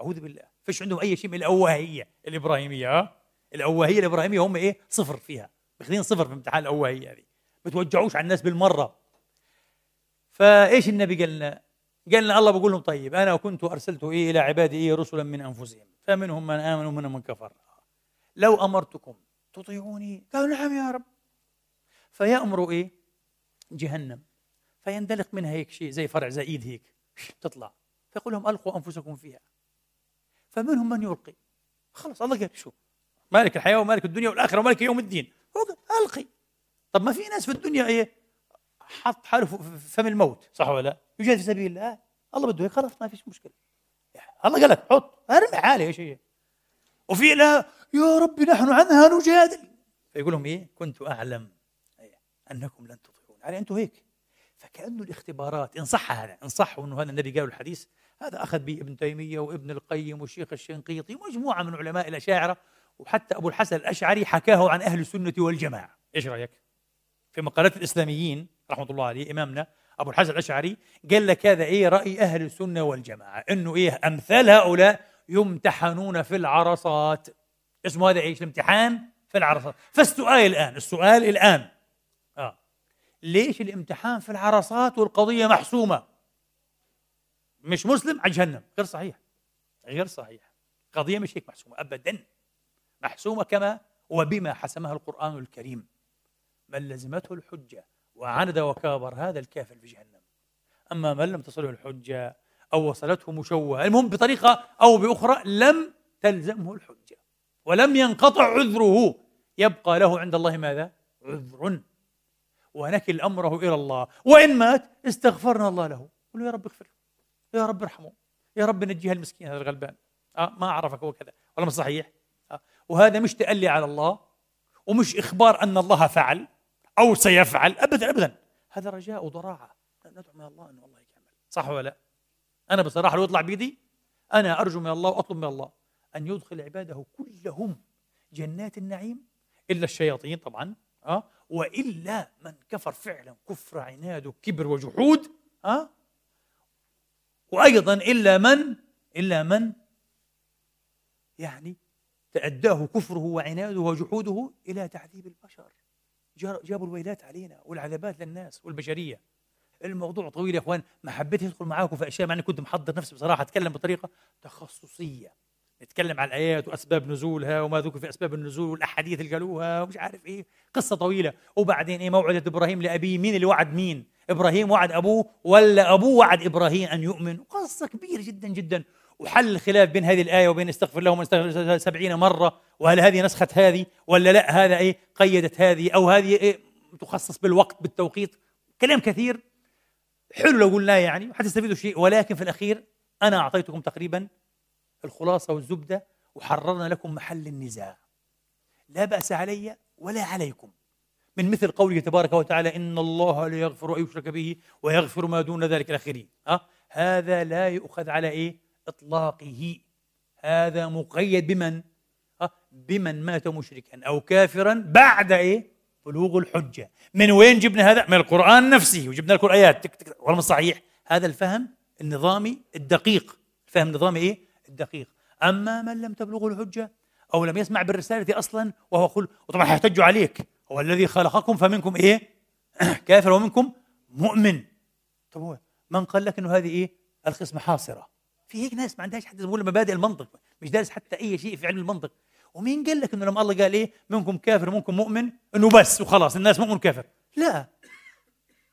أعوذ بالله. فيش عندهم أي شيء من الأواهية الإبراهيمية ها؟ الأواهية الإبراهيمية هم إيه؟ صفر فيها. ماخذين صفر في امتحان الأواهية هذه. بتوجعوش على الناس بالمرة. فايش النبي قال لنا قال لنا الله بقول لهم طيب أنا كنت ارسلت إيه إلى عبادي إيه رسلا من أنفسهم فمنهم من آمن ومنهم من كفر. لو أمرتكم تطيعوني؟ قالوا نعم يا رب. فيأمر إيه؟ جهنم. فيندلق منها هيك شيء زي فرع زي إيد هيك تطلع. فيقول لهم ألقوا أنفسكم فيها. فمنهم من يلقي. خلص الله قال شو؟ مالك الحياة ومالك الدنيا والآخرة ومالك يوم الدين. هو قال ألقي. طب ما في ناس في الدنيا إيه حط حاله فم الموت. صح ولا لا؟ يجاهد في سبيل الله. الله بده هيك خلاص ما فيش مشكلة. الله قال لك حط ارمي حالي إيش هي وفي لا يا ربي نحن عنها نجادل. فيقول لهم إيه كنت أعلم أنكم لن تطيعون. يعني أنتم هيك. فكأنه الاختبارات إن صح هذا إن صح وانه هذا النبي قال الحديث. هذا أخذ به ابن تيمية وابن القيم والشيخ الشنقيطي ومجموعة من علماء الأشاعرة. وحتى أبو الحسن الأشعري حكاه عن أهل السنة والجماعة. إيش رأيك؟ في مقالات الإسلاميين رحمة الله عليه إمامنا أبو الحسن الأشعري قال لك هذا إيه؟ رأي أهل السنة والجماعة. إنه إيه؟ أمثال هؤلاء يمتحنون في العرصات. اسمه هذا إيش؟ الامتحان في العرصات. فالسؤال الآن السؤال الآن. ليش الامتحان في العرصات والقضية محسومة؟ مش مسلم على جهنم. غير صحيح. غير صحيح. قضية مش هيك محسومة. أبدا. محسومة كما وبما حسمها القرآن الكريم. من لزمته الحجة وعند وكابر هذا الكافر في جهنم. أما من لم تصله الحجة أو وصلته مشوهة المهم بطريقة أو بأخرى لم تلزمه الحجة ولم ينقطع عذره. يبقى له عند الله ماذا؟ عذر. ونكل أمره إلى الله. وإن مات استغفرنا الله له. قل يا رب اغفر له. يا رب ارحمه. يا رب نجيها المسكين هذا الغلبان. آه ما أعرفك هو كذا. ولا صحيح؟ آه. وهذا مش تألي على الله ومش إخبار أن الله فعل. أو سيفعل أبدا أبدا هذا رجاء وضراعة ندعو من الله أن الله يكمل صح ولا لا أنا بصراحة لو يطلع بيدي أنا أرجو من الله وأطلب من الله أن يدخل عباده كلهم جنات النعيم إلا الشياطين طبعا أه؟ وإلا من كفر فعلا كفر عناد وكبر وجحود أه؟ وأيضا إلا من إلا من يعني تأداه كفره وعناده وجحوده إلى تعذيب البشر جابوا الويلات علينا والعذابات للناس والبشرية. الموضوع طويل يا إخوان ما حبيت ادخل معاكم في أشياء مع إني كنت محضر نفسي بصراحة أتكلم بطريقة تخصصية. نتكلم عن الآيات وأسباب نزولها وما ذكر في أسباب النزول والأحاديث اللي قالوها ومش عارف إيه. قصة طويلة. وبعدين إيه موعده إبراهيم لأبيه؟ مين اللي وعد مين؟ إبراهيم وعد أبوه ولا أبوه وعد إبراهيم أن يؤمن؟ قصة كبيرة جدا جدا. وحل الخلاف بين هذه الآية وبين استغفر لهم استغفر سبعين مرة وهل هذه نسخت هذه؟ ولا لا؟ هذا إيه؟ قيدت هذه أو هذه إيه؟ تخصص بالوقت بالتوقيت. كلام كثير. حلو لو قلناه يعني حتستفيدوا شيء. ولكن في الأخير أنا أعطيتكم تقريبا الخلاصة والزبدة وحررنا لكم محل النزاع. لا بأس علي ولا عليكم. من مثل قوله تبارك وتعالى إن الله لا يغفر أن يشرك به ويغفر ما دون ذلك الآخرين. أه؟ هذا لا يؤخذ على إيه؟ إطلاقه. هذا مقيد بمن؟ أه؟ بمن مات مشركا أو كافرا بعد إيه؟ بلوغ الحجة. من وين جبنا هذا؟ من القرآن نفسه. وجبنا لكم الآيات تك تك والله صحيح. هذا الفهم النظامي الدقيق. الفهم النظامي إيه؟ الدقيق. أما من لم تبلغه الحجة أو لم يسمع بالرسالة أصلا وهو يقول وطبعا حيحتج عليك. هو الذي خلقكم فمنكم إيه؟ (clears throat) كافر ومنكم مؤمن. طب هو من قال لك أنه هذه إيه؟ القسمة حاصرة؟ في هيك ناس ما عندهاش حتى تقول مبادئ المنطق مش دارس حتى أي شيء في علم المنطق. ومين قال لك إنه لما الله قال إيه؟ منكم كافر ومنكم مؤمن إنه بس وخلاص الناس مؤمن كافر. لا.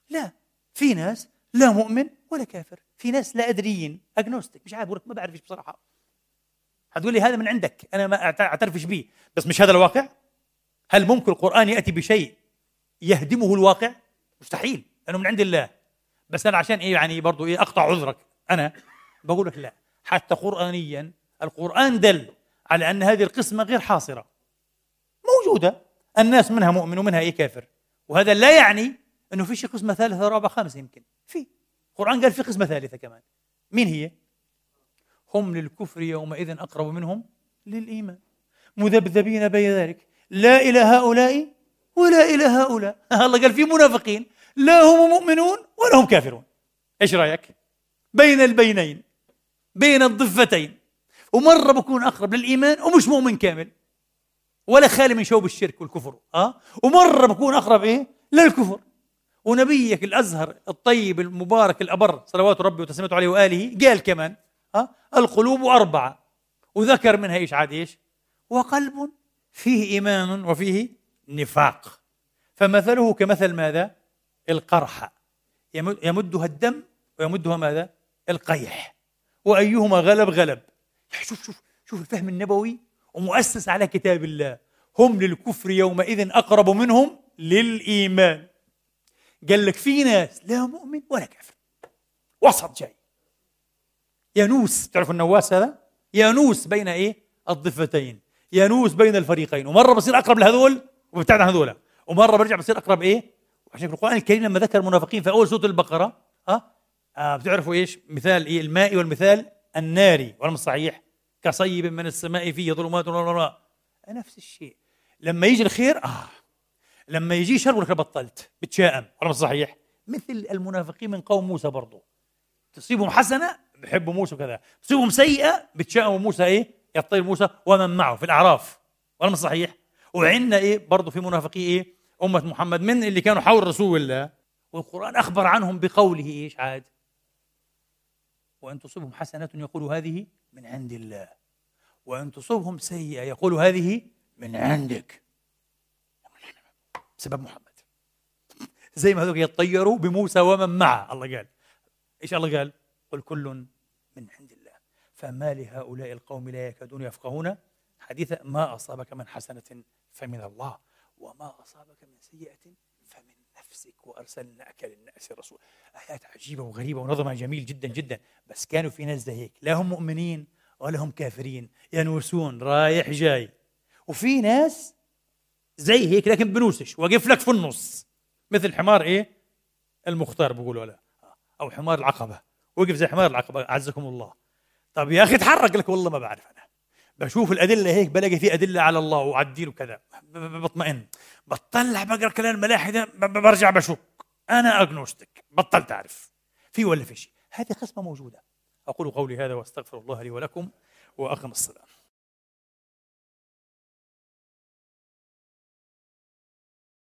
لا. في ناس لا مؤمن ولا كافر. في ناس لا أدريين اجنوستيك مش عارف ما بعرفش بصراحة. هتقول لي هذا من عندك أنا ما أعترفش به بس مش هذا الواقع؟ هل ممكن القرآن يأتي بشيء يهدمه الواقع؟ مستحيل لأنه من عند الله. بس أنا عشان إيه يعني برضه إيه أقطع عذرك؟ أنا بقول لك لا. حتى قرانيا القرآن دل على أن هذه القسمة غير حاصرة. موجودة. الناس منها مؤمن ومنها إيه كافر. وهذا لا يعني أنه في شيء قسمة ثالثة رابعة خامسة يمكن. في. القرآن قال في قسمة ثالثة كمان. مين هي؟ هم للكفر يومئذ أقرب منهم للإيمان. مذبذبين بين ذلك. لا إلى هؤلاء ولا إلى هؤلاء. (laughs) الله قال في منافقين. لا هم مؤمنون ولا هم كافرون. إيش رأيك؟ بين البينين. بين الضفتين. ومرة بكون أقرب للإيمان ومش مؤمن كامل. ولا خالي من شوب الشرك والكفر. آه؟ ومرة بكون أقرب إيه؟ للكفر. ونبيك الأزهر الطيب المبارك الأبر صلوات ربي وتسليماته عليه وآله قال كمان آه؟ القلوب أربعة. وذكر منها إيش عاد إيش؟ وقلب فيه إيمان وفيه نفاق. فمثله كمثل ماذا؟ القرحة يمدها الدم ويمدها ماذا؟ القيح. وأيهما غلب غلب. شوف شوف شوف الفهم النبوي ومؤسس على كتاب الله. هم للكفر يومئذ أقرب منهم للإيمان. قال لك في ناس لا مؤمن ولا كافر. وسط جاي. ينوس تعرف النواس هذا؟ ينوس بين إيه؟ الضفتين. ينوس بين الفريقين. ومرة بصير أقرب لهذول وبتعد عن هذول ومرة برجع بصير أقرب إيه؟ عشان القرآن الكريم لما ذكر المنافقين في أول سورة البقرة ها؟ آه بتعرفوا إيش؟ مثال إيه؟ المائي والمثال الناري ولا صحيح. كصيب من السماء فيه ظلمات ونور نفس الشيء. لما يجي الخير آه. لما يجي شر ولك بطلت بتشائم ولا صحيح. مثل المنافقين من قوم موسى برضه تصيبهم حسنة بحبوا موسى كذا تصيبهم سيئة بتشائموا موسى إيه؟ يطير موسى ومن معه في الأعراف ولا صحيح. وعندنا إيه؟ برضه في منافقين إيه؟ أمة محمد من اللي كانوا حول رسول الله. والقرآن أخبر عنهم بقوله إيش؟ عاد وأن تصبهم حسنه يقول هذه من عند الله. وإن تصبهم سيئة يقول هذه من عندك. بسبب محمد زي ما هذول يطيروا بموسى ومن معه. الله قال. إيش الله قال؟ قل كل من عند الله. فما لهؤلاء القوم لا يكادون يفقهون حديثا ما أصابك من حسنة فمن الله وما أصابك من سيئة نفسك وأرسلناك للناس رسولا آيات عجيبة وغريبة ونظمها جميل جدا جدا. بس كانوا في ناس هيك لا هم مؤمنين ولا هم كافرين. ينوسون رايح جاي. وفي ناس زي هيك لكن بنوسش. واقف لك في النص. مثل حمار إيه؟ المختار بيقولوا له. أو حمار العقبة. وقف زي حمار العقبة. أعزكم الله. طب يا أخي تحرك لك والله ما بعرف. بشوف الأدلة هيك بلاقي في أدلة على الله وعلى الدين وكذا بطمئن. بطلع بقرأ كلام الملاحي ده برجع بشك. أنا اجنوستك بطلت اعرف في ولا في شيء. هذه قسمه موجودة. أقول قولي هذا واستغفر الله لي ولكم وأقم الصلاة.